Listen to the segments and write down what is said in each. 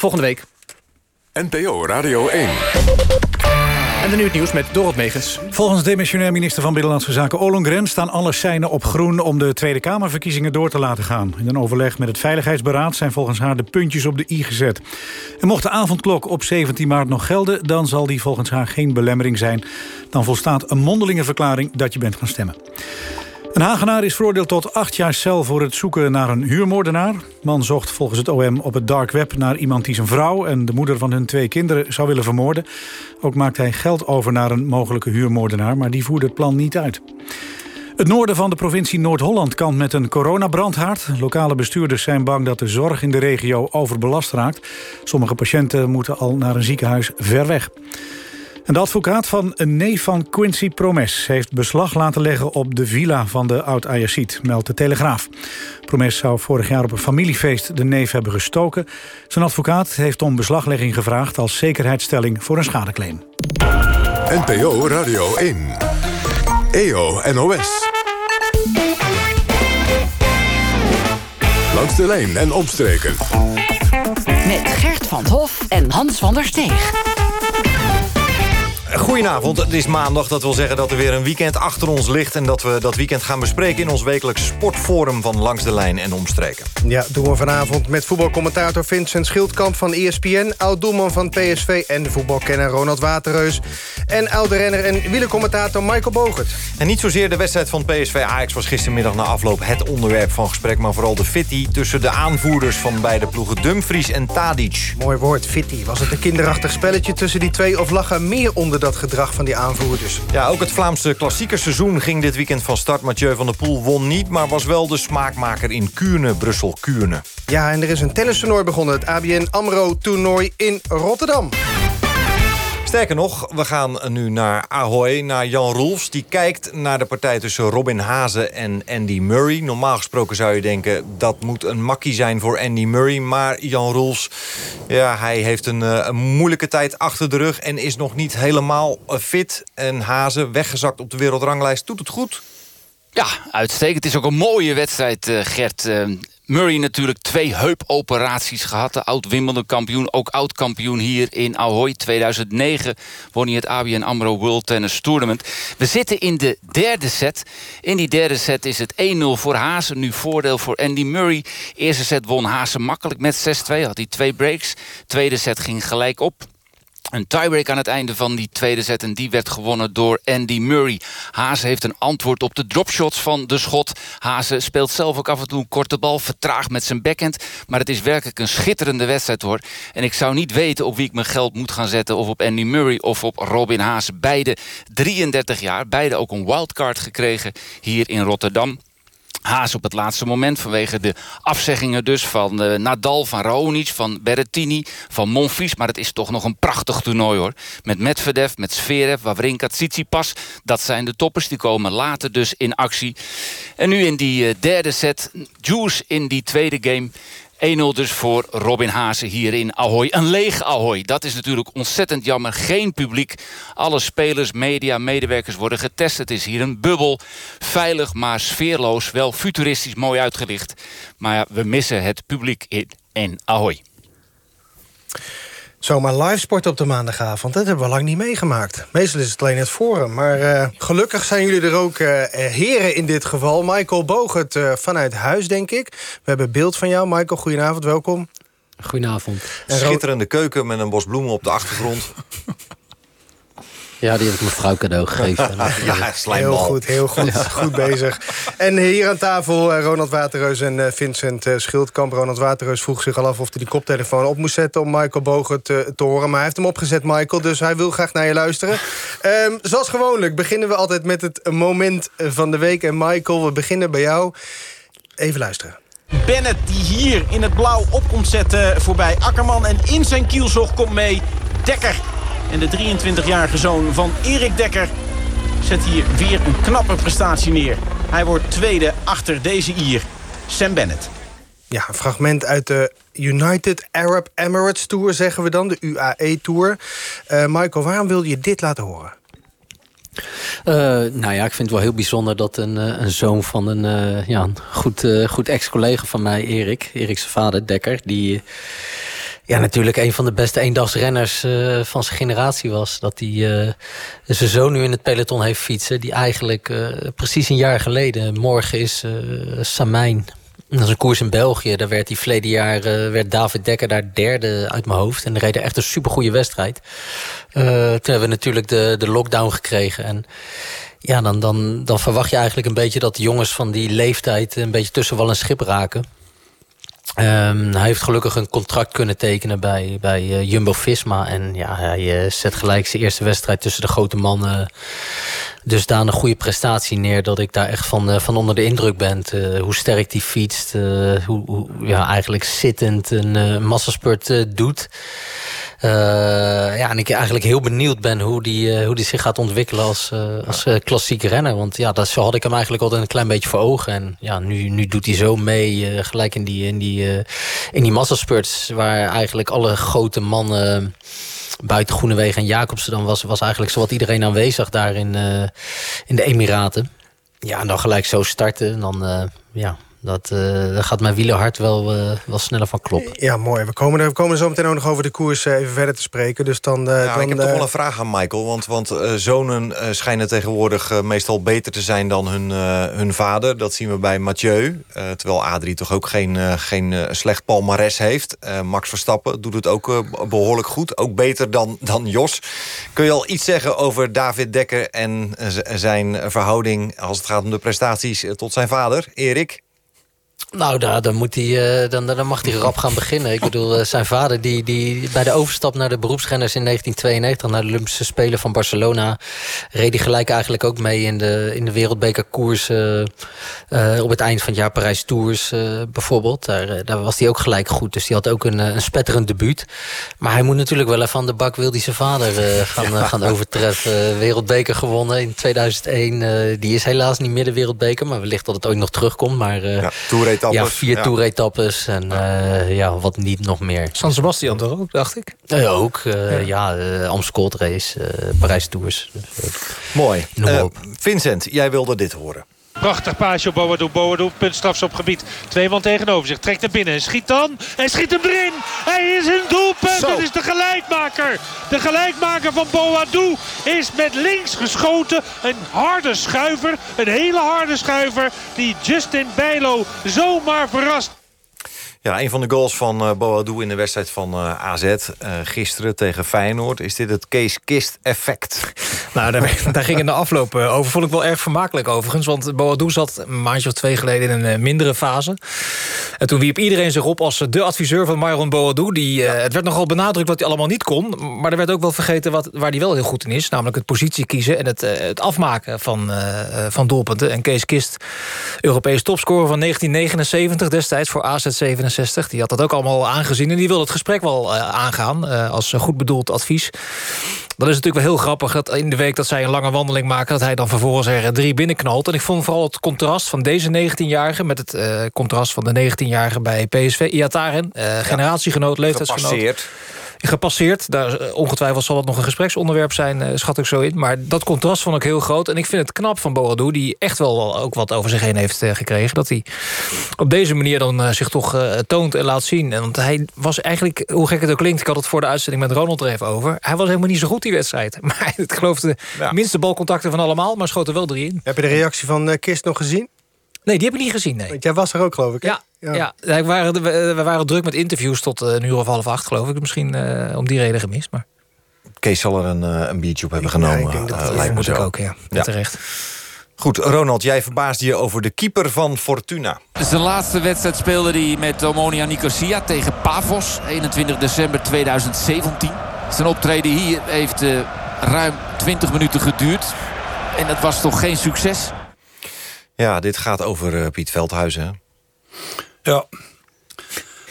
volgende week. NPO Radio 1. En de nu het nieuws met Dorot Megens. Volgens demissionair minister van Binnenlandse Zaken Ollongren... staan alle seinen op groen om de Tweede Kamerverkiezingen door te laten gaan. In een overleg met het Veiligheidsberaad zijn volgens haar de puntjes op de i gezet. En mocht de avondklok op 17 maart nog gelden... dan zal die volgens haar geen belemmering zijn. Dan volstaat een mondelinge verklaring dat je bent gaan stemmen. Een Hagenaar is veroordeeld tot acht jaar cel voor het zoeken naar een huurmoordenaar. Man zocht volgens het OM op het dark web naar iemand die zijn vrouw... en de moeder van hun twee kinderen zou willen vermoorden. Ook maakte hij geld over naar een mogelijke huurmoordenaar... maar die voerde het plan niet uit. Het noorden van de provincie Noord-Holland kan met een coronabrandhaard. Lokale bestuurders zijn bang dat de zorg in de regio overbelast raakt. Sommige patiënten moeten al naar een ziekenhuis ver weg. En de advocaat van een neef van Quincy Promes... heeft beslag laten leggen op de villa van de oud-Ajaxiet, meldt de Telegraaf. Promes zou vorig jaar op een familiefeest de neef hebben gestoken. Zijn advocaat heeft om beslaglegging gevraagd... als zekerheidsstelling voor een schadeclaim. NPO Radio 1. EO NOS. Langs de lijn en omstreken. Met Gert van Hof en Hans van der Steeg. Goedenavond, het is maandag. Dat wil zeggen dat er weer een weekend achter ons ligt... en dat we dat weekend gaan bespreken in ons wekelijks sportforum... van Langs de Lijn en Omstreken. Ja, doen we vanavond met voetbalcommentator Vincent Schildkamp van ESPN... oud-doelman van PSV en de voetbalkenner Ronald Waterreus... en oude renner en wielercommentator Michael Bogert. En niet zozeer de wedstrijd van PSV-Ajax was gistermiddag na afloop... het onderwerp van gesprek, maar vooral de fitty... tussen de aanvoerders van beide ploegen Dumfries en Tadic. Mooi woord, fitty. Was het een kinderachtig spelletje tussen die twee... of lag er meer onder dat gedrag van die aanvoerders. Ja, ook het Vlaamse klassiekerseizoen ging dit weekend van start. Mathieu van der Poel won niet, maar was wel de smaakmaker in Kuurne, Brussel-Kuurne. Ja, en er is een tennistoernooi begonnen. Het ABN AMRO-toernooi in Rotterdam. Sterker nog, we gaan nu naar Ahoy, naar Jan Roels. Die kijkt naar de partij tussen Robin Hazen en Andy Murray. Normaal gesproken zou je denken, dat moet een makkie zijn voor Andy Murray. Maar Jan Roels, ja, hij heeft een, eh, een moeilijke tijd achter de rug... en is nog niet helemaal eh, fit. En Hazen, weggezakt op de wereldranglijst, doet het goed. Ja, uitstekend. Het is ook een mooie wedstrijd, uh, Gert. Murray natuurlijk twee heupoperaties gehad. De oud-Wimbledon kampioen, ook oud-kampioen hier in Ahoy. 2009 won hij het ABN AMRO World Tennis Tournament. We zitten in de derde set. In die derde set is het 1-0 voor Hazen. Nu voordeel voor Andy Murray. Eerste set won Hazen makkelijk met 6-2. Had hij twee breaks. Tweede set ging gelijk op. Een tiebreak aan het einde van die tweede set... en die werd gewonnen door Andy Murray. Haase heeft een antwoord op de dropshots van de schot. Haase speelt zelf ook af en toe een korte bal... vertraagd met zijn backhand. Maar het is werkelijk een schitterende wedstrijd, hoor. En ik zou niet weten op wie ik mijn geld moet gaan zetten... of op Andy Murray of op Robin Haase. Beide 33 jaar, beide ook een wildcard gekregen hier in Rotterdam. Haas op het laatste moment vanwege de afzeggingen dus van uh, Nadal, van Raonic, van Berrettini, van Monfils. Maar het is toch nog een prachtig toernooi hoor. Met Medvedev, met Zverev, Wawrinka, Tsitsipas. Dat zijn de toppers, die komen later dus in actie. En nu in die uh, derde set, Juice in die tweede game... 1-0 dus voor Robin Haase hier in Ahoy. Een leeg Ahoy. Dat is natuurlijk ontzettend jammer. Geen publiek. Alle spelers, media, medewerkers worden getest. Het is hier een bubbel. Veilig, maar sfeerloos. Wel futuristisch mooi uitgelicht. Maar ja, we missen het publiek in, in Ahoy. Zomaar live sport op de maandagavond, dat hebben we lang niet meegemaakt. Meestal is het alleen het forum, maar uh, gelukkig zijn jullie er ook uh, heren in dit geval. Michael Bogert uh, vanuit huis, denk ik. We hebben beeld van jou. Michael, goedenavond, welkom. Goedenavond. Schitterende keuken met een bos bloemen op de achtergrond. Ja, die heb ik mevrouw cadeau gegeven. ja, heel goed, heel goed. Ja. Goed bezig. En hier aan tafel uh, Ronald Waterreus en uh, Vincent uh, Schildkamp. Ronald Waterreus vroeg zich al af of hij die koptelefoon op moest zetten... om Michael Bogen te, te, horen. Maar hij heeft hem opgezet, Michael, dus hij wil graag naar je luisteren. Um, zoals gewoonlijk beginnen we altijd met het moment van de week. En Michael, we beginnen bij jou. Even luisteren. Bennett die hier in het blauw op komt zetten voorbij Akkerman. En in zijn kielzog komt mee Dekker. En de 23-jarige zoon van Erik Dekker zet hier weer een knappe prestatie neer. Hij wordt tweede achter deze Ier, Sam Bennett. Ja, een fragment uit de United Arab Emirates Tour, zeggen we dan. De UAE Tour. Uh, Michael, waarom wilde je dit laten horen? Uh, nou ja, ik vind het wel heel bijzonder dat een, een zoon van een, uh, ja, een goed, goed ex-collega van mij, Erik... Erik zijn vader, Dekker, die ja, natuurlijk een van de beste eendagsrenners uh, van zijn generatie was. Dat hij uh, zijn zoon nu in het peloton heeft fietsen. Die eigenlijk uh, precies een jaar geleden, morgen is Samijn. Dat is een koers in België. Daar werd hij verleden jaar werd David Dekker daar derde uit mijn hoofd. En reden echt een supergoeie wedstrijd. toen hebben we natuurlijk de, de lockdown gekregen. En ja, dan, dan, dan verwacht je eigenlijk een beetje dat de jongens van die leeftijd... een beetje tussen wal en schip raken. Um, hij heeft gelukkig een contract kunnen tekenen bij, bij uh, Jumbo-Visma. En ja, hij uh, zet gelijk zijn eerste wedstrijd tussen de grote mannen... dus daar een goede prestatie neer... dat ik daar echt van, uh, van onder de indruk ben. hoe sterk die fietst. hoe, hoe ja, eigenlijk zittend een massaspurt doet. Ja, en ik eigenlijk heel benieuwd ben hoe die, hoe die zich gaat ontwikkelen als, als klassieke renner. Want ja, dat, zo had ik hem eigenlijk altijd een klein beetje voor ogen. En ja, nu, nu doet hij zo mee, gelijk in die, in die, in die massaspurts... waar eigenlijk alle grote mannen buiten Groenewegen en Jacobsen... dan was, was eigenlijk zowat iedereen aanwezig daar in, in de Emiraten. Ja, en dan gelijk zo starten, dan ja, dat, uh, daar gaat mijn wielerhart wel, uh, wel sneller van kloppen. Ja, mooi. We komen, er, we komen er zo meteen ook nog over de koers uh, even verder te spreken. Dus dan, ja, dan, ik heb toch wel een vraag aan Michael. Want, want zonen schijnen tegenwoordig meestal beter te zijn dan hun, hun vader. Dat zien we bij Mathieu. terwijl Adrie toch ook geen, geen slecht palmares heeft. Max Verstappen doet het ook behoorlijk goed. Ook beter dan, dan Jos. Kun je al iets zeggen over David Dekker en zijn verhouding... als het gaat om de prestaties tot zijn vader, Erik? Nou, daar, dan, moet hij, uh, dan, dan mag hij rap gaan beginnen. Ik bedoel, uh, zijn vader die, die bij de overstap naar de beroepsrenners in 1992... naar de Olympische Spelen van Barcelona... reed hij gelijk eigenlijk ook mee in de, in de wereldbekerkoers... Uh, op het eind van het jaar Parijs Tours bijvoorbeeld. Daar, daar was hij ook gelijk goed. Dus die had ook een, een spetterend debuut. Maar hij moet natuurlijk wel even aan de bak... wil hij zijn vader gaan, ja. gaan overtreffen. wereldbeker gewonnen in 2001. die is helaas niet meer de wereldbeker... maar wellicht dat het ooit nog terugkomt. Maar, ja, ja, vier ja. toeretappes en ja. Uh, ja, wat niet nog meer. San Sebastian toch ook, dacht ik? Ja, ook. Uh, ja, ja Amstel Race, Parijs Tours. Dus, Mooi. Vincent, jij wilde dit horen. Prachtig paasje op Boadu. Boadu, puntstrafschopgebied. Twee man tegenover zich. Trekt naar binnen. Schiet dan. En schiet hem erin. Hij is een doelpunt. Zo. Het is de gelijkmaker. De gelijkmaker van Boadu is met links geschoten. Een harde schuiver. Een hele harde schuiver. Die Justin Bijlo zomaar verrast. Ja, een van de goals van uh, Boadu in de wedstrijd van uh, AZ uh, gisteren tegen Feyenoord. Is dit het Kees Kist effect? Nou, daar, daar ging het de afloop over. Vond ik wel erg vermakelijk overigens. Want Boadu zat een maandje of twee geleden in een mindere fase. En toen wierp iedereen zich op als de adviseur van Myron Boadu. Die, ja. Het werd nogal benadrukt wat hij allemaal niet kon. Maar er werd ook wel vergeten wat, waar hij wel heel goed in is. Namelijk het positie kiezen en het, het afmaken van, van doelpunten. En Kees Kist, Europees topscorer van 1979 destijds voor AZ 67. Die had dat ook allemaal aangezien. En die wil het gesprek wel uh, aangaan. Uh, als goed bedoeld advies. Dat is natuurlijk wel heel grappig. Dat in de week dat zij een lange wandeling maken... dat hij dan vervolgens er drie binnenknalt. En ik vond vooral het contrast van deze 19-jarige... met het uh, contrast van de 19-jarige bij PSV. Iataren, generatiegenoot, leeftijdsgenoot. Gepasseerd gepasseerd. Daar, ongetwijfeld zal dat nog een gespreksonderwerp zijn, schat ik zo in. Maar dat contrast vond ik heel groot. En ik vind het knap van Boadu, die echt wel ook wat over zich heen heeft gekregen. Dat hij op deze manier dan zich toch toont en laat zien. Want hij was eigenlijk, hoe gek het ook klinkt... ik had het voor de uitzending met Ronald er even over... hij was helemaal niet zo goed die wedstrijd. Maar ik geloof de ja. minste balcontacten van allemaal... maar schoot er wel drie in. Heb je de reactie van Kist nog gezien? Nee, die heb ik niet gezien, nee. Want jij was er ook, geloof ik, hè? Ja, ja. ja. We, waren, we waren druk met interviews tot een uur of half acht, geloof ik. Misschien uh, om die reden gemist, maar... Kees zal er een, uh, een biertje op hebben genomen. Ja, ik denk dat uh, lijkt moet ik ook, ja. ja. Terecht. Goed, Ronald, jij verbaasde je over de keeper van Fortuna. Zijn laatste wedstrijd speelde hij met Omonia Nicosia tegen Pavos. 21 december 2017. Zijn optreden hier heeft uh, ruim 20 minuten geduurd. En dat was toch geen succes? Ja, dit gaat over uh, Piet Veldhuizen. Ja.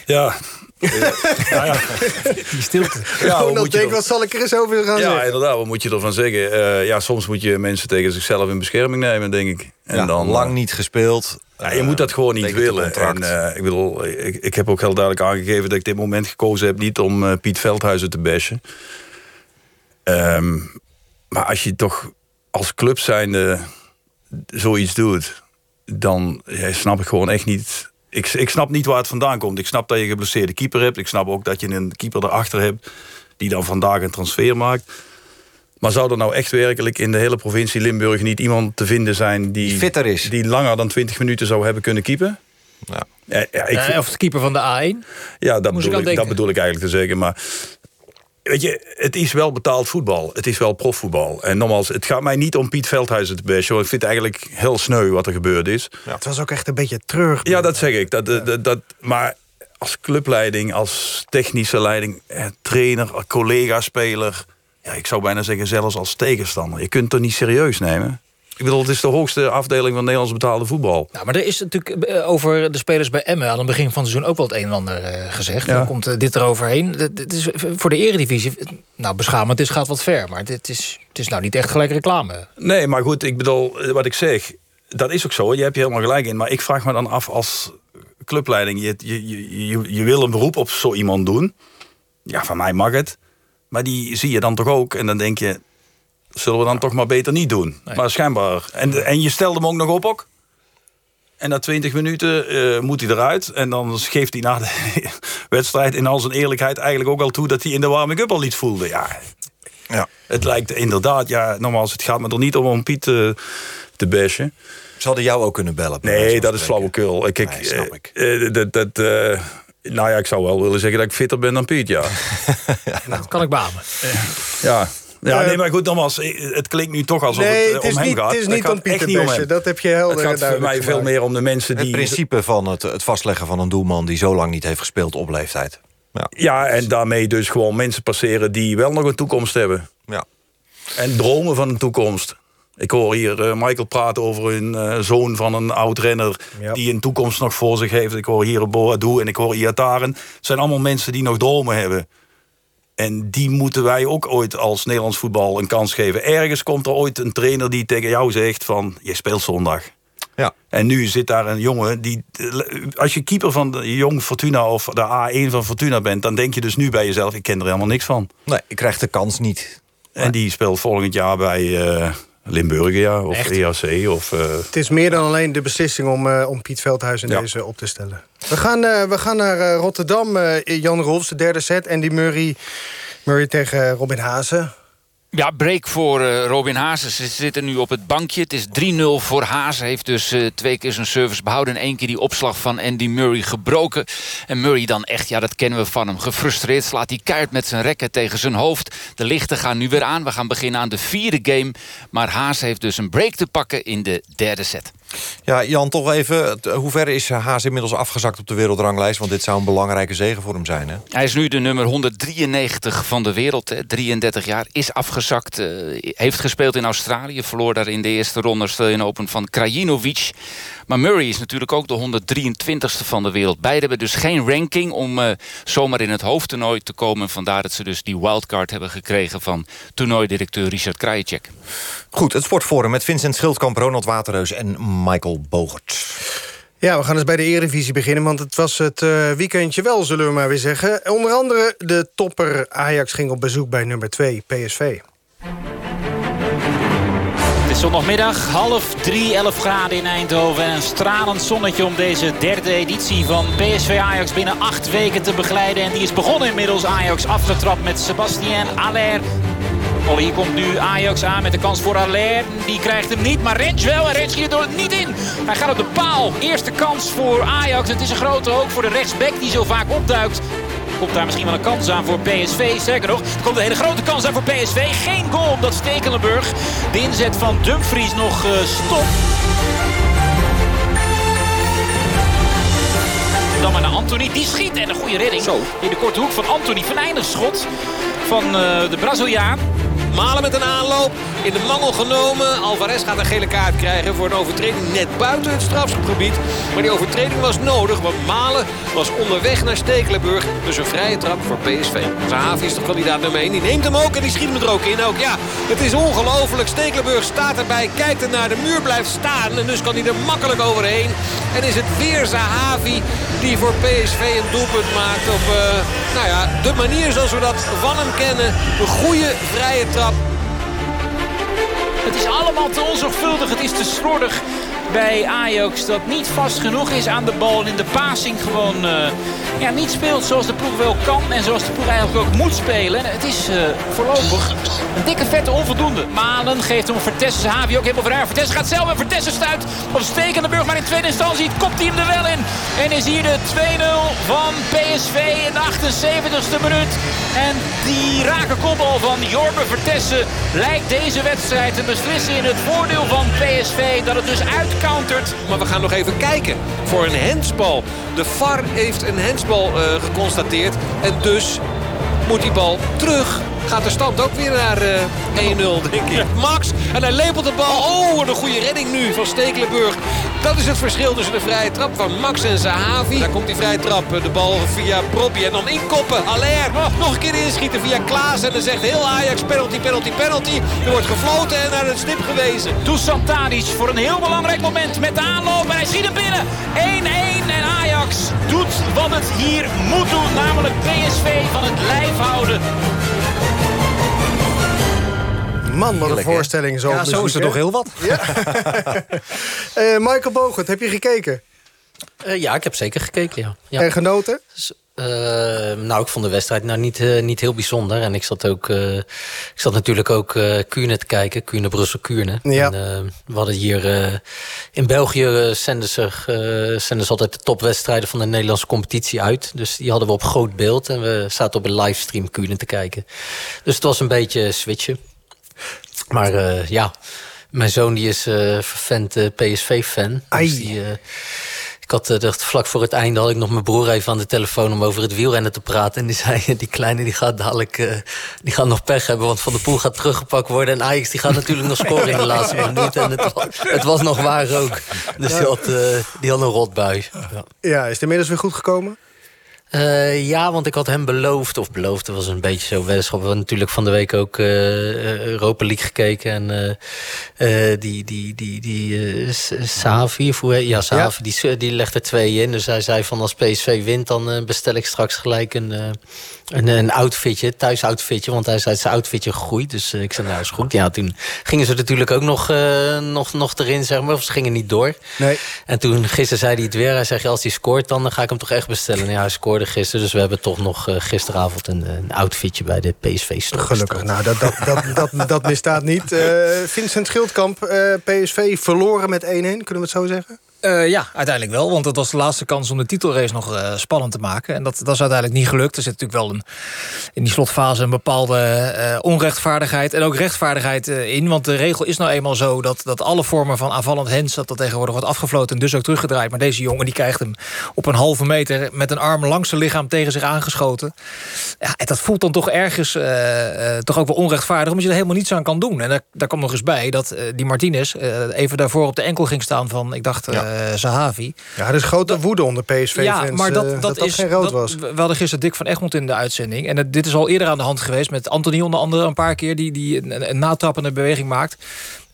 Ja, ja, ja. Die stilte. Ja, denk, wat zal ik er eens over gaan ja, zeggen? Ja, inderdaad, wat moet je ervan zeggen? Uh, ja, soms moet je mensen tegen zichzelf in bescherming nemen, denk ik. En ja, dan, lang niet gespeeld. Ja, je moet dat gewoon niet willen. En, uh, ik, bedoel, ik, ik, heb ook heel duidelijk aangegeven dat ik dit moment gekozen heb... niet om uh, Piet Veldhuizen te bashen. Um, maar als je toch als club zijnde zoiets doet... dan ja, snap ik gewoon echt niet ik, ik snap niet waar het vandaan komt. Ik snap dat je een geblesseerde keeper hebt. Ik snap ook dat je een keeper erachter hebt... die dan vandaag een transfer maakt. Maar zou er nou echt werkelijk in de hele provincie Limburg... niet iemand te vinden zijn die, fitter is? die langer dan 20 minuten zou hebben kunnen keepen? Ja. Ja, ja, ik vind- of de keeper van de A1. ja, dat bedoel ik, dat bedoel ik eigenlijk te zeggen. Maar weet je, het is wel betaald voetbal. Het is wel profvoetbal. En nogmaals, het gaat mij niet om Piet Veldhuizen te bashen. want Ik vind het eigenlijk heel sneu wat er gebeurd is. Het was ook echt een beetje terug. Ja, dat zeg ik. Dat, dat, dat, maar als clubleiding, als technische leiding, eh, trainer, collega-speler... Ja, ik zou bijna zeggen zelfs als tegenstander. Je kunt het toch niet serieus nemen? Ik bedoel, het is de hoogste afdeling van Nederlands betaalde voetbal. Nou, maar er is natuurlijk eh, over de spelers bij Emmen... aan het begin van het seizoen ook wel het een en ander eh, gezegd. Ja. Dan komt eh, dit eroverheen. Het is voor de eredivisie... Nou, beschamend, het gaat wat ver. Maar dit is, het is nou niet echt gelijk reclame. Nee, maar goed, ik bedoel, wat ik zeg... dat is ook zo, je hebt je helemaal gelijk in. Maar ik vraag me dan af als clubleiding... je, je, je, je, je wil een beroep op zo iemand doen. Ja, van mij mag het. Maar die zie je dan toch ook. En dan denk je, zullen we dan toch maar beter niet doen. Maar schijnbaar. En, en je stelt hem ook nog op ook. En na 20 minuten eh, moet hij eruit. En dan geeft hij na de wedstrijd in al zijn eerlijkheid eigenlijk ook al toe... dat hij in de warming-up al iets voelde. Ja, Ja. het lijkt inderdaad, ja, nogmaals, het gaat me er niet om om Piet eh, te bashen. Ze hadden jou ook kunnen bellen. Nee, dat is flauwekul. Ik, ik, Nee, snap ik. eh, eh, dat, dat, eh, nou ja, ik zou wel willen zeggen dat ik fitter ben dan Piet, ja. Dat kan ik beamen. ja. Ja, Eh, nee, maar goed, nogmaals, eh, het klinkt nu toch alsof Nee, het, eh, het is om hem niet, gaat. het is Het niet om Pieter Besje. Dat heb je helder Het gaat voor mij veel meer om de mensen Het die... principe van het, het vastleggen van een doelman... die zo lang niet heeft gespeeld op leeftijd. Ja. Ja, en daarmee dus gewoon mensen passeren die wel nog een toekomst hebben. Ja. En dromen van een toekomst. Ik hoor hier eh, Michael praten over een eh, zoon van een oud-renner... Ja. die een toekomst nog voor zich heeft. Ik hoor hier Boadou en ik hoor Iataren. Het zijn allemaal mensen die nog dromen hebben. En die moeten wij ook ooit als Nederlands voetbal een kans geven. Ergens komt er ooit een trainer die tegen jou zegt van... je speelt zondag. Ja. En nu zit daar een jongen die... Als je keeper van de Jong Fortuna of de A1 van Fortuna bent... dan denk je dus nu bij jezelf, ik ken er helemaal niks van. Nee, ik krijg de kans niet. En die speelt volgend jaar bij eh Limburger, ja, of Echt? EAC. Of, eh, Het is meer dan alleen de beslissing om, eh, om Piet Veldhuis in Ja. deze op te stellen. We gaan, eh, we gaan naar eh, Rotterdam. eh, Jan Rolfs, de derde set. Andy Murray, Murray tegen Robin Hazen. Ja, break voor eh, Robin Hazen. Ze zitten nu op het bankje. Het is 3-0 voor Hazen. Heeft dus eh, twee keer zijn service behouden... en één keer die opslag van Andy Murray gebroken. En Murray dan echt, ja, dat kennen we van hem. Gefrustreerd slaat hij keihard met zijn rekken tegen zijn hoofd. De lichten gaan nu weer aan. We gaan beginnen aan de vierde game. Maar Hazen heeft dus een break te pakken in de derde set. Ja, Jan, toch even. Hoe ver is Haas inmiddels afgezakt op de wereldranglijst? Want dit zou een belangrijke zegen voor hem zijn, hè? Hij is nu de nummer 193 van de wereld. Hè. 33 jaar, is afgezakt. eh, heeft gespeeld in Australië. Verloor daar in de eerste ronde Australian Open van Krajinovic. Maar Murray is natuurlijk ook de 123ste van de wereld. Beiden hebben dus geen ranking om eh, zomaar in het hoofdtoernooi te komen. Vandaar dat ze dus die wildcard hebben gekregen... van toernooidirecteur Richard Krajicek. Goed, het Sportforum met Vincent Schildkamp, Ronald Waterreus en Michael Bogert. Ja, we gaan eens bij de Eredivisie beginnen, want het was het eh, weekendje wel, zullen we maar weer zeggen. Onder andere de topper Ajax ging op bezoek bij nummer 2, PSV. Het is zondagmiddag, half drie, 11 graden in Eindhoven. En een stralend zonnetje om deze derde editie van PSV Ajax binnen acht weken te begeleiden. En die is begonnen inmiddels. Ajax afgetrapt met Sebastien Aller. Hier komt nu Ajax aan met de kans voor Aller. Die krijgt hem niet, maar Rens wel. En Rens schiet er niet in. Hij gaat op de paal. Eerste kans voor Ajax. Het is een grote ook voor de rechtsback die zo vaak opduikt. Komt daar misschien wel een kans aan voor PSV. Sterker nog, er komt een hele grote kans aan voor PSV. Geen goal omdat Stekelenburg de inzet van Dumfries nog eh, stopt. Dan maar naar Anthony. Die schiet en een goede redding. In de korte hoek van Anthony. Venijnig schot van eh, de Braziliaan. Malen met een aanloop. In de mangel genomen. Alvarez gaat een gele kaart krijgen voor een overtreding net buiten het strafschopgebied. Maar die overtreding was nodig, want Malen was onderweg naar Stekelenburg. Dus een vrije trap voor PSV. Zahavi is toch kandidaat nummer 1. Die neemt hem ook en die schiet hem er ook in. Ook ja, het is ongelooflijk. Stekelenburg staat erbij, kijkt er naar de muur, blijft staan. En dus kan hij er makkelijk overheen. En is het weer Zahavi die voor PSV een doelpunt maakt op eh, nou ja, de manier zoals we dat van hem kennen. Een goede vrije trap. Het is allemaal te onzorgvuldig. Het is te slordig. Bij Ajax dat niet vast genoeg is aan de bal. En in de passing gewoon uh, ja, niet speelt zoals de ploeg wel kan. En zoals de ploeg eigenlijk ook moet spelen. En het is uh, voorlopig een dikke vette onvoldoende. Malen geeft hem Vertessen. Havi ook helemaal voor Vertessen gaat zelf en Vertessen stuit op Stekenenburg. Maar in tweede instantie kopt hij hem er wel in. En is hier de 2-0 van PSV in de 78ste minuut. En die rake kopbal van Jorbe Vertessen lijkt deze wedstrijd te beslissen in het voordeel van PSV. Dat het dus uitcountert. Maar we gaan nog even kijken voor een hensbal. De VAR heeft een hensbal uh, geconstateerd. En dus moet die bal terug gaat de stand ook weer naar uh, 1-0, denk ik. Max, en hij lepelt de bal. Oh, een goede redding nu van Stekelenburg. Dat is het verschil tussen de vrije trap van Max en Zahavi. Daar komt die vrije trap. De bal via Brobby en dan inkoppen. Aller, nog een keer inschieten via Klaas. En dan zegt heel Ajax penalty, penalty, penalty. Er wordt gefloten en naar het stip gewezen. Toussaint Tadic voor een heel belangrijk moment met de aanloop. En hij schiet hem binnen. 1-1 en Ajax doet wat het hier moet doen. Namelijk PSV van het lijf houden. Man, wat een voorstelling zo. Ja, zo is er toch heel wat. Ja. uh, Michael Bogert, heb je gekeken? Uh, ja, ik heb zeker gekeken, ja. ja. En genoten? Uh, nou, ik vond de wedstrijd nou niet, uh, niet heel bijzonder. En ik zat, ook, uh, ik zat natuurlijk ook Kuurne te kijken. Kuurne, Brussel, Kuurne. Ja. En, we hadden hier in België zenden ze, zenden ze altijd de topwedstrijden van de Nederlandse competitie uit. Dus die hadden we op groot beeld. En we zaten op een livestream Kuurne te kijken. Dus het was een beetje switchen. Maar uh, ja, mijn zoon die is uh, vervent uh, PSV-fan. Dus die, ik had dacht, vlak voor het einde had ik nog mijn broer even aan de telefoon om over het wielrennen te praten. En die zei, die kleine die gaat dadelijk die gaat nog pech hebben, want Van der Poel gaat teruggepakt worden. En Ajax die gaat natuurlijk nog scoren in de laatste minuut. En het was, het was nog waar ook. Dus die had, die had een rotbui. Ja. ja, is het inmiddels weer goed gekomen? Uh, ja, want ik had hem beloofd, of beloofd, dat was een beetje zo weddenschap. We hebben natuurlijk van de week ook uh, Europa League gekeken. En uh, die, die, die, die Savi, ja, Savi, ja. die, die legt er twee in. Dus hij zei van als PSV wint, dan bestel ik straks gelijk een, een, een outfitje, thuis outfitje. Want hij zei zijn outfitje gegroeid. Dus ik zei, nou is goed. Ja, toen gingen ze natuurlijk ook nog, nog, nog erin, zeg maar. Of ze gingen niet door. Nee. En toen, gisteren zei hij het weer. Hij zei, als hij scoort, dan ga ik hem toch echt bestellen. Ja, hij scoorde gisteren. Dus we hebben toch nog uh, gisteravond een, een, outfitje bij de PSV store Gelukkig, nou, dat, dat, dat, dat, dat misstaat niet. Uh, Vincent Schildkamp, PSV verloren met 1-1, kunnen we het zo zeggen? Uh, ja, uiteindelijk wel. Want dat was de laatste kans om de titelrace nog uh, spannend te maken. En dat, dat is uiteindelijk niet gelukt. Er zit natuurlijk wel een, in die slotfase een bepaalde uh, onrechtvaardigheid... en ook rechtvaardigheid in. Want de regel is nou eenmaal zo dat, dat alle vormen van aanvallend hens... dat dat tegenwoordig wordt afgefloten en dus ook teruggedraaid. Maar deze jongen die krijgt hem op een halve meter... met een arm langs zijn lichaam tegen zich aangeschoten. Ja, en dat voelt dan toch ergens toch ook wel onrechtvaardig... omdat je er helemaal niets aan kan doen. En daar, daar komt nog eens bij dat die Martinez even daarvoor op de enkel ging staan van... ik dacht... Ja. Uh, Zahavi. Ja, er is grote woede onder PSV-fans ja, maar dat, dat, dat, dat is, geen rood was. We hadden gisteren Dick van Egmond in de uitzending. En het, dit is al eerder aan de hand geweest met Anthony onder andere een paar keer... die, die een, een natrappende beweging maakt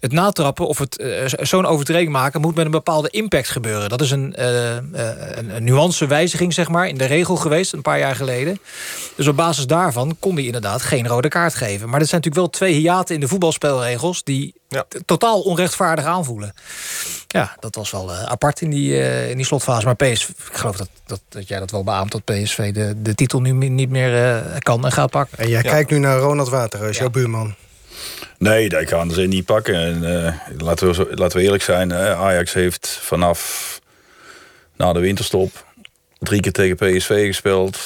het natrappen of het uh, zo'n overtreding maken... moet met een bepaalde impact gebeuren. Dat is een, uh, een, een nuancewijziging zeg maar, in de regel geweest, een paar jaar geleden. Dus op basis daarvan kon hij inderdaad geen rode kaart geven. Maar dat zijn natuurlijk wel twee hiaten in de voetbalspelregels... die ja. totaal onrechtvaardig aanvoelen. Ja, dat was wel apart in die, in die slotfase. Maar PSV, ik geloof dat, dat, dat jij dat wel beaamt... dat PSV de, de titel nu niet meer kan en gaat pakken. En jij ja. kijkt nu naar Ronald Waterreus, jouw buurman. Nee, dat gaan ze niet pakken. En, uh, laten, we, laten we eerlijk zijn. Ajax heeft vanaf na de winterstop drie keer tegen PSV gespeeld.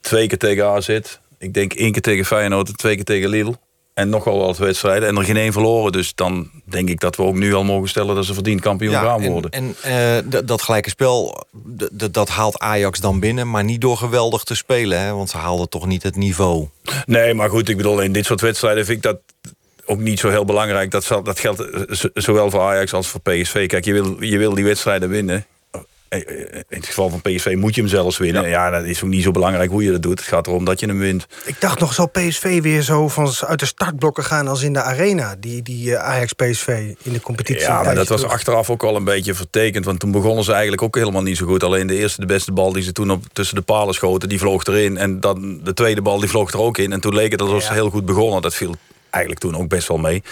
Twee keer tegen AZ. Ik denk één keer tegen Feyenoord en twee keer tegen Lille. En nogal wat wedstrijden. En er geen één verloren. Dus dan denk ik dat we ook nu al mogen stellen... dat ze verdiend kampioen ja, gaan worden. En, en uh, dat gelijke spel, dat haalt Ajax dan binnen. Maar niet door geweldig te spelen. Hè? Want ze haalden toch niet het niveau. Nee, maar goed, ik bedoel, in dit soort wedstrijden vind ik dat ook niet zo heel belangrijk. Dat, zal, dat geldt zowel voor Ajax als voor PSV. Kijk, je wil, je wil die wedstrijden winnen. In het geval van PSV moet je hem zelfs winnen. Ja. ja, dat is ook niet zo belangrijk hoe je dat doet. Het gaat erom dat je hem wint. Ik dacht nog, zal PSV weer zo van uit de startblokken gaan... als in de arena, die, die Ajax-PSV in de competitie? Ja, maar dat was achteraf ook al een beetje vertekend. Want toen begonnen ze eigenlijk ook helemaal niet zo goed. Alleen de eerste, de beste bal die ze toen op, tussen de palen schoten... die vloog erin. En dan de tweede bal die vloog er ook in. En toen leek het alsof ze heel goed begonnen. Dat viel eigenlijk toen ook best wel mee.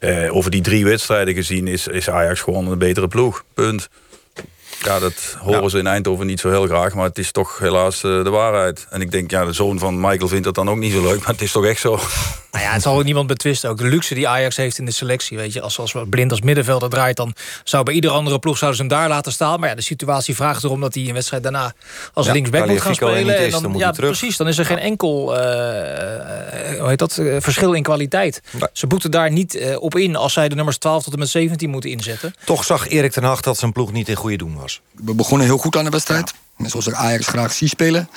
Eh, over die drie wedstrijden gezien is, is Ajax gewoon een betere ploeg. Punt. Ja, dat horen ze in Eindhoven niet zo heel graag, maar het is toch helaas eh, de waarheid. En ik denk, ja, de zoon van Michael vindt dat dan ook niet zo leuk, maar het is toch echt zo. Nou ja, het zal ook niemand betwisten. Ook de luxe die Ajax heeft in de selectie. Weet je, als, als we blind als middenvelder draait, dan zou bij ieder andere ploeg zouden ze hem daar laten staan. Maar ja, de situatie vraagt erom dat hij een wedstrijd daarna als Ja, linksback moet gaan spelen. niet is, en dan moet ja, hij terug. precies. Dan is er geen enkel eh, hoe heet dat, eh, verschil in kwaliteit. Ze boeten daar niet eh, op in als zij de nummers 12 tot en met 17 moeten inzetten. Toch zag Erik ten Hag dat zijn ploeg niet in goede doen was. We begonnen heel goed aan de wedstrijd. Zoals ik Ajax graag zie spelen.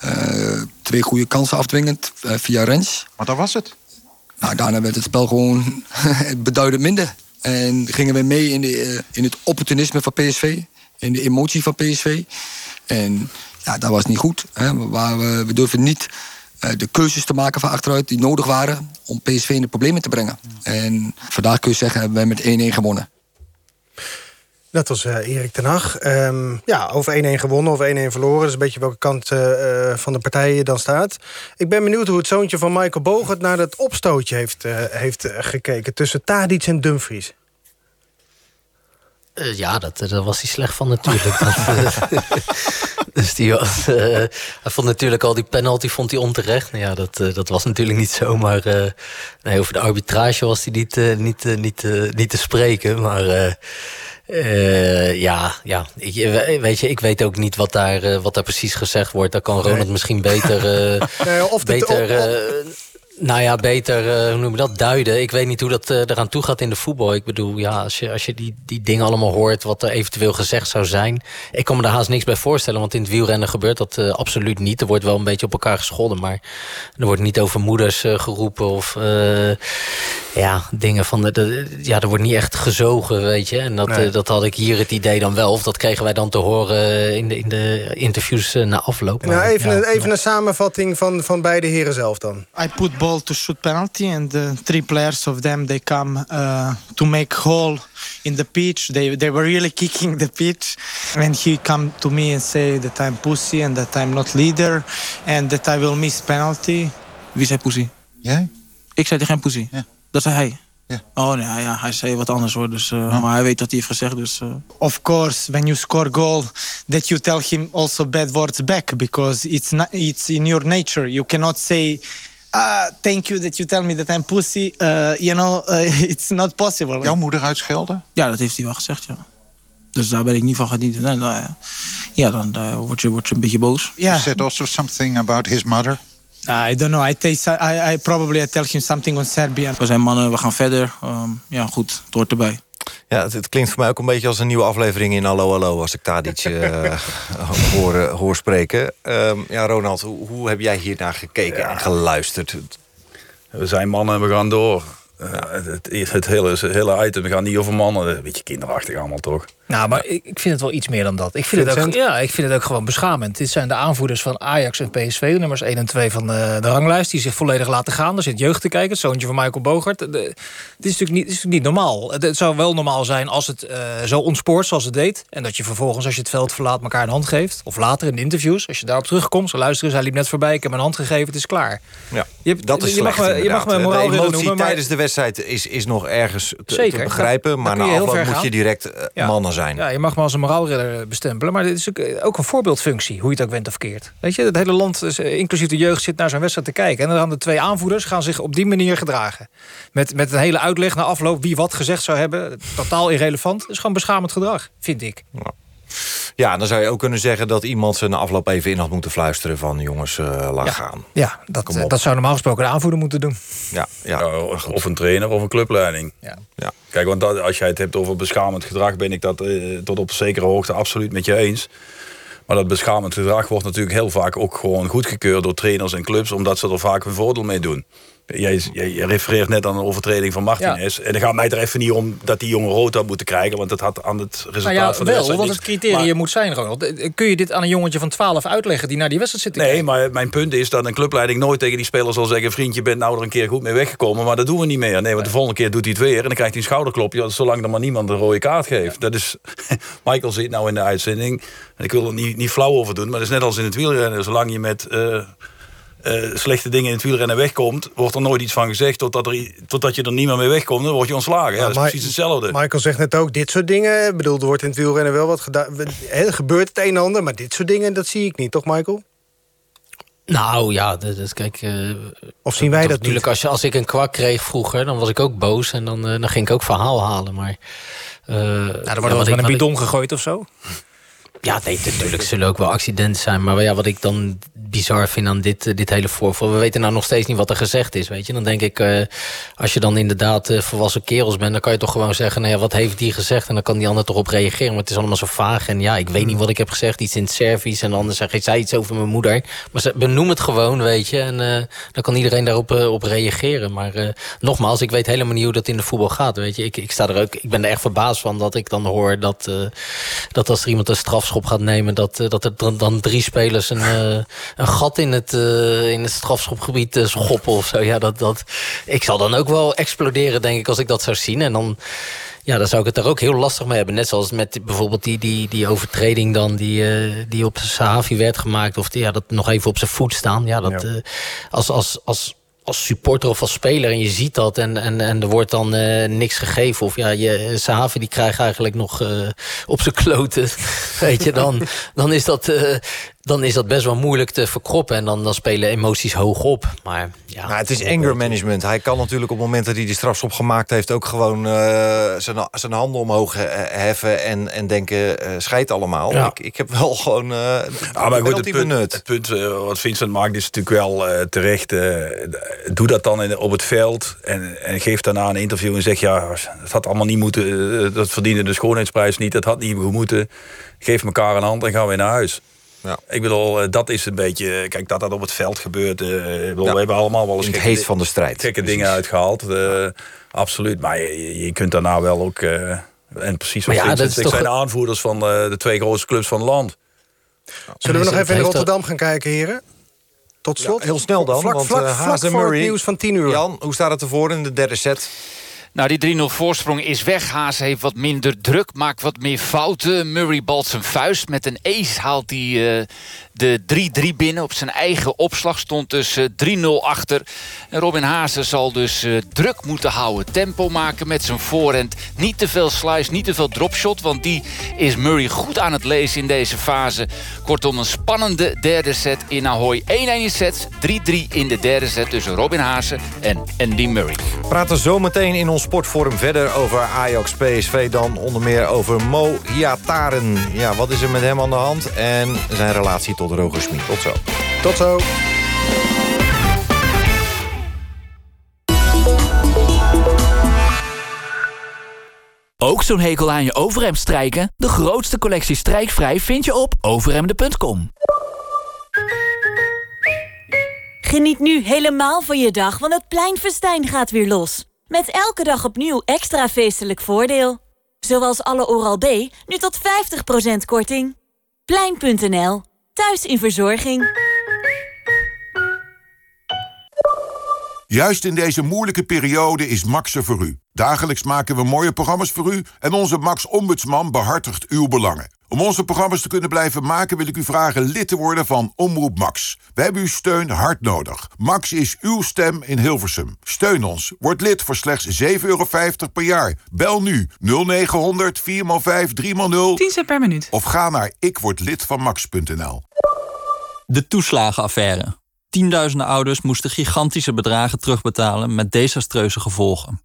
Eh, twee goede kansen afdwingend eh, via Rens. Maar dat was het. Nou, daarna werd het spel gewoon beduidend minder. En gingen we mee in, de, eh, in het opportunisme van PSV. In de emotie van PSV. En ja, dat was niet goed. Hè. We, waren- we durfden niet de keuzes te maken van achteruit die nodig waren... om PSV in de problemen te brengen. En vandaag kun je zeggen, hebben wij met 1-1 gewonnen. Dat was eh, Erik ten Hag. Ehm, ja, over 1-1 gewonnen of 1-1 verloren. Dat is een beetje welke kant eh, eh, van de partij je dan staat. Ik ben benieuwd hoe het zoontje van Michael Bogert... naar dat opstootje heeft, heeft gekeken tussen Tadic en Dumfries. Ja, dat, daar was hij slecht van natuurlijk. Dat, dus die was, hij vond natuurlijk al die penalty vond hij onterecht. Nou ja, dat, dat was natuurlijk niet zo. Maar nee, over de arbitrage was hij niet, niet, niet, niet te spreken. Maar eh, ja, ja ik, eh, weet je, ik weet ook niet wat daar, eh, wat daar precies gezegd wordt. Daar kan Ronald Nee. misschien beter... Nee, of beter nou ja, beter, eh, hoe noem je dat, duiden. Ik weet niet hoe dat eh, eraan toe gaat in de voetbal. Ik bedoel, ja, als je, als je die, die dingen allemaal hoort... wat er eventueel gezegd zou zijn... ik kan me daar haast niks bij voorstellen... want in het wielrennen gebeurt dat eh, absoluut niet. Er wordt wel een beetje op elkaar gescholden... maar er wordt niet over moeders eh, geroepen... of eh, ja, dingen van... De, de- ja, er wordt niet echt gezogen, weet je. En dat, Nee. dat had ik hier het idee dan wel... of dat kregen wij dan te horen in de, in de interviews na afloop. Nou, even, ja. een, even een samenvatting van, van beide heren zelf dan. I put ball to shoot penalty, and the three players of them they come uh, to make hole in the pitch. They they were really kicking the pitch, and he come to me and say that I'm pussy and that I'm not leader, and that I will miss penalty. Wie zei pussy? Jij? Ik zei tegen hem pussy. Ja. Dat zei hij. Ja. Oh nee, ja, hij zei wat anders hoor. Dus, uh, Maar hij weet wat hij heeft gezegd. Dus, uh... Of course, when you score goal, that you tell him also bad words back because it's not, it's in your nature. You cannot say. Ah, thank you that you tell me that I'm pussy. Uh, you know, uh, it's not possible. Jouw moeder uitschelden? Ja, dat heeft hij wel gezegd, ja. Dus daar ben ik niet van gediend. Nee, nou, ja. ja, dan uh, word, je, word je een beetje boos. You said also something about his mother. I don't know. I, taste, I, I probably I tell him something on Serbian. We zijn mannen, we gaan verder. Um, ja, goed, het hoort erbij. Ja, het, het klinkt voor mij ook een beetje als een nieuwe aflevering in Hallo Hallo... als ik Tadic uh, hoor, uh, hoor spreken. Um, ja, Ronald, hoe, hoe, heb jij hiernaar gekeken ja. en geluisterd? We zijn mannen en we gaan door. Uh, het, het, hele, het hele item, we gaan niet over mannen. Een beetje kinderachtig allemaal, toch? Nou, maar ik, ik vind het wel iets meer dan dat. Ik vind, het ook, ja, ik vind het ook gewoon beschamend. Dit zijn de aanvoerders van Ajax en PSV, nummers 1 en 2 van de, de ranglijst... die zich volledig laten gaan. Er zit jeugd te kijken, het zoontje van Michael Bogert. De, dit is natuurlijk niet, is natuurlijk niet normaal. Het, het, zou wel normaal zijn als het uh, zo ontspoort zoals het deed... en dat je vervolgens, als je het veld verlaat, elkaar een hand geeft. Of later in de interviews, als je daarop terugkomt... zo luisteren, hij liep net voorbij, ik heb een hand gegeven, het is klaar. Ja, je hebt, dat is je slecht, mag me, je mag me moraal de emotie noemen, maar... tijdens de wedstrijd is, is nog ergens te, Zeker, te begrijpen... maar na afloop moet je direct uh, ja. mannen zijn. Ja, je mag me als een moraalridder bestempelen. Maar dit is ook, ook, een voorbeeldfunctie, hoe je het ook went of keert. Weet je, het hele land, is, inclusief de jeugd, zit naar zo'n wedstrijd te kijken. En dan gaan de twee aanvoerders gaan zich op die manier gedragen. Met, met een hele uitleg na afloop wie wat gezegd zou hebben. Totaal irrelevant. Dat is gewoon beschamend gedrag, vind ik. Ja. Ja, dan zou je ook kunnen zeggen dat iemand ze na afloop even in had moeten fluisteren van jongens, uh, laat ja. gaan. Ja, dat, dat zou normaal gesproken de aanvoerder moeten doen. Ja, ja. ja of een trainer of een clubleiding. Ja. Ja. Kijk, want dat, als jij het hebt over beschamend gedrag, ben ik dat uh, tot op zekere hoogte absoluut met je eens. Maar dat beschamend gedrag wordt natuurlijk heel vaak ook gewoon goedgekeurd door trainers en clubs, omdat ze er vaak een voordeel mee doen. Jij, jij, refereert net aan een overtreding van Martinez. Ja. En dan gaat mij er even niet om dat die jongen rood had moeten krijgen. Want dat had aan het resultaat nou ja, van de wel, wedstrijd wat het criterium maar, moet zijn, Ronald. Kun je dit aan een jongetje van 12 uitleggen die naar die wedstrijd zit te Nee, kijken? maar mijn punt is dat een clubleiding nooit tegen die speler zal zeggen... vriend, je bent nou er een keer goed mee weggekomen, maar dat doen we niet meer. Nee, want de volgende keer doet hij het weer en dan krijgt hij een schouderklopje... zolang er maar niemand een rode kaart geeft. Ja. Dat is, Michael zit nou in de uitzending. En ik wil er niet, niet flauw over doen, maar dat is net als in het wielrennen. Zolang je met... Uh, eh, slechte dingen in het wielrennen wegkomt... wordt er nooit iets van gezegd totdat, er, totdat je er niet meer mee wegkomt. Dan word je ontslagen. Ja, dat is precies hetzelfde. Michael zegt net ook, dit soort dingen... Ik bedoel, er wordt in het wielrennen wel wat gedaan. Gebeurt het een en ander, maar dit soort dingen, dat zie ik niet. Toch, Michael? Nou ja, dat, dat- kijk... eh, Of zien wij dat Natuurlijk, niet? als, je, als ik een kwak kreeg vroeger, dan was ik ook boos. En dan, eh, dan ging ik ook verhaal halen. Maar, uh, Nou, er wordt wel een bidon gegooid of zo. Ja, nee, natuurlijk zullen ook wel accidenten zijn. Maar ja, wat ik dan bizar vind aan dit, eh, dit hele voorval... we weten nou nog steeds niet wat er gezegd is, weet je. Dan denk ik, eh, als je dan inderdaad eh, volwassen kerels bent... dan kan je toch gewoon zeggen, nou ja, wat heeft die gezegd? En dan kan die ander toch op reageren. Maar het is allemaal zo vaag. En ja, ik weet niet wat ik heb gezegd. Iets in het Servisch. En dan zeg ik, zei iets over mijn moeder. Maar ze, benoem het gewoon, weet je. En dan kan iedereen daarop op reageren. Maar nogmaals, ik weet helemaal niet hoe dat in de voetbal gaat, weet je. Ik, ik, sta er ook, ik ben er echt verbaasd van dat ik dan hoor... dat, dat als er iemand een strafschop gaat nemen... dat, dat er dan, dan drie spelers een, een gat in het, eh, in het strafschopgebied eh, schoppen of zo. Ja, dat, dat, ik zal dan ook wel exploderen, denk ik, als ik dat zou zien. En dan, ja, dan zou ik het er ook heel lastig mee hebben. Net zoals met bijvoorbeeld die, die, die overtreding dan... die, eh, die op Sahavi werd gemaakt. Of die, ja, dat nog even op zijn voet staan. Ja, dat, Ja. als... als, als als supporter of als speler en je ziet dat en, en, en er wordt dan niks gegeven. Of ja, je, Sahavi die krijgt eigenlijk nog op zijn kloten. Weet je, dan, dan, is dat, eh, dan is dat best wel moeilijk te verkroppen. En dan, dan spelen emoties hoog op. Maar ja, Nou, het is anger management. Hij kan natuurlijk op het moment dat hij die strafschop gemaakt heeft... ook gewoon eh, zijn, zijn handen omhoog he- heffen en, en denken... eh scheid allemaal. Ja. Ik, ik heb wel gewoon uh, Ja, maar goed, het punt, het punt wat Vincent maakt is natuurlijk wel eh, terecht. doe dat dan in, op het veld en, en geef daarna een interview en zeg... ja, het had allemaal niet moeten, dat verdiende de schoonheidsprijs niet... dat had niet moeten. Geef elkaar een hand en gaan weer naar huis. Ja. Ik bedoel, eh, dat is een beetje... Kijk, dat dat op het veld gebeurt. eh, ik bedoel, Ja. We hebben allemaal wel eens In het gekke heet van de strijd. gekke dingen uitgehaald. eh, absoluut. Maar je, je kunt daarna wel ook... eh, en precies wat ja, Vincent dat is toch- zijn de aanvoerders van eh, de twee grootste clubs van het land. Zullen we nog even in Rotterdam gaan kijken, heren? Tot slot. heel snel dan, Vlak, want vlak, eh, het Murray... nieuws van 10 uur. Jan, hoe staat het ervoor in de derde set? Nou, die 3-0 voorsprong is weg. Haas heeft wat minder druk, maakt wat meer fouten. Murray balt zijn vuist. Met een ace haalt hij eh, de 3-3 binnen. Op zijn eigen opslag stond dus eh, 3-0 achter. En Robin Haase zal dus eh, druk moeten houden. Tempo maken met zijn voorhand. Niet te veel slice, niet te veel dropshot. Want die is Murray goed aan het lezen in deze fase. Kortom, een spannende derde set in Ahoy. 1-1 in sets, 3-3 in de derde set tussen Robin Haase en Andy Murray. We praten zometeen in ons sportforum verder over Ajax PSV. Dan onder meer over Mo Iataren. Ja, wat is er met hem aan de hand? En zijn relatie tot Roger Smit. Tot zo. Tot zo. Ook zo'n hekel aan je overhemd strijken? De grootste collectie strijkvrij vind je op overhemden.com. Geniet nu helemaal van je dag, want het pleinfestijn gaat weer los. Met elke dag opnieuw extra feestelijk voordeel. Zoals alle Oral-B, nu tot 50% korting. Plein.nl, thuis in verzorging. Juist in deze moeilijke periode is Max er voor u. Dagelijks maken we mooie programma's voor u... en onze Max-ombudsman behartigt uw belangen. Om onze programma's te kunnen blijven maken... wil ik u vragen lid te worden van Omroep Max. We hebben uw steun hard nodig. Max is uw stem in Hilversum. Steun ons. Word lid voor slechts 7,50 euro per jaar. Bel nu 0900 4x5 3x0 10 cent per minuut. of ga naar ikwordlidvanmax.nl. De toeslagenaffaire. Tienduizenden ouders moesten gigantische bedragen terugbetalen met desastreuze gevolgen.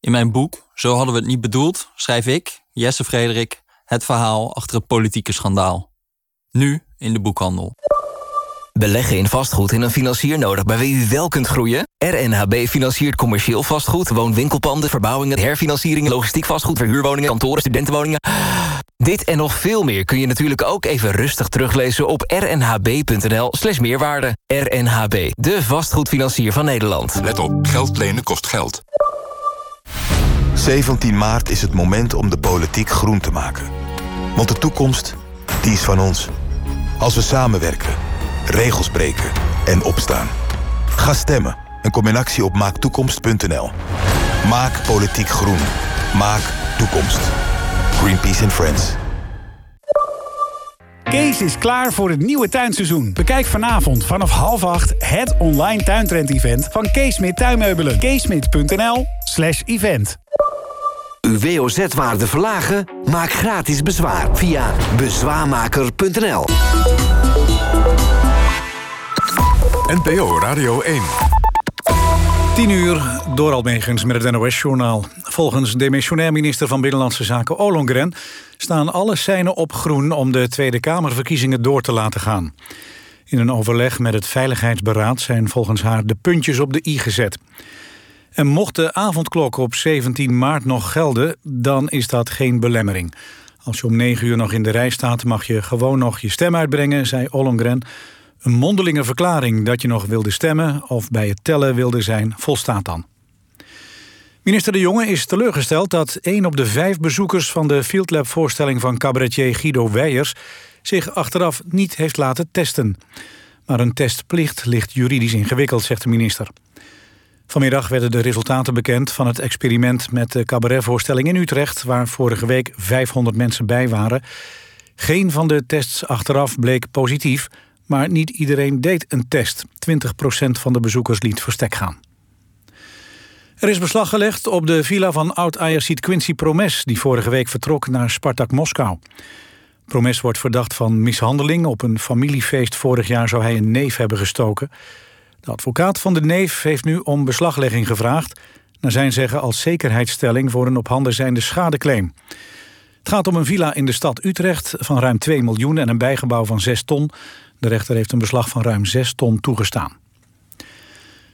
In mijn boek Zo hadden we het niet bedoeld schrijf ik, Jesse Frederik, het verhaal achter het politieke schandaal. Nu in de boekhandel. Beleggen in vastgoed en een financier nodig bij wie u wel kunt groeien? RNHB financiert commercieel vastgoed, woonwinkelpanden, verbouwingen, herfinancieringen, logistiek vastgoed, verhuurwoningen, kantoren, studentenwoningen. Dit en nog veel meer kun je natuurlijk ook even rustig teruglezen op rnhb.nl slash meerwaarde. RNHB, de vastgoedfinancier van Nederland. Let op, geld lenen kost geld. 17 maart is het moment om de politiek groen te maken. Want de toekomst, die is van ons. Als we samenwerken, regels breken en opstaan. Ga stemmen en kom in actie op maaktoekomst.nl. Maak politiek groen. Maak toekomst. Greenpeace and Friends. Kees is klaar voor het nieuwe tuinseizoen. Bekijk vanavond vanaf half acht het online tuintrend-event van Kees Smit Tuinmeubelen. keesmit.nl slash event. Uw WOZ-waarde verlagen? Maak gratis bezwaar via bezwaarmaker.nl. NPO Radio 1. 10 uur, door Almegens met het NOS-journaal. Volgens demissionair minister van Binnenlandse Zaken Ollongren... staan alle seinen op groen om de Tweede Kamerverkiezingen door te laten gaan. In een overleg met het Veiligheidsberaad zijn volgens haar de puntjes op de i gezet. En mocht de avondklok op 17 maart nog gelden, dan is dat geen belemmering. Als je om 9 uur nog in de rij staat, mag je gewoon nog je stem uitbrengen, zei Ollongren... Een mondelinge verklaring dat je nog wilde stemmen of bij het tellen wilde zijn, volstaat dan. Minister De Jonge is teleurgesteld dat één op de vijf bezoekers van de Fieldlab-voorstelling van cabaretier Guido Weijers zich achteraf niet heeft laten testen. Maar een testplicht ligt juridisch ingewikkeld, zegt de minister. Vanmiddag werden de resultaten bekend van het experiment met de cabaretvoorstelling in Utrecht, waar vorige week 500 mensen bij waren. Geen van de tests achteraf bleek positief, maar niet iedereen deed een test. 20% van de bezoekers liet verstek gaan. Er is beslag gelegd op de villa van oud-Ajaxiet Quincy Promes... die vorige week vertrok naar Spartak Moskou. Promes wordt verdacht van mishandeling. Op een familiefeest vorig jaar zou hij een neef hebben gestoken. De advocaat van de neef heeft nu om beslaglegging gevraagd... naar zijn zeggen als zekerheidsstelling voor een op handen zijnde schadeclaim. Het gaat om een villa in de stad Utrecht van ruim 2 miljoen... en een bijgebouw van 6 ton. De rechter heeft een beslag van ruim 6 ton toegestaan.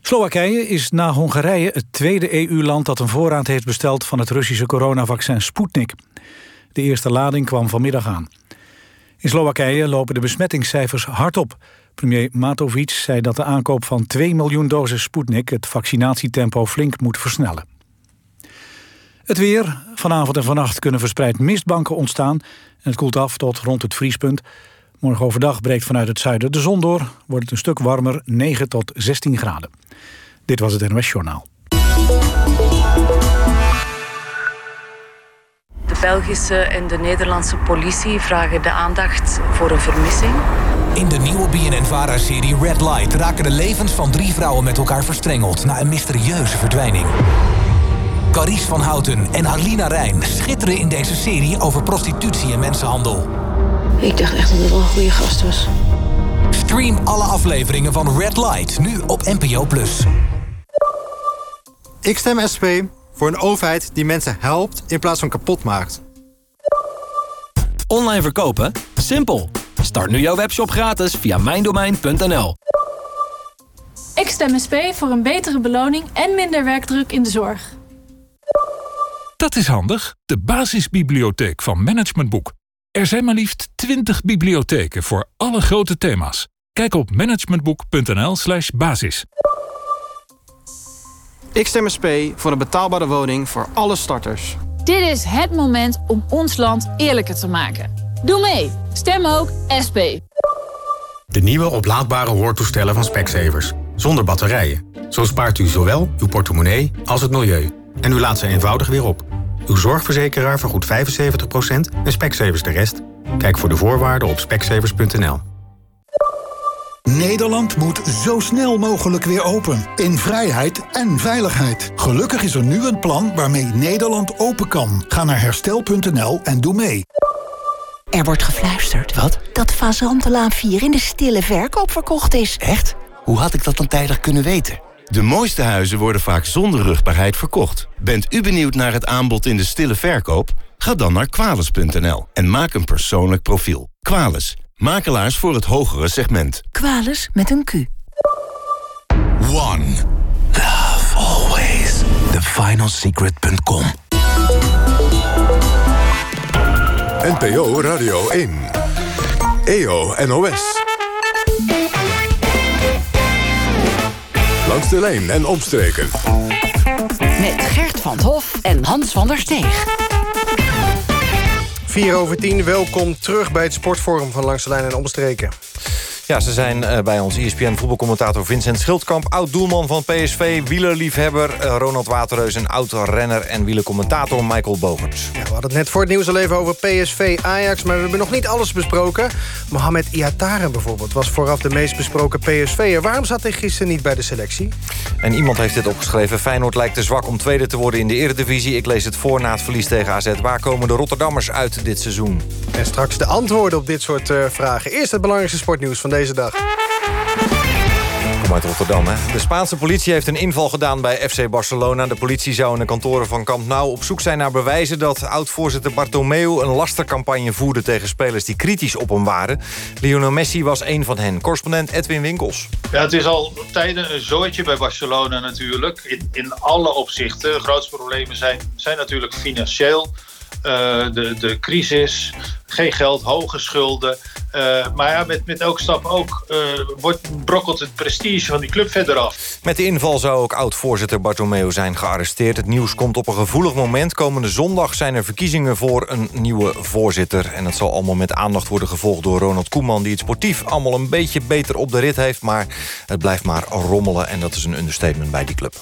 Slowakije is na Hongarije het tweede EU-land dat een voorraad heeft besteld van het Russische coronavaccin Sputnik. De eerste lading kwam vanmiddag aan. In Slowakije lopen de besmettingscijfers hard op. Premier Matovic zei dat de aankoop van 2 miljoen doses Sputnik het vaccinatietempo flink moet versnellen. Het weer. Vanavond en vannacht kunnen verspreid mistbanken ontstaan. En het koelt af tot rond het vriespunt. Morgen overdag breekt vanuit het zuiden de zon door. Wordt het een stuk warmer, 9 tot 16 graden. Dit was het NOS Journaal. De Belgische en de Nederlandse politie vragen de aandacht voor een vermissing. In de nieuwe BNN-VARA-serie Red Light raken de levens van drie vrouwen met elkaar verstrengeld na een mysterieuze verdwijning. Carice van Houten en Alina Rijn schitteren in deze serie over prostitutie en mensenhandel. Ik dacht echt dat het wel een goede gast was. Stream alle afleveringen van Red Light nu op NPO+. Ik stem SP voor een overheid die mensen helpt in plaats van kapot maakt. Online verkopen? Simpel. Start nu jouw webshop gratis via mijndomein.nl. Ik stem SP voor een betere beloning en minder werkdruk in de zorg. Dat is handig. De basisbibliotheek van Management Boek. Er zijn maar liefst 20 bibliotheken voor alle grote thema's. Kijk op managementboek.nl slash basis. Ik stem SP voor een betaalbare woning voor alle starters. Dit is het moment om ons land eerlijker te maken. Doe mee. Stem ook SP. De nieuwe oplaadbare hoortoestellen van Specsavers. Zonder batterijen. Zo spaart u zowel uw portemonnee als het milieu. En u laat ze eenvoudig weer op. Uw zorgverzekeraar vergoedt 75% en Specsavers de rest. Kijk voor de voorwaarden op specsavers.nl. Nederland moet zo snel mogelijk weer open. In vrijheid en veiligheid. Gelukkig is er nu een plan waarmee Nederland open kan. Ga naar herstel.nl en doe mee. Er wordt gefluisterd. Wat? Dat Fazantelaan 4 in de stille verkoop verkocht is. Echt? Hoe had ik dat dan tijdig kunnen weten? De mooiste huizen worden vaak zonder rugbaarheid verkocht. Bent u benieuwd naar het aanbod in de stille verkoop? Ga dan naar kwales.nl en maak een persoonlijk profiel. Kwales, makelaars voor het hogere segment. Kwales met een Q. One. Love always. TheFinalSecret.com NPO Radio 1. EO NOS. Langs de lijn en omstreken. Met Gert van Hof en Hans van der Steeg. 4 over 10, welkom terug bij het Sportforum van Langs de Lijn en Omstreken. Ja, ze zijn uh, bij ons ESPN voetbalcommentator Vincent Schildkamp... oud-doelman van PSV, wielerliefhebber uh, Ronald Waterreus... en oud-renner en wielercommentator Michael Bogert. Ja, we hadden het net voor het nieuws al even over PSV, Ajax... maar we hebben nog niet alles besproken. Mohamed Iataren bijvoorbeeld was vooraf de meest besproken PSV'er. Waarom zat hij gisteren niet bij de selectie? En iemand heeft dit opgeschreven. Feyenoord lijkt te zwak om tweede te worden in de Eredivisie. Ik lees het voor na het verlies tegen AZ. Waar komen de Rotterdammers uit dit seizoen? En straks de antwoorden op dit soort uh, vragen. Eerst het belangrijkste sportnieuws van deze dag. Kom uit Rotterdam, hè? De Spaanse politie heeft een inval gedaan bij FC Barcelona. De politie zou in de kantoren van Camp Nou op zoek zijn naar bewijzen... dat oud-voorzitter Bartomeu een lastercampagne voerde... tegen spelers die kritisch op hem waren. Lionel Messi was een van hen. Correspondent Edwin Winkels. Ja, het is al tijden een zooitje bij Barcelona natuurlijk. In, in alle opzichten. De grootste problemen zijn, zijn natuurlijk financieel... Uh, de, de crisis, geen geld, hoge schulden. Uh, maar ja, met, met elke stap ook uh, wordt, brokkelt het prestige van die club verder af. Met de inval zou ook oud-voorzitter Bartomeu zijn gearresteerd. Het nieuws komt op een gevoelig moment. Komende zondag zijn er verkiezingen voor een nieuwe voorzitter. En dat zal allemaal met aandacht worden gevolgd door Ronald Koeman... die het sportief allemaal een beetje beter op de rit heeft. Maar het blijft maar rommelen en dat is een understatement bij die club.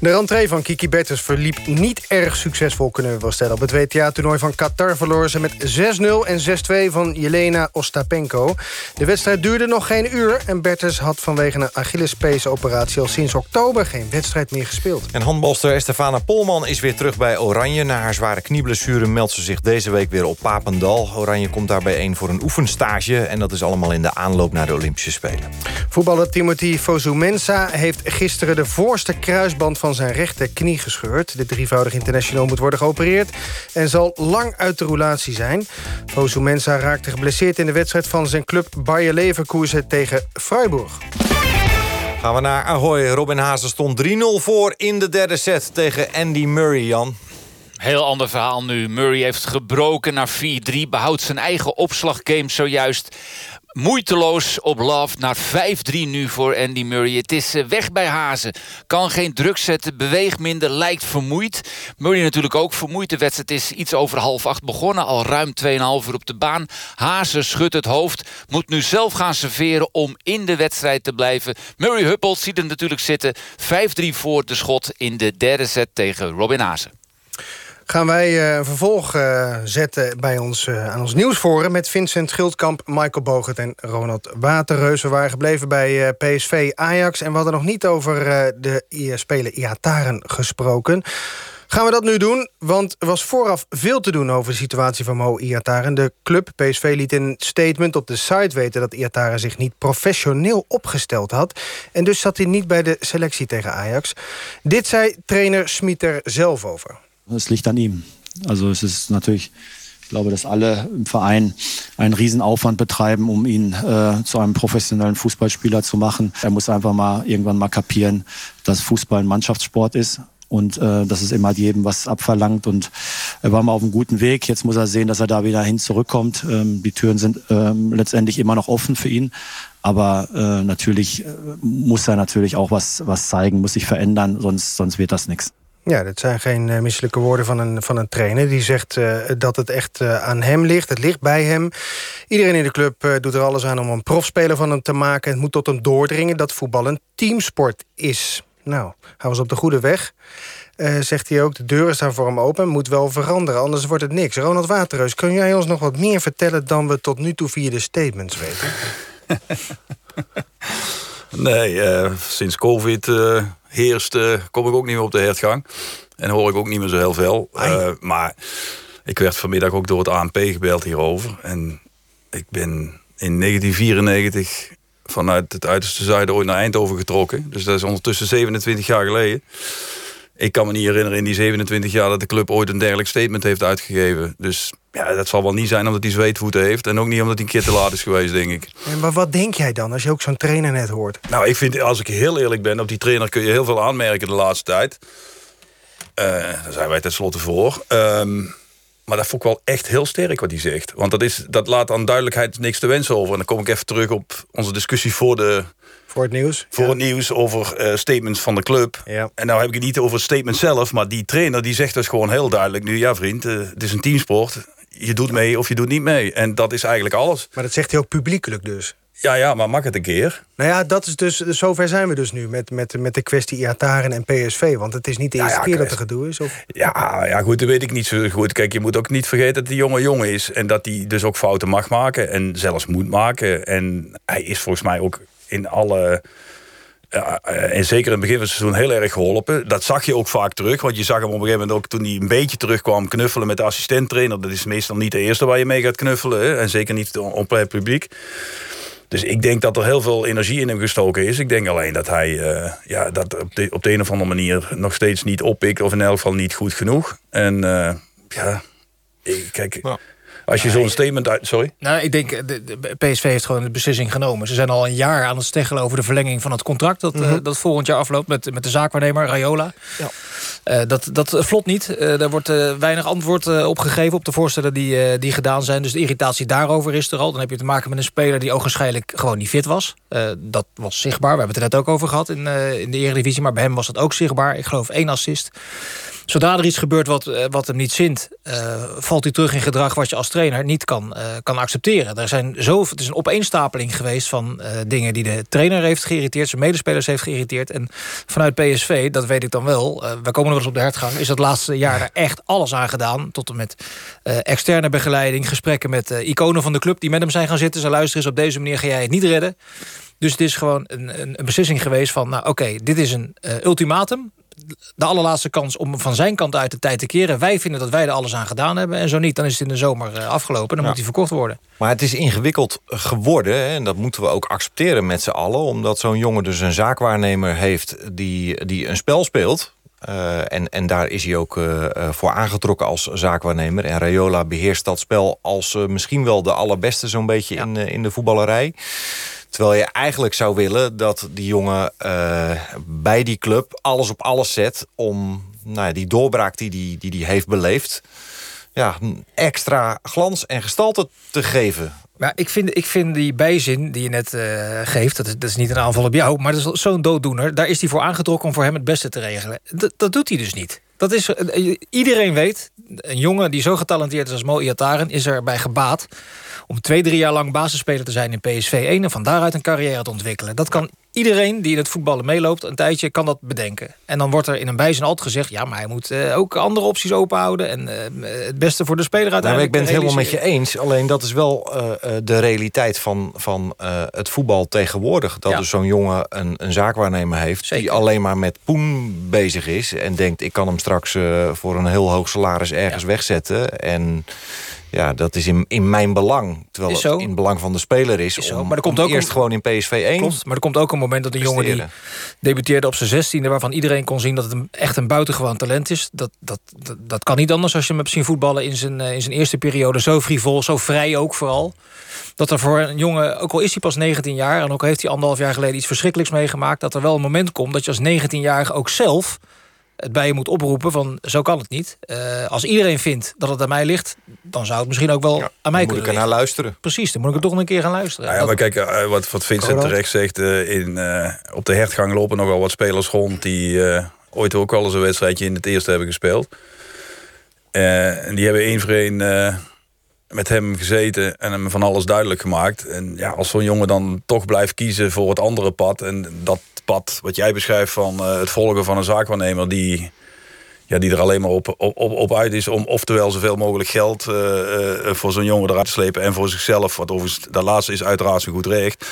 De rentree van Kiki Bertens verliep niet erg succesvol, kunnen we wel stellen. Op het WTA-toernooi van Qatar verloren ze met 6-0 en 6-2 van Jelena Ostapenko. De wedstrijd duurde nog geen uur en Bertens had vanwege een Achillespees-operatie... al sinds oktober geen wedstrijd meer gespeeld. En handbalster Estefana Polman is weer terug bij Oranje. Na haar zware knieblessure meldt ze zich deze week weer op Papendal. Oranje komt daarbij een voor een oefenstage... en dat is allemaal in de aanloop naar de Olympische Spelen. Voetballer Timothy Fosu-Mensah heeft gisteren de voorste kruis kruisband van zijn rechterknie gescheurd. De drievoudig international moet worden geopereerd... en zal lang uit de roulatie zijn. Fosu Mensa raakte geblesseerd in de wedstrijd van zijn club... Bayer Leverkusen tegen Freiburg. Gaan we naar Ahoy. Robin Hazen stond 3-0 voor in de derde set tegen Andy Murray, Jan. Heel ander verhaal nu. Murray heeft gebroken naar 4-3. Behoudt zijn eigen opslaggame zojuist moeiteloos op love naar 5-3 nu voor Andy Murray. Het is eh, weg bij Hazen. Kan geen druk zetten, beweegt minder, lijkt vermoeid. Murray natuurlijk ook vermoeid. De wedstrijd is iets over half acht begonnen. Al ruim 2,5 uur op de baan. Hazen schudt het hoofd. Moet nu zelf gaan serveren om in de wedstrijd te blijven. Murray Huppelt ziet hem natuurlijk zitten. 5-3 voor de schot in de derde set tegen Robin Hazen gaan wij een uh, vervolg uh, zetten bij ons, uh, aan ons nieuwsforum... met Vincent Schildkamp, Michael Bogert en Ronald Waterreus. We waren gebleven bij PSV Ajax... en we hadden nog niet over de speler Iataren gesproken... Gaan we dat nu doen? Want er was vooraf veel te doen over de situatie van Mo Iataren. De club PSV liet in een statement op de site weten... dat Iataren zich niet professioneel opgesteld had. En dus zat hij niet bij de selectie tegen Ajax. Dit zei trainer Smieter zelf over. Es liegt an ihm. Also es ist natürlich, ich glaube, dass alle im Verein einen Riesenaufwand betreiben, um ihn äh, zu einem professionellen Fußballspieler zu machen. Er muss einfach mal irgendwann mal kapieren, dass Fußball ein Mannschaftssport ist und äh, dass es immer jedem was abverlangt. Und er war mal auf einem guten Weg. Jetzt muss er sehen, dass er da wieder hin zurückkommt. Ähm, die Türen sind ähm, letztendlich immer noch offen für ihn. Aber äh, natürlich äh, muss er natürlich auch was, was zeigen, muss sich verändern, sonst, sonst wird das nichts. Ja, dat zijn geen uh, misselijke woorden van een, van een trainer. Die zegt uh, dat het echt uh, aan hem ligt. Het ligt bij hem. Iedereen in de club doet er alles aan om een profspeler van hem te maken. Het moet tot hem doordringen dat voetbal een teamsport is. Nou, hij was op de goede weg. zegt hij ook, de deuren staan voor hem open. Moet wel veranderen, anders wordt het niks. Ronald Waterreus, kun jij ons nog wat meer vertellen... dan we tot nu toe via de statements weten? nee, sinds covid heerst, kom ik ook niet meer op de hertgang. En hoor ik ook niet meer zo heel veel. Uh, maar ik werd vanmiddag ook door het ANP gebeld hierover. En ik ben in 1994 vanuit het uiterste zuiden ooit naar Eindhoven getrokken. Dus dat is ondertussen 27 jaar geleden. Ik kan me niet herinneren in die 27 jaar dat de club ooit een dergelijk statement heeft uitgegeven. Dus ja, dat zal wel niet zijn omdat hij zweetvoeten heeft. En ook niet omdat hij een keer te laat is geweest, denk ik. En maar wat denk jij dan als je ook zo'n trainer net hoort? Nou, ik vind, als ik heel eerlijk ben, op die trainer kun je heel veel aanmerken de laatste tijd. Uh, daar zijn wij tenslotte voor. Um, maar dat vond ik wel echt heel sterk wat hij zegt. Want dat, is, dat laat aan duidelijkheid niks te wensen over. En dan kom ik even terug op onze discussie voor de, voor het nieuws? Voor het nieuws over uh, statements van de club. Ja. En nou heb ik het niet over het statement zelf... maar die trainer die zegt dus gewoon heel duidelijk... nu ja vriend, uh, het is een teamsport. Je doet mee of je doet niet mee. En dat is eigenlijk alles. Maar dat zegt hij ook publiekelijk dus? Ja, ja, maar mag het een keer? Nou ja, dat is dus, zover zijn we dus nu met, met, met de kwestie Iataren en PSV. Want het is niet de Ja, eerste ja, keer dat er gedoe is. Of... Ja, ja, goed, dat weet ik niet zo goed. Kijk, je moet ook niet vergeten dat die jonge jongen is. En dat hij dus ook fouten mag maken. En zelfs moet maken. En hij is volgens mij ook in alle... ja, eh, en zeker in het begin van het seizoen heel erg geholpen. Dat zag je ook vaak terug. Want je zag hem op een gegeven moment ook toen hij een beetje terugkwam... knuffelen met de assistenttrainer. Dat is meestal niet de eerste waar je mee gaat knuffelen. En zeker niet op het publiek. Dus ik denk dat er heel veel energie in hem gestoken is. Ik denk alleen dat hij eh, ja, dat op, de, op de een of andere manier nog steeds niet oppikt. Of in elk geval niet goed genoeg. En eh, ja, ik, kijk, als je zo'n statement uit... Sorry? Nou, ik denk, de, de PSV heeft gewoon de beslissing genomen. Ze zijn al een jaar aan het steggelen over de verlenging van het contract... dat, eh, Mhm. dat volgend jaar afloopt met, met de zaakwaarnemer Rayola. Eh, dat, dat vlot niet. Eh daar wordt eh, weinig antwoord eh, op gegeven op de voorstellen die, eh, die gedaan zijn. Dus de irritatie daarover is er al. Dan heb je te maken met een speler die ogenschijnlijk gewoon niet fit was. Eh, dat was zichtbaar. We hebben het er net ook over gehad in, eh, in de Eredivisie. Maar bij hem was dat ook zichtbaar. Ik geloof één assist. Zodra er iets gebeurt wat, eh, wat hem niet zint... eh, valt hij terug in gedrag wat je als trainer niet kan, eh, kan accepteren. Er zijn zo, het is een opeenstapeling geweest van dingen die de trainer heeft geïrriteerd... zijn medespelers heeft geïrriteerd. En vanuit PSV, dat weet ik dan wel... we komen nog eens op de hertgang... is dat laatste jaar er echt alles aan gedaan. Tot en met externe begeleiding, gesprekken met iconen van de club... die met hem zijn gaan zitten. Ze luisteren eens, op deze manier ga jij het niet redden. Dus het is gewoon een, een, een beslissing geweest van... nou oké, dit is een ultimatum de allerlaatste kans om van zijn kant uit de tijd te keren. Wij vinden dat wij er alles aan gedaan hebben. En zo niet, dan is het in de zomer eh, afgelopen. Dan Ja. moet hij verkocht worden. Maar het is ingewikkeld geworden. hè, En dat moeten we ook accepteren met z'n allen. Omdat zo'n jongen dus een zaakwaarnemer heeft die, die een spel speelt. Eh, en, en daar is hij ook eh, voor aangetrokken als zaakwaarnemer. En Rayola beheerst dat spel als misschien wel de allerbeste zo'n beetje in, in de voetballerij. Terwijl je eigenlijk zou willen dat die jongen eh, bij die club alles op alles zet... om nou, ja, die doorbraak die hij die, die die heeft beleefd... Ja, extra glans en gestalte te geven. Maar ik vind, ik vind die bijzin die je net eh, geeft... Dat is, dat is niet een aanval op jou, maar dat is zo'n dooddoener. Daar is hij voor aangetrokken om voor hem het beste te regelen. Dat, dat doet hij dus niet. Dat is, eh, iedereen weet, een jongen die zo getalenteerd is als Mo Iataren... is erbij gebaat om twee, drie jaar lang basisspeler te zijn in PSV 1... en van daaruit een carrière te ontwikkelen. Dat kan iedereen die in het voetballen meeloopt... een tijdje kan dat bedenken. En dan wordt er in een bijzin altijd gezegd... ja, maar hij moet eh, ook andere opties openhouden... en eh, het beste voor de speler Nou, maar uiteindelijk ik ben het helemaal met je eens. Alleen dat is wel eh, de realiteit van, van het voetbal tegenwoordig. Dat Ja. dus zo'n jongen een, een zaakwaarnemer heeft... die alleen maar met poen bezig is... en denkt, ik kan hem straks voor een heel hoog salaris ergens wegzetten. En ja, dat is in, in mijn belang. Terwijl Is het in het belang van de speler is... om, maar er komt om ook eerst een- gewoon in PSV 1... Klopt, maar er komt ook een moment dat een jongen die debuteerde op zijn zestiende... waarvan iedereen kon zien dat het een, echt een buitengewoon talent is. Dat, dat, dat, dat kan niet anders als je hem hebt zien voetballen in zijn, eh, in zijn eerste periode. Zo frivol, zo vrij ook vooral. Dat er voor een jongen, ook al is hij pas 19 jaar... en ook al heeft hij anderhalf jaar geleden iets verschrikkelijks meegemaakt... dat er wel een moment komt dat je als 19-jarige ook zelf het bij je moet oproepen van zo kan het niet. Eh, als iedereen vindt dat het aan mij ligt... dan zou het misschien ook wel aan mij moet kunnen ik er liggen. naar luisteren. Precies, dan moet ik er toch nog een keer gaan luisteren. Nou ja, maar kijk, eh, wat, wat Vincent Correct. terecht zegt... eh, in, eh, op de hertgang lopen nogal wat spelers rond... die eh, ooit ook wel eens een wedstrijdje in het eerste hebben gespeeld. Eh, en die hebben één voor één met hem gezeten en hem van alles duidelijk gemaakt. En ja, als zo'n jongen dan toch blijft kiezen voor het andere pad... en dat pad wat jij beschrijft van eh, het volgen van een zaakwaarnemer... die ja, die er alleen maar op, op, op, uit is om oftewel zoveel mogelijk geld eh, eh, voor zo'n jongen eruit te slepen en voor zichzelf, wat overigens dat laatste is uiteraard zo goed recht.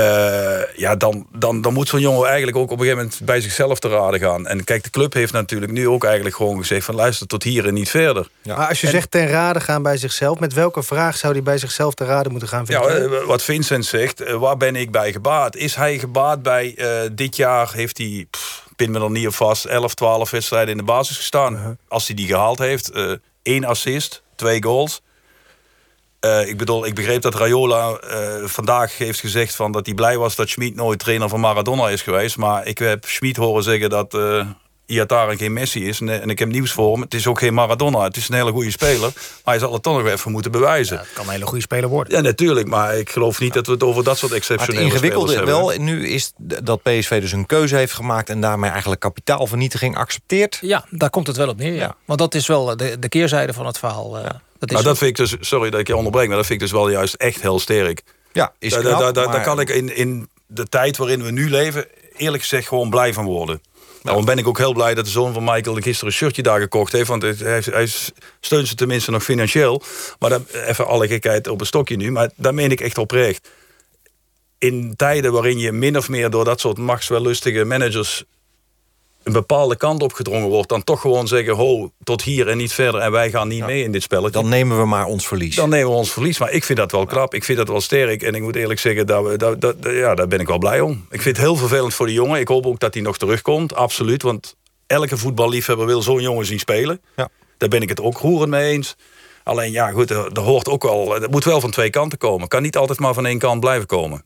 Eh, ja, dan, dan, dan moet zo'n jongen eigenlijk ook op een gegeven moment bij zichzelf te raden gaan. En kijk, de club heeft natuurlijk nu ook eigenlijk gewoon gezegd van luister tot hier en niet verder. Maar als je En- zegt ten rade gaan bij zichzelf... met welke vraag zou hij bij zichzelf te raden moeten gaan? Ja, vind je? eh, wat Vincent zegt, eh, waar ben ik bij gebaat? Is hij gebaat bij eh, dit jaar heeft hij, pff, pin me er niet op vast, 11, 12 wedstrijden in de basis gestaan. Uh-huh. Als hij die gehaald heeft, eh één assist, twee goals. Eh, ik bedoel, ik begreep dat Rayola eh, vandaag heeft gezegd van dat hij blij was dat Schmid nooit trainer van Maradona is geweest. Maar ik heb Schmid horen zeggen dat eh Iataren geen Messi is. En, en ik heb nieuws voor hem. Het is ook geen Maradona. Het is een hele goede speler. Maar hij zal het toch nog even moeten bewijzen. Het kan een hele goede speler worden. Ja, natuurlijk. Maar ik geloof niet dat we het over dat soort Maar het exceptionele ingewikkelde spelers hebben. wel nu is dat PSV dus een keuze heeft gemaakt... en daarmee eigenlijk kapitaalvernietiging accepteert. Ja, daar komt het wel op neer. Ja. Want dat is wel de, de keerzijde van het verhaal. eh, dat is Maar dat vind ik dus, sorry dat ik je onderbreek, maar dat vind ik dus wel juist echt heel sterk. Ja, is daar, knap, daar, daar, maar- daar kan ik in, in de tijd waarin we nu leven... eerlijk gezegd gewoon blij van worden. Daarom ben ik ook heel blij dat de zoon van Michael gisteren een shirtje daar gekocht heeft. Want hij, hij, hij steunt ze tenminste nog financieel. Maar dan, even alle gekheid op een stokje nu. Maar daar meen ik echt oprecht. In tijden waarin je min of meer door dat soort machtswellustige managers een bepaalde kant op gedrongen wordt, dan toch gewoon zeggen: ho, tot hier en niet verder. En wij gaan niet mee in dit spelletje. Dan nemen we maar ons verlies. Dan nemen we ons verlies. Maar ik vind dat wel knap. Ik vind dat wel sterk. En ik moet eerlijk zeggen, dat we, dat, dat, ja, daar ben ik wel blij om. Ik vind het heel vervelend voor de jongen. Ik hoop ook dat hij nog terugkomt. Absoluut. Want elke voetballiefhebber wil zo'n jongen zien spelen. Ja. Daar ben ik het ook roerend mee eens. Alleen ja, goed, er, er hoort ook wel. Het moet wel van twee kanten komen. Kan niet altijd maar van één kant blijven komen.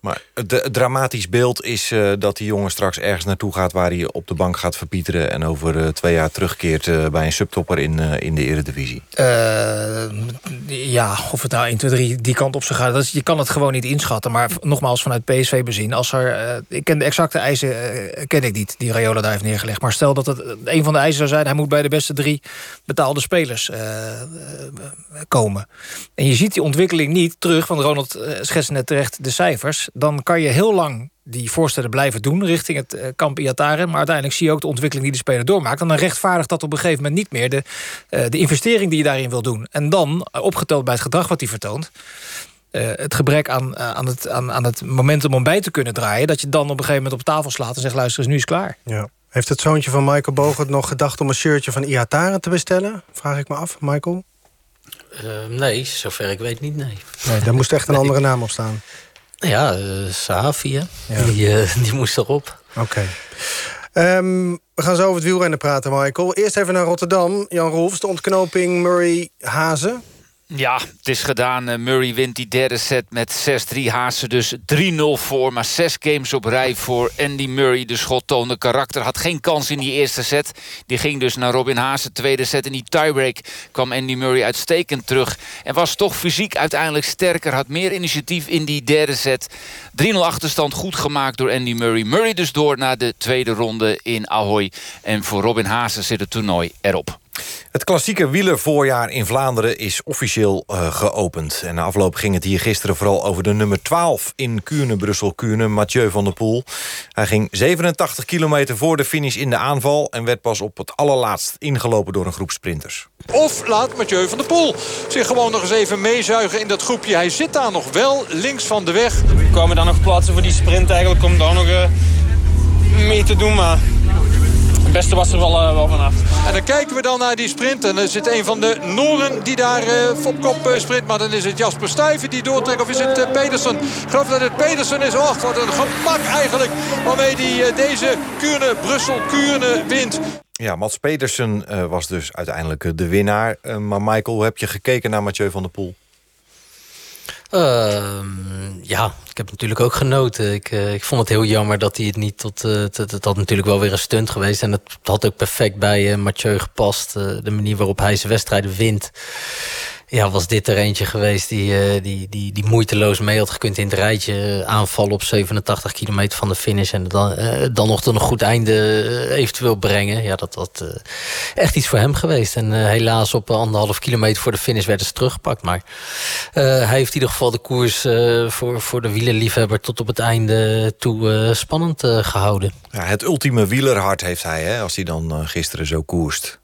Maar het, dramatisch beeld is eh, dat die jongen straks ergens naartoe gaat... waar hij op de bank gaat verpieteren... en over eh, twee jaar terugkeert eh, bij een subtopper in, in de Eredivisie. Ja, of het nou 1, 2, 3 die kant op zou gaan. Dat je kan het gewoon niet inschatten. Maar nogmaals, vanuit PSV bezien. Als er, ik ken de exacte eisen ken ik niet, die Rayola daar heeft neergelegd. Maar stel dat het een van de eisen zou zijn... hij moet bij de beste drie betaalde spelers komen. En je ziet die ontwikkeling niet terug. Want Ronald schetst net terecht de cijfers. Dan kan je heel lang die voorstellen blijven doen richting het eh, kamp Iataren. Maar uiteindelijk zie je ook de ontwikkeling die de speler doormaakt. En dan rechtvaardigt dat op een gegeven moment niet meer de, eh, de investering die je daarin wil doen. En dan, eh, opgeteld bij het gedrag wat hij vertoont... eh, het gebrek aan, aan, het, aan, aan het momentum om bij te kunnen draaien... dat je dan op een gegeven moment op tafel slaat en zegt... luister eens, nu is het klaar. Ja. Heeft het zoontje van Michael Bogert nog gedacht om een shirtje van Iataren te bestellen? Vraag ik me af, Michael. Eh, nee, zover ik weet niet, nee. Nee, daar moest echt een andere naam op staan. Ja, hè? Die, eh, die moest erop. Oké. Ehm, we gaan zo over het wielrennen praten, Michael. Eerst even naar Rotterdam. Jan Rolfs, de ontknoping Murray-Hazen. Ja, het is gedaan. Eh, Murray wint die derde set met 6-3. Haase dus 3-0 voor. Maar zes games op rij voor Andy Murray. De schot toonde karakter. Had geen kans in die eerste set. Die ging dus naar Robin Haase. Tweede set in die tiebreak kwam Andy Murray uitstekend terug. En was toch fysiek uiteindelijk sterker. Had meer initiatief in die derde set. 3-0 achterstand goed gemaakt door Andy Murray. Murray dus door naar de tweede ronde in Ahoy. En voor Robin Haase zit het toernooi erop. Het klassieke wielervoorjaar in Vlaanderen is officieel eh, geopend. En na afloop ging het hier gisteren vooral over de nummer 12 in Kuurne, Brussel-Kuurne, Mathieu van der Poel. Hij ging 87 kilometer voor de finish in de aanval... en werd pas op het allerlaatst ingelopen door een groep sprinters. Of laat Mathieu van der Poel zich gewoon nog eens even meezuigen in dat groepje. Hij zit daar nog wel, links van de weg. We kwamen dan nog plaatsen voor die sprint eigenlijk om daar nog eh, mee te doen. Maar het beste was er wel, eh, wel vanaf. En dan kijken we dan naar die sprint. En er zit een van de Noren die daar eh, op kop eh, sprint. Maar dan is het Jasper Stuyven die doortrekt. Of is het Pedersen? Ik geloof dat het Pedersen is. Och, wat een gemak eigenlijk. Waarmee die, deze Kuurne, Brussel-Kuurne wint. Ja, Mats Pedersen eh, was dus uiteindelijk de winnaar. Maar Michael, hoe heb je gekeken naar Mathieu van der Poel? Ehm, ja, ik heb natuurlijk ook genoten. Ik, eh, ik vond het heel jammer dat hij het niet tot... eh, het, had natuurlijk wel weer een stunt geweest. En het had ook perfect bij eh, Mathieu gepast. de manier waarop hij zijn wedstrijden wint. Ja, was dit er eentje geweest die, eh, die, die, die moeiteloos mee had gekund in het rijtje. eh, aanvallen op 87 kilometer van de finish. En dan, eh, dan nog tot een goed einde eventueel brengen. Ja, dat was echt iets voor hem geweest. En helaas op anderhalf kilometer voor de finish werden ze teruggepakt. Maar hij heeft in ieder geval de koers voor, voor de wielerliefhebber tot op het einde toe spannend eh, gehouden. Ja, het ultieme wielerhart heeft hij, hè, als hij dan gisteren zo koerst.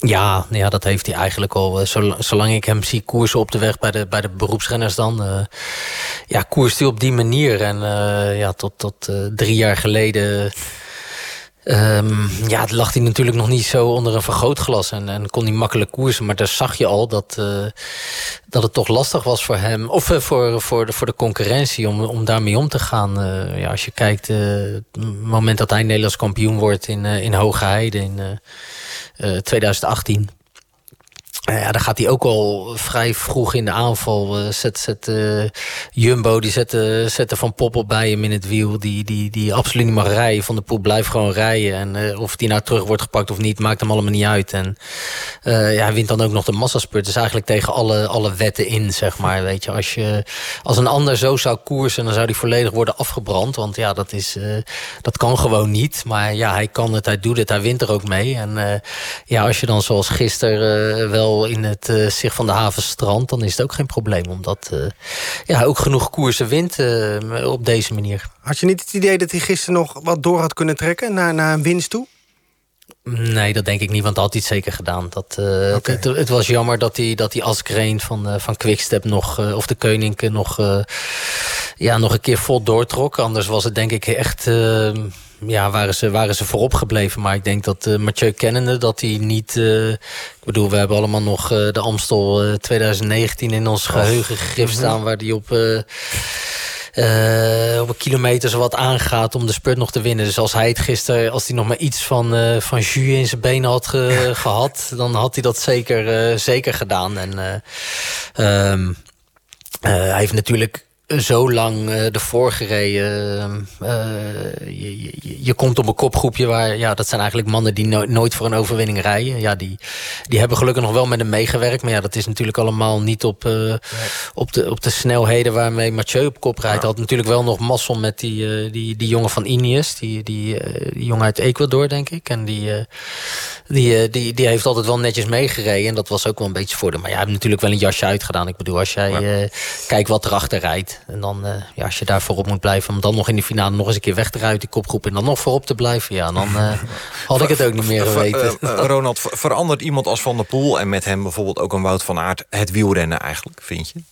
Ja, ja, dat heeft hij eigenlijk al. eh, zol- Zolang ik hem zie koersen op de weg bij de, bij de beroepsrenners dan... eh, ja, koerst hij op die manier. En eh, ja, tot, tot drie jaar geleden... ehm, ja, lag hij natuurlijk nog niet zo onder een vergrootglas en, en kon hij makkelijk koersen. Maar daar zag je al dat, dat het toch lastig was voor hem. Of voor, voor, de, voor de concurrentie om, om daarmee om te gaan. Ja, als je kijkt, het moment dat hij Nederlands kampioen wordt in, in Hoge Heide in 2018. Eh, ja, dan gaat hij ook al vrij vroeg in de aanval. eh, zet, zet, eh, Jumbo, die zette, zette Van Poppel bij hem in het wiel. Die, die, die absoluut niet mag rijden. Van de Poel blijft gewoon rijden. En eh, of die nou terug wordt gepakt of niet, maakt hem allemaal niet uit. En eh, ja, hij wint dan ook nog de massaspurt. Dus eigenlijk tegen alle, alle wetten in, zeg maar. Weet je, als, je, als een ander zo zou koersen, dan zou die volledig worden afgebrand. Want ja, dat, is, eh, dat kan gewoon niet. Maar ja, hij kan het, hij doet het, hij wint er ook mee. En eh, ja, als je dan zoals gisteren eh, wel in het uh, zicht van de havenstrand... dan is het ook geen probleem, omdat uh, ja, ook genoeg koersen wint uh, op deze manier. Had je niet het idee dat hij gisteren nog wat door had kunnen trekken naar, naar een winst toe? Nee, dat denk ik niet, want dat had hij het zeker gedaan. Dat, uh, okay. het, het, was jammer dat die, dat die Askreen van, uh, van Quickstep nog, uh, of de Keuninke nog, ja, nog een keer vol doortrok. Anders was het denk ik echt, ja, waren ze, waren ze voorop gebleven. Maar ik denk dat Mathieu kennende, dat hij niet... ik bedoel, we hebben allemaal nog de Amstel 2019 in ons geheugen gegrift staan... waar die op uh, op een kilometer zo wat aangaat om de spurt nog te winnen. Dus als hij het gisteren, als hij nog maar iets van, uh, van jus in zijn benen had ge, gehad... dan had hij dat zeker, uh, zeker gedaan. En um, hij heeft natuurlijk zo lang uh, ervoor gereden. Uh, je, je, je, komt op een kopgroepje waar... Ja, dat zijn eigenlijk mannen die no nooit voor een overwinning rijden. Ja, die, die hebben gelukkig nog wel met hem meegewerkt. Maar ja, dat is natuurlijk allemaal niet op, nee. op, de, op de snelheden waarmee Mathieu op kop rijdt. Ja. had natuurlijk wel nog mazzel met die, die, die jongen van Ineos. Die, die, die jongen uit Ecuador, denk ik. En die, die, die, die heeft altijd wel netjes meegereden. En dat was ook wel een beetje voor de. Maar jij ja, hebt natuurlijk wel een jasje uitgedaan. Ik bedoel, als jij ja. kijkt wat erachter rijdt. En dan, uh, ja, als je daar voorop moet blijven... om dan nog in de finale nog eens een keer weg te rijden... die kopgroep en dan nog voorop te blijven... ja, dan uh, had ik het ook niet meer geweten. Uh, Ronald, verandert iemand als Van der Poel... en met hem bijvoorbeeld ook een Wout van Aert... het wielrennen eigenlijk, vind je?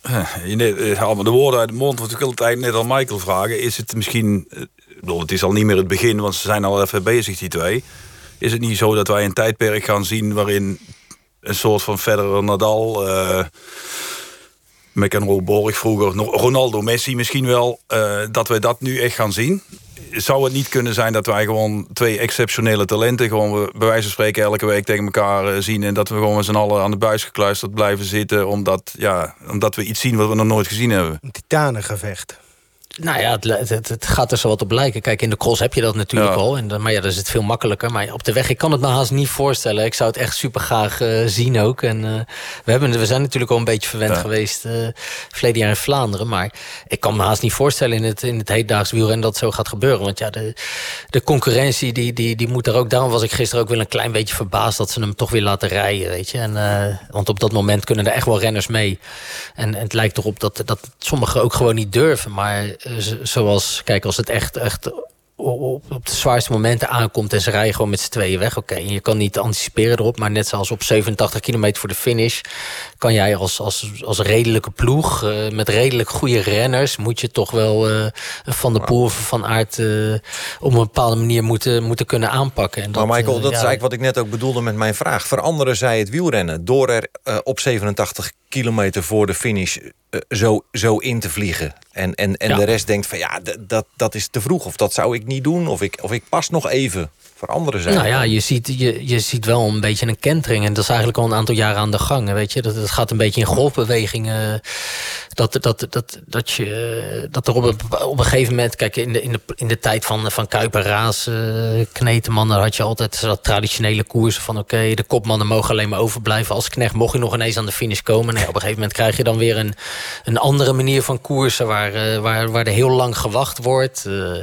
je allemaal de woorden uit de mond... wat ik wil het eigenlijk net al Michael vragen... is het misschien... Ik bedoel, het is al niet meer het begin... want ze zijn al even bezig, die twee... Is het niet zo dat wij een tijdperk gaan zien... waarin een soort van verdere Nadal McEnroe, Borg vroeger, Ronaldo, Messi misschien wel, uh, dat we dat nu echt gaan zien. Zou het niet kunnen zijn dat wij gewoon twee exceptionele talenten... gewoon bij wijze van spreken elke week tegen elkaar uh, zien... en dat we gewoon met z'n allen aan de buis gekluisterd blijven zitten... Omdat, ja, omdat we iets zien wat we nog nooit gezien hebben? Een titanengevecht. Nou ja, het, het, het, gaat er zo wat op lijken. Kijk, in de cross heb je dat natuurlijk ja. al. En maar ja, dan is het veel makkelijker. Maar op de weg, ik kan het me haast niet voorstellen. Ik zou het echt super graag uh, zien ook. En uh, we, hebben, we zijn natuurlijk al een beetje verwend ja. geweest... Uh, verleden jaar in Vlaanderen. Maar ik kan me haast niet voorstellen in het, in het heetdaags wielrennen... dat zo gaat gebeuren. Want ja, de, de concurrentie die, die, die moet er ook... Daarom was ik gisteren ook wel een klein beetje verbaasd... dat ze hem toch weer laten rijden, weet je. En, want op dat moment kunnen er echt wel renners mee. En, en het lijkt erop dat, dat sommigen ook gewoon niet durven. Maar zoals, kijk, als het echt, echt op, op de zwaarste momenten aankomt... en ze rijden gewoon met z'n tweeën weg. Oké, okay, je kan niet anticiperen erop... maar net zoals op 87 kilometer voor de finish... kan jij als, als, als redelijke ploeg... Uh, met redelijk goede renners... moet je toch wel uh, Van de Poel Van Aert... Uh, op een bepaalde manier moeten, moeten kunnen aanpakken. En dat, maar Michael, dat ja, is eigenlijk wat ik net ook bedoelde met mijn vraag. Veranderen zij het wielrennen door er op 87 kilometer voor de finish... zo, zo in te vliegen? En, en, en ja. de rest denkt van ja, dat, dat is te vroeg. Of dat zou ik niet doen. Of ik, of ik pas nog even. Veranderen zijn. Nou ja, je ziet, je, je ziet wel een beetje een kentering. En dat is eigenlijk al een aantal jaren aan de gang. Weet je? Dat, dat gaat een beetje in golfbewegingen. Dat, dat, dat, dat, je, dat er op een, op een gegeven moment... Kijk, in de, in de, in de tijd van, van Kuiper, Raas, uh, Kneteman... daar had je altijd dat traditionele koersen van... oké, de kopmannen mogen alleen maar overblijven. Als knecht mocht je nog ineens aan de finish komen. Nee, op een gegeven moment krijg je dan weer een, een andere manier van koersen... waar, uh, waar, waar er heel lang gewacht wordt. Uh,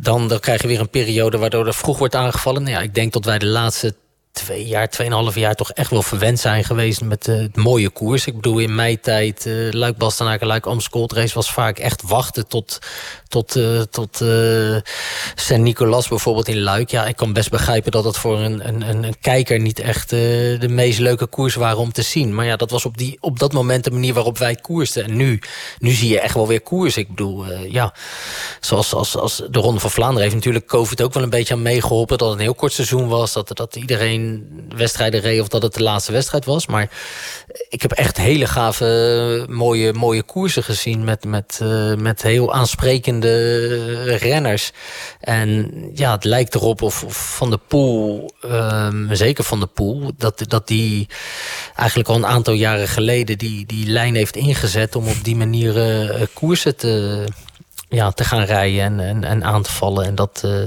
dan, dan krijg je weer een periode waardoor er vroeg wordt aangevallen. Nou ja, ik denk dat wij de laatste twee jaar, tweeënhalf jaar toch echt wel verwend zijn geweest met uh, het mooie koers. Ik bedoel, in mijn tijd, uh, Luik Bastenaken, Luik Amstel race was vaak echt wachten tot, tot, uh, tot uh, Saint-Nicolas bijvoorbeeld in Luik. Ja, ik kan best begrijpen dat dat voor een, een, een kijker niet echt de meest leuke koers waren om te zien. Maar ja, dat was op, die, op dat moment de manier waarop wij koersten. En nu, nu zie je echt wel weer koers. Ik bedoel, ja, zoals als, als de Ronde van Vlaanderen heeft natuurlijk COVID ook wel een beetje aan meegeholpen. Dat het een heel kort seizoen was, dat, dat iedereen wedstrijden reed of dat het de laatste wedstrijd was. Maar ik heb echt hele gave, mooie, mooie koersen gezien met, met, uh, met heel aansprekende renners. En ja, het lijkt erop of, Van de Poel, um, zeker Van de Poel, dat, dat die eigenlijk al een aantal jaren geleden die, die lijn heeft ingezet om op die manier uh, koersen te, ja, te gaan rijden en, en, en aan te vallen. En dat... Uh,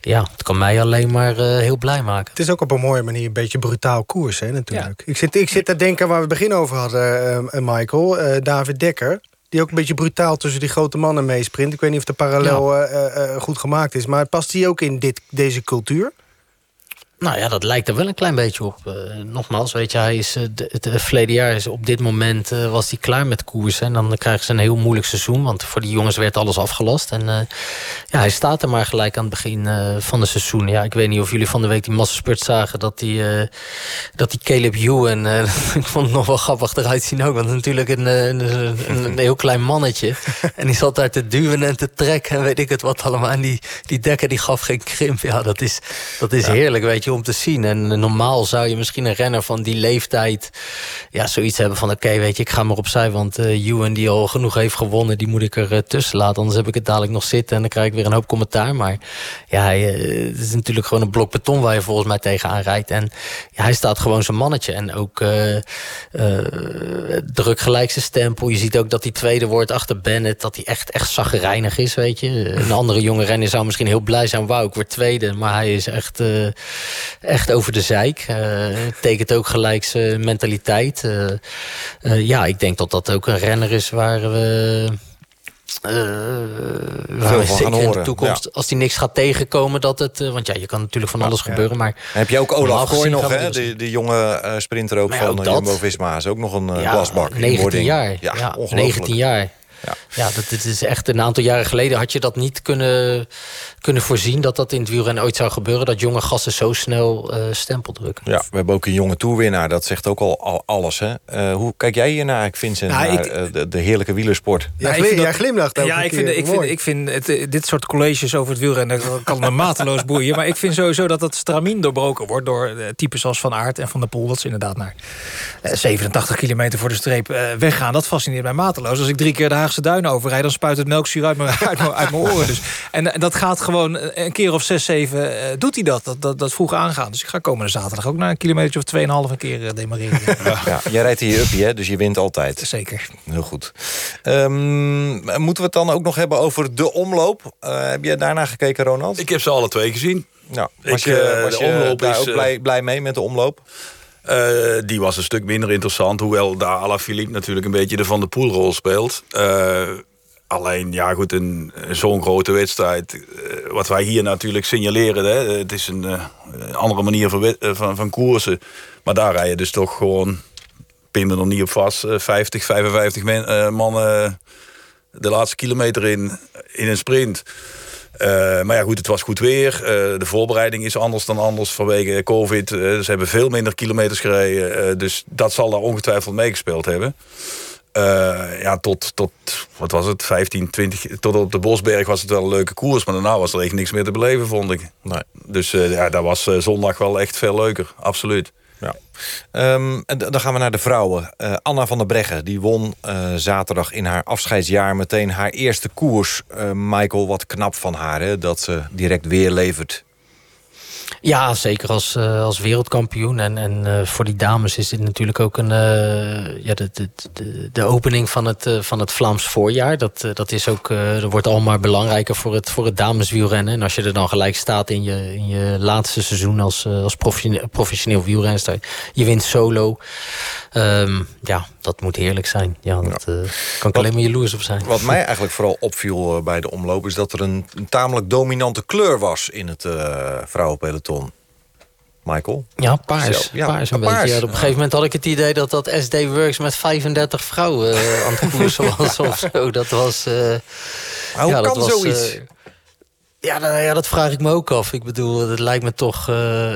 ja, het kan mij alleen maar uh, heel blij maken. Het is ook op een mooie manier een beetje brutaal koers, hè, natuurlijk. Ja. Ik, zit, ik zit te denken waar we het begin over hadden, uh, Michael. David Dekker, die ook een beetje brutaal tussen die grote mannen meesprint. Ik weet niet of de parallel ja. goed gemaakt is. Maar past die ook in dit, deze cultuur? Nou ja, dat lijkt er wel een klein beetje op. Uh, nogmaals, weet je, hij is, uh, het verleden jaar is op dit moment uh, was hij klaar met koersen. En dan krijgen ze een heel moeilijk seizoen. Want voor die jongens werd alles afgelast. En ja, hij staat er maar gelijk aan het begin van het seizoen. Ja, ik weet niet of jullie van de week die massaspurt zagen... dat die, dat die Caleb Ewan, ik vond het nog wel grappig eruit zien ook. Want natuurlijk een, een, een, een, heel klein mannetje. en die zat daar te duwen en te trekken en weet ik het wat allemaal. En die, die dekker die gaf geen krimp. Ja, dat is, dat is ja. heerlijk, weet je om te zien. En normaal zou je misschien een renner van die leeftijd... ja, zoiets hebben van, oké, weet je, ik ga maar opzij... want uh, Ewan die al genoeg heeft gewonnen, die moet ik er uh, tussen laten. Anders heb ik het dadelijk nog zitten en dan krijg ik weer een hoop commentaar. Maar ja, uh, het is natuurlijk gewoon een blok beton... waar je volgens mij tegenaan rijdt. En ja, hij staat gewoon zijn mannetje. En ook druk gelijk zijn stempel. Je ziet ook dat hij tweede wordt achter Bennett... dat hij echt, echt zaggerijnig is, weet je. Een andere jonge renner zou misschien heel blij zijn... wauw, ik word tweede. Maar hij is echt echt over de zeik. Uh, tekent ook gelijk zijn mentaliteit. Uh, uh, ja, ik denk dat dat ook een renner is waar we... Uh, waar we zeker in de toekomst, ja. als die niks gaat tegenkomen, dat het... Uh, want ja, je kan natuurlijk van alles ja, gebeuren, maar... Heb je ook Olaf Kooi nog, hè? De, de jonge uh, sprinter ook van Jumbo-Visma. Is ook nog een glasbak. 19 jaar. Ja, 19 jaar. Ja, ja dat, dit is echt een aantal jaren geleden had je dat niet kunnen, kunnen voorzien... dat dat in het wielrennen ooit zou gebeuren... dat jonge gasten zo snel uh, stempel drukken. Ja, we hebben ook een jonge toerwinnaar. Dat zegt ook al, al alles. Hè? Uh, hoe kijk jij hier naar, Vincent, nou, naar ik, uh, de, de, heerlijke wielersport? Ja, ja, ik jij glimlacht ook Ja, ik vind, ik vind, ik vind het, dit soort colleges over het wielrennen... kan me mateloos boeien. Maar ik vind sowieso dat het stramien doorbroken wordt... door types zoals Van Aert en Van der Poel... dat ze inderdaad naar 87 kilometer voor de streep weggaan. Dat fascineert mij mateloos. Als ik drie keer de Haagse Overrijd... dan spuit het melkzuur uit mijn, uit mijn, uit mijn oren. Dus. En, en dat gaat gewoon een keer of zes, zeven uh, doet hij dat, dat, dat. Dat vroeg aangaan. Dus ik ga komende zaterdag ook naar een kilometer of tweeënhalf een keer uh, demareren. Ja. ja, jij rijdt hier uppie, hè? dus je wint altijd. Zeker. Heel goed. Um, moeten we het dan ook nog hebben over de omloop? Uh, heb je daarna gekeken, Ronald? Ik heb ze alle twee gezien. Ja, was ik, je, was de je omloop daar is, ook blij, blij mee met de omloop? Uh, die was een stuk minder interessant. Hoewel daar Alaphilippe natuurlijk een beetje de Van de Poelrol speelt. Uh, alleen, ja goed, een, zo'n grote wedstrijd. Uh, wat wij hier natuurlijk signaleren. Hè, het is een andere manier van, van, van koersen. Maar daar rij je dus toch gewoon... Er nog niet op vast. 50, 55 men, mannen de laatste kilometer in, in een sprint. Uh, maar ja, goed, het was goed weer. Uh, de voorbereiding is anders dan anders vanwege COVID. Uh, ze hebben veel minder kilometers gereden. dus dat zal daar ongetwijfeld meegespeeld hebben. ja, tot, tot, wat was het, 15, 20... Tot op de Bosberg was het wel een leuke koers. Maar daarna was er echt niks meer te beleven, vond ik. Nee. Dus ja, dat was zondag wel echt veel leuker. Absoluut. Ja. En dan gaan we naar de vrouwen. Uh, Anna van der Breggen die won uh, zaterdag in haar afscheidsjaar... meteen haar eerste koers. Uh, Michael, wat knap van haar, hè, dat ze direct weer levert ja, zeker als, uh, als wereldkampioen. En, en uh, voor die dames is dit natuurlijk ook een, uh, ja, de, de, de, opening van het, van het Vlaams voorjaar. Dat, dat, is ook, dat wordt al maar belangrijker voor het, voor het dameswielrennen. En als je er dan gelijk staat in je, in je laatste seizoen als, als professioneel, professioneel wielrenster. Je wint solo. Um, ja, dat moet heerlijk zijn. Ja, dat ja. kan ik alleen maar jaloers op zijn. Wat mij eigenlijk vooral opviel bij de omloop... is dat er een, een tamelijk dominante kleur was in het vrouwenpeloton. Michael? Ja, paars. Ja, paars een paars. beetje. Ja, op een gegeven moment had ik het idee dat dat SD Works met 35 vrouwen aan het koersen was of zo. Dat was... Uh, hoe ja, kan dat zoiets? Was, uh, ja, nou, ja, dat vraag ik me ook af. Ik bedoel, het lijkt me toch...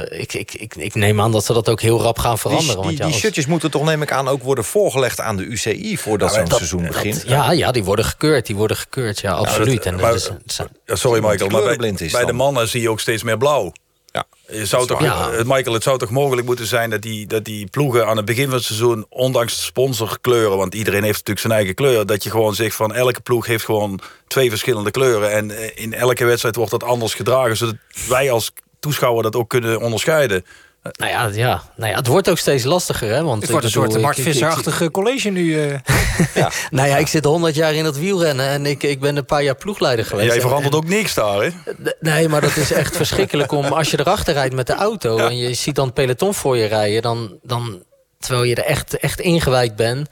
ik, ik, ik, ik neem aan dat ze dat ook heel rap gaan veranderen. Die, die, want ja, die als... shirtjes moeten toch, neem ik aan, ook worden voorgelegd aan de UCI... voordat Nou, zo'n dat- seizoen dat- begint? Ja, ja, die worden gekeurd. Die worden gekeurd, ja, absoluut. dat- en maar- sorry Michael, maar bij, kleurenblind is bij de mannen zie je ook steeds meer blauw. Ja, zou toch, Michael, het zou toch mogelijk moeten zijn dat die, dat die ploegen aan het begin van het seizoen, ondanks de sponsorkleuren, want iedereen heeft natuurlijk zijn eigen kleur, dat je gewoon zegt van elke ploeg heeft gewoon twee verschillende kleuren. En eh, in elke wedstrijd wordt dat anders gedragen, zodat wij als toeschouwer dat ook kunnen onderscheiden. Nou, ja, ja, nou ja, het wordt ook steeds lastiger, hè? Want Het wordt een bedoel, soort Mart ik- ik- ik- Visser-achtige college nu. eh. Nou ja, ik zit 100 jaar in het wielrennen en ik, ik ben een paar jaar ploegleider geweest. Jij verandert en- ook niks daar, hè? Nee, maar dat is echt verschrikkelijk om als je erachter rijdt met de auto en je ziet dan het peloton voor je rijden, dan, dan terwijl je er echt, echt ingewijd bent.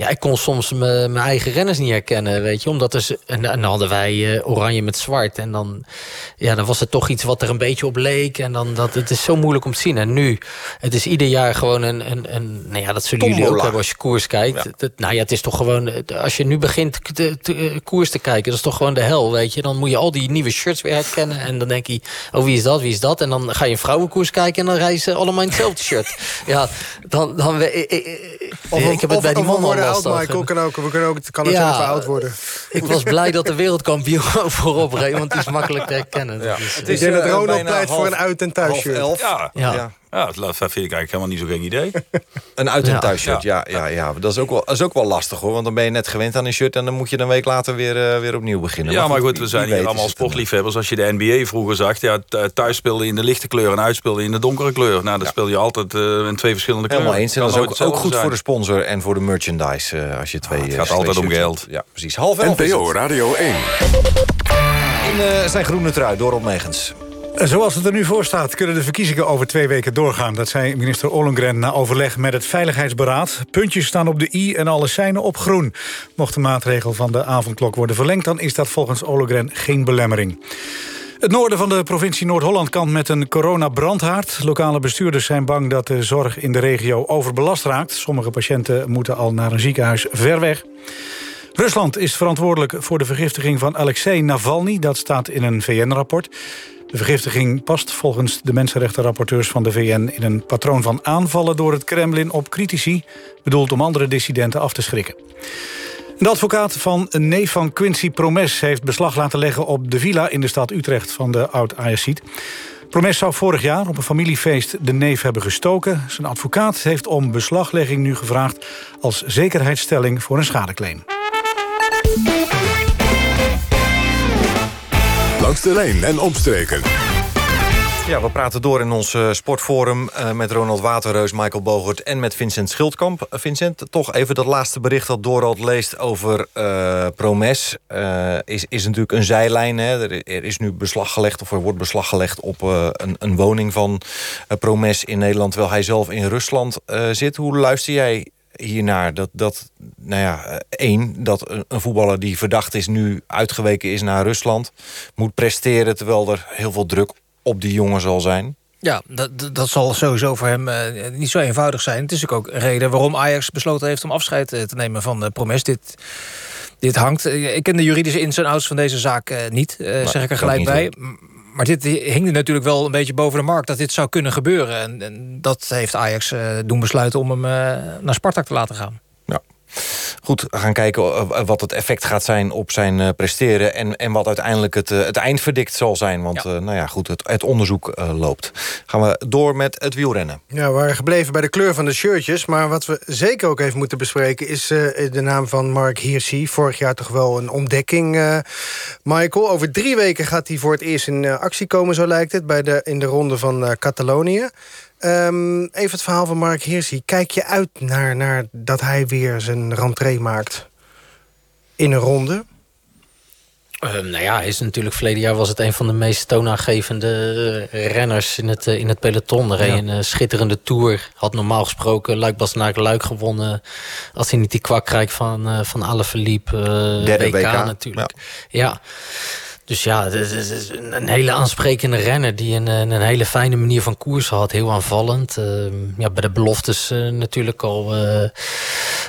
Ja, ik kon soms mijn eigen renners niet herkennen, weet je. Omdat er, en, en dan hadden wij oranje met zwart. En dan, ja, dan was het toch iets wat er een beetje op leek. En dan, dat, het is zo moeilijk om te zien. En nu, het is ieder jaar gewoon een... een, een nou ja, dat zullen jullie ook hebben als je koers kijkt. nou ja, het is toch gewoon... Als je nu begint te, koers te kijken, dat is toch gewoon de hel, weet je. Dan moet je al die nieuwe shirts weer herkennen. En dan denk je, oh, wie is dat, wie is dat? En dan ga je een vrouwenkoers kijken en dan reizen allemaal in hetzelfde shirt. ja, dan... dan ik, ik, ik heb het bij die man worden oud, Michael. Kan ook, we kunnen ook, kan ook ja, oud worden. Ik was blij dat de wereldkampioen voorop reed, want die is makkelijk te herkennen. Ja. Het is, ik denk dat Ronald pleit voor een uit- en thuisshirt. Ja. ja. Ja, dat vind ik eigenlijk helemaal niet zo geen idee. een uit- en thuisshirt, ja. Ja, ja, Dat, is ook wel, dat is ook wel lastig hoor. Want dan ben je net gewend aan een shirt... en dan moet je een week later weer, uh, weer opnieuw beginnen. Ja, maar goed, we zijn hier allemaal sportliefhebbers. Als je de NBA vroeger zag... Ja, thuis speelde je in de lichte kleur en uitspeelde je in de donkere kleur. Nou, dan speel je altijd uh, in twee verschillende kleuren. Helemaal eens. En dat is ook, ook goed voor de sponsor en voor de merchandise. Uh, als je twee, het gaat altijd om geld. Ja, precies. Half elf NPO Radio 1. In zijn groene trui, door Megens. Zoals het er nu voor staat, kunnen de verkiezingen over twee weken doorgaan. Dat zei minister Ollengren na overleg met het Veiligheidsberaad. Puntjes staan op de i en alle seinen op groen. Mocht de maatregel van de avondklok worden verlengd... dan is dat volgens Ollengren geen belemmering. Het noorden van de provincie Noord-Holland kan met een coronabrandhaard. Lokale bestuurders zijn bang dat de zorg in de regio overbelast raakt. Sommige patiënten moeten al naar een ziekenhuis ver weg. Rusland is verantwoordelijk voor de vergiftiging van Alexei Navalny. Dat staat in een VN-rapport. De vergiftiging past volgens de mensenrechtenrapporteurs van de VN... in een patroon van aanvallen door het Kremlin op critici... bedoeld om andere dissidenten af te schrikken. De advocaat van een neef van Quincy Promes heeft beslag laten leggen op de villa in de stad Utrecht van de oud-Ajaxiet. Promes zou vorig jaar op een familiefeest de neef hebben gestoken. Zijn advocaat heeft om beslaglegging nu gevraagd als zekerheidsstelling voor een schadeclaim. Langs de en omstreken. Ja, we praten door in ons uh, sportforum uh, met Ronald Waterreus, Michael Bogert en met Vincent Schildkamp. Uh, Vincent, toch even dat laatste bericht dat Dorald leest over Promes. is, is natuurlijk een zijlijn. Hè? Er, er, is nu beslag gelegd, of er wordt beslag gelegd op een, een, woning van Promes in Nederland, terwijl hij zelf in Rusland zit. Hoe luister jij hiernaar. Dat, dat nou ja, eh, één, dat een voetballer die verdacht is... nu uitgeweken is naar Rusland, moet presteren... terwijl er heel veel druk op die jongen zal zijn. Ja, dat, dat zal sowieso voor hem uh, niet zo eenvoudig zijn. Het is ook een reden waarom Ajax besloten heeft... om afscheid eh, te nemen van de Promes. Dit, dit hangt. Ik ken de juridische ins en outs van deze zaak uh, niet, zeg ik er gelijk bij maar dit hing natuurlijk wel een beetje boven de markt... dat dit zou kunnen gebeuren. En, dat heeft Ajax uh, doen besluiten om hem uh, naar Spartak te laten gaan. Goed, we gaan kijken eh, wat het effect gaat zijn op zijn presteren... en, en wat uiteindelijk het, het eindverdict zal zijn. Want nou ja, goed, het, het onderzoek loopt. Gaan we door met het wielrennen. Ja, we waren gebleven bij de kleur van de shirtjes. Maar wat we zeker ook even moeten bespreken... is de naam van Mark Hirschi. Vorig jaar toch wel een ontdekking, Michael. Over drie weken gaat hij voor het eerst in actie komen, zo lijkt het... Bij de, in de ronde van Catalonië. Um, even het verhaal van Mark Hirschi. Kijk je uit naar, naar dat hij weer zijn rentree maakt in een ronde? Uh, nou ja, hij is natuurlijk verleden jaar was het een van de meest toonaangevende uh, renners in het, uh, in het peloton. Er reed een uh, schitterende tour. Had normaal gesproken Luik Bastenaak Luik gewonnen. Als hij niet die kwakrijk van, van Alaphilippe WK, WK natuurlijk. ja. ja. Dus ja, het is een hele aansprekende renner... die een, een hele fijne manier van koers had. Heel aanvallend. Uh, ja, bij de beloftes uh, natuurlijk al, uh,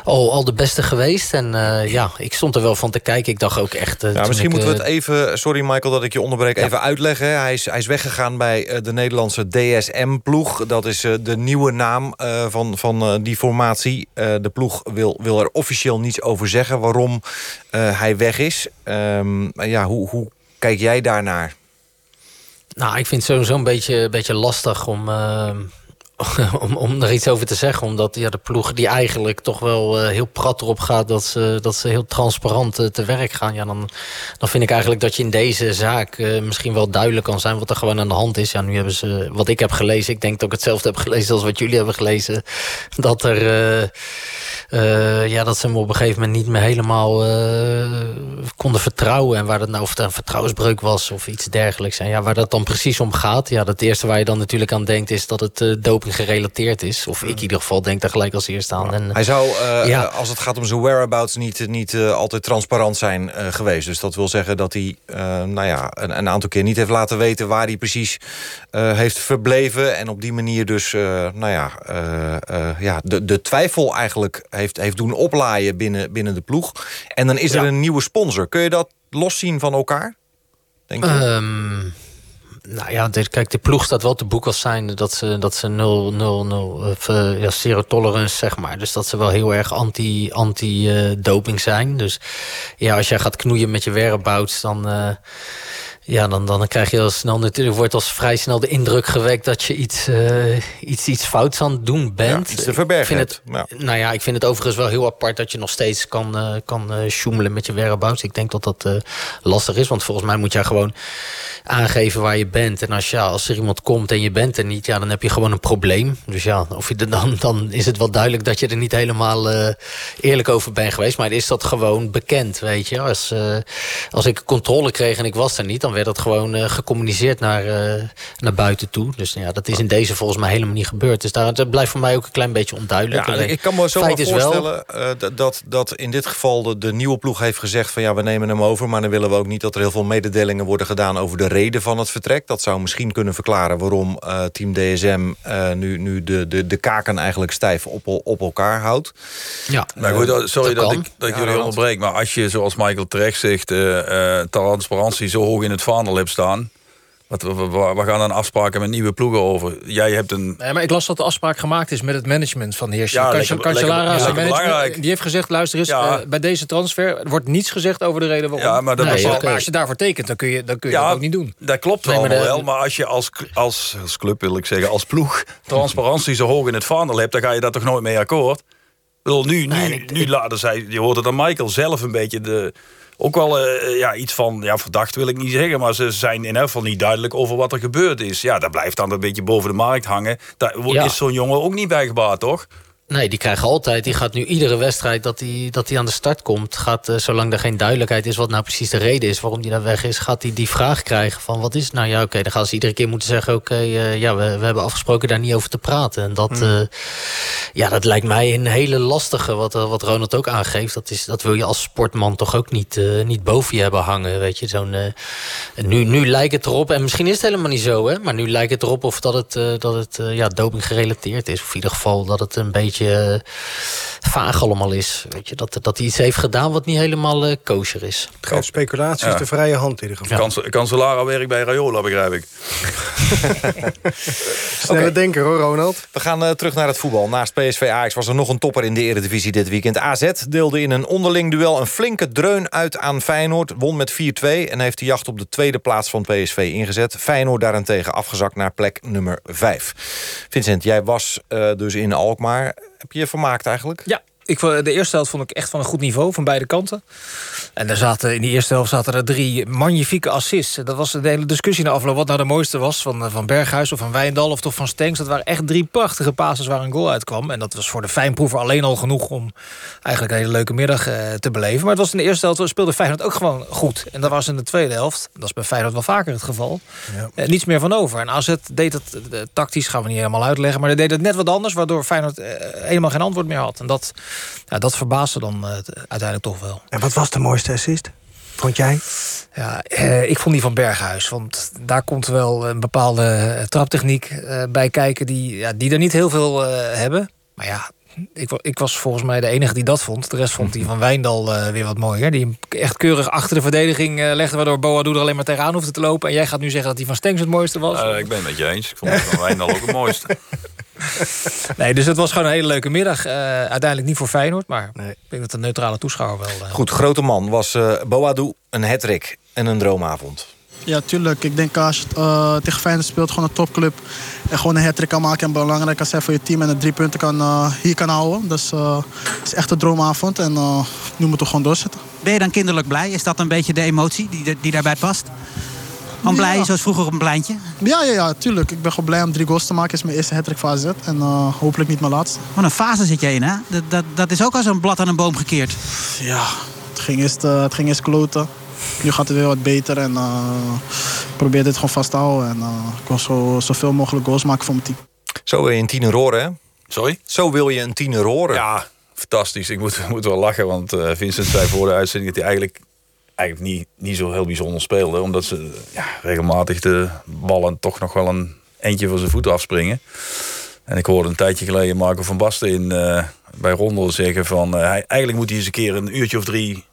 al, al de beste geweest. En ja, ik stond er wel van te kijken. Ik dacht ook echt... ja, misschien ik, moeten we het even... Sorry Michael dat ik je onderbreek. Ja. Even uitleggen. Hij is, hij is weggegaan bij de Nederlandse DSM-ploeg. Dat is de nieuwe naam van, van die formatie. de ploeg wil, wil er officieel niets over zeggen... waarom hij weg is. Um, ja, hoe... hoe kijk jij daarnaar? Nou, ik vind het sowieso een beetje, beetje lastig om, uh, om, om er iets over te zeggen. Omdat ja, de ploeg die eigenlijk toch wel uh, heel prat erop gaat... dat ze, dat ze heel transparant uh, te werk gaan. Ja, dan, dan vind ik eigenlijk dat je in deze zaak misschien wel duidelijk kan zijn... wat er gewoon aan de hand is. Ja, nu hebben ze, wat ik heb gelezen... ik denk dat ik hetzelfde heb gelezen als wat jullie hebben gelezen... dat er ja, dat ze hem op een gegeven moment niet meer helemaal konden vertrouwen. En waar dat nou, of het een vertrouwensbreuk was of iets dergelijks. En ja, waar dat dan precies om gaat. Ja, dat eerste waar je dan natuurlijk aan denkt is dat het doping gerelateerd is. Of ik in ieder geval denk daar gelijk als eerste aan. En, Hij zou, ja. als het gaat om zijn whereabouts, niet, niet altijd transparant zijn geweest. Dus dat wil zeggen dat hij nou ja, een, een, aantal keer niet heeft laten weten waar hij precies heeft verbleven. En op die manier dus, nou ja, ja de, de twijfel eigenlijk heeft, heeft doen oplaaien binnen, binnen de ploeg. En dan is er een nieuwe sponsor. Kun je dat loszien van elkaar? Denk je? Um, nou ja, de, kijk, de ploeg staat wel te boek als zijn dat ze, dat ze 0, 0, 0 of, uh, ja, zero tolerance, zeg maar. Dus dat ze wel heel erg anti-doping anti, uh, doping zijn. Dus ja, als jij gaat knoeien met je whereabouts, dan... Ja, dan, dan krijg je al snel natuurlijk wordt als vrij snel de indruk gewekt dat je iets, uh, iets, iets fouts aan het doen bent. Ja, iets te verbergen. Ik vind het, ja. Nou ja, ik vind het overigens wel heel apart dat je nog steeds kan, uh, kan uh, sjoemelen met je whereabouts. Ik denk dat dat lastig is, want volgens mij moet jij gewoon aangeven waar je bent. En als, ja, als er iemand komt en je bent er niet, ja, dan heb je gewoon een probleem. Dus ja, of je dan, dan is het wel duidelijk dat je er niet helemaal eerlijk over bent geweest. Maar is dat gewoon bekend, weet je. Als, als ik controle kreeg en ik was er niet, dan werd dat gewoon uh, gecommuniceerd naar, uh, naar buiten toe. Dus ja, dat is in deze volgens mij helemaal niet gebeurd. Dus daar, dat blijft voor mij ook een klein beetje onduidelijk. Ja, ik kan me zo wel voorstellen wel... uh, dat, dat in dit geval de, de, nieuwe ploeg heeft gezegd... van ja, we nemen hem over, maar dan willen we ook niet... dat er heel veel mededelingen worden gedaan over de reden van het vertrek. Dat zou misschien kunnen verklaren waarom team DSM... nu, nu de, de, de kaken eigenlijk stijf op, op elkaar houdt. Ja, maar goed, sorry dat, dat ik dat ja, jullie onderbreek... maar als je, zoals Michael terecht zegt... transparantie zo hoog in het vaandel hebt staan. Wat, we, we, gaan dan afspraken met nieuwe ploegen over. Jij hebt een... Nee, maar ik las dat de afspraak gemaakt is met het management van de heer ja, Cancellara. Die heeft gezegd, luister eens, ja. uh, bij deze transfer wordt niets gezegd over de reden waarom. Ja, maar, dat nee, maar als je daarvoor tekent, dan kun je, dan kun je ja, dat ook niet doen. Dat klopt nee, allemaal wel, maar als je als, als, als club, wil ik zeggen, als ploeg... transparantie zo hoog in het vaandel hebt, dan ga je daar toch nooit mee akkoord? Ik bedoel, nu, nu, nee, nu laten zij... Je hoort het aan Michael zelf een beetje de ook wel uh, ja, iets van, ja, verdacht wil ik niet zeggen... maar ze zijn in ieder geval niet duidelijk over wat er gebeurd is. Ja, dat blijft dan een beetje boven de markt hangen. Daar ja. is zo'n jongen ook niet bij gebaat, toch? Nee, die krijgen altijd. Die gaat nu iedere wedstrijd dat hij dat die aan de start komt. Gaat, uh, zolang er geen duidelijkheid is wat nou precies de reden is waarom die daar weg is, gaat hij die vraag krijgen van wat is het nou? Ja, oké, dan gaan ze iedere keer moeten zeggen: oké, okay, uh, ja, we, we hebben afgesproken daar niet over te praten. En dat, mm. uh, ja, dat lijkt mij een hele lastige, wat, wat Ronald ook aangeeft. Dat, is, dat wil je als sportman toch ook niet, niet boven je hebben hangen. Weet je, zo'n. nu, nu lijkt het erop, en misschien is het helemaal niet zo, hè, maar nu lijkt het erop of dat het, dat het ja, doping gerelateerd is. Of in ieder geval dat het een beetje beetje vaag allemaal is. Weet je, dat, dat hij iets heeft gedaan wat niet helemaal uh, kosher is. Geen speculatie is de vrije hand in ieder geval. Ja. Kansellara werkt bij Rayola, begrijp ik. Snelle okay. denker hoor, Ronald. We gaan uh, terug naar het voetbal. Naast PSV Ajax was er nog een topper in de Eredivisie dit weekend. AZ deelde in een onderling duel een flinke dreun uit aan Feyenoord. Won met 4-2 en heeft de jacht op de tweede plaats van PSV ingezet. Feyenoord daarentegen afgezakt naar plek nummer 5. Vincent, jij was uh, dus in Alkmaar heb je je vermaakt eigenlijk? Ja, ik, de eerste helft vond ik echt van een goed niveau van beide kanten. En er zaten, in die eerste helft zaten er drie magnifieke assists. Dat was de hele discussie na afloop wat nou de mooiste was. Van, eh, van Berghuis of van Wijndal of toch van Stenks. Dat waren echt drie prachtige passes waar een goal uitkwam. En dat was voor de fijnproever alleen al genoeg om eigenlijk een hele leuke middag uh, te beleven. Maar het was in de eerste helft speelde Feyenoord ook gewoon goed. En dat was in de tweede helft, dat is bij Feyenoord wel vaker het geval, ja. eh, niets meer van over. En AZ deed het, uh, tactisch gaan we niet helemaal uitleggen, maar hij deed het net wat anders, waardoor Feyenoord helemaal geen antwoord meer had. En dat, ja, dat verbaasde dan uiteindelijk toch wel. En wat was de mooiste assist? Vond jij? Ja, eh, ik vond die van Berghuis. Want daar komt wel een bepaalde eh, traptechniek eh, bij kijken... die, ja, die er niet heel veel uh, hebben. Maar ja, ik, ik, was volgens mij de enige die dat vond. De rest vond die van Wijndal uh, weer wat mooier. Die hem echt keurig achter de verdediging uh, legde... waardoor Boadu er alleen maar tegenaan hoefde te lopen. En jij gaat nu zeggen dat die van Stengs het mooiste was? Uh, ik ben het met je eens. Ik vond die van Wijndal ook het mooiste. nee, dus het was gewoon een hele leuke middag. Uh, uiteindelijk niet voor Feyenoord, maar nee. ik denk dat de neutrale toeschouwer wel... Uh... Goed, grote man was uh, Boadu een hattrick en een droomavond. Ja, tuurlijk. Ik denk als je uh, tegen Feyenoord speelt, gewoon een topclub... en gewoon een hat kan maken en belangrijk als hij voor je team... en de drie punten kan, uh, hier kan houden. Dus uh, het is echt een droomavond en nu moeten we gewoon doorzetten. Ben je dan kinderlijk blij? Is dat een beetje de emotie die, die daarbij past? Gewoon blij, zoals vroeger op een pleintje? Ja, ja, ja, tuurlijk. Ik ben gewoon blij om drie goals te maken. Het is mijn eerste hattrick voor AZ. En uh, hopelijk niet mijn laatste. Wat een fase zit jij in, hè? Dat, dat, dat is ook als een blad aan een boom gekeerd. Ja, het ging eerst, uh, het ging eerst kloten. Nu gaat het weer wat beter. En uh, ik probeer dit gewoon vast te houden. En ik wil zo, zoveel mogelijk goals maken voor mijn team. Zo wil je een tiener horen, hè? Sorry? Zo wil je een tiener horen. Ja, fantastisch. Ik moet, moet wel lachen, want uh, Vincent zei voor de uitzending... dat hij eigenlijk, eigenlijk niet, niet zo heel bijzonder speelde. Omdat ze ja, regelmatig de ballen toch nog wel een eentje van zijn voeten afspringen. En ik hoorde een tijdje geleden Marco van Basten in, uh, bij Rondel zeggen van... Uh, hij, eigenlijk moet hij eens een keer een uurtje of drie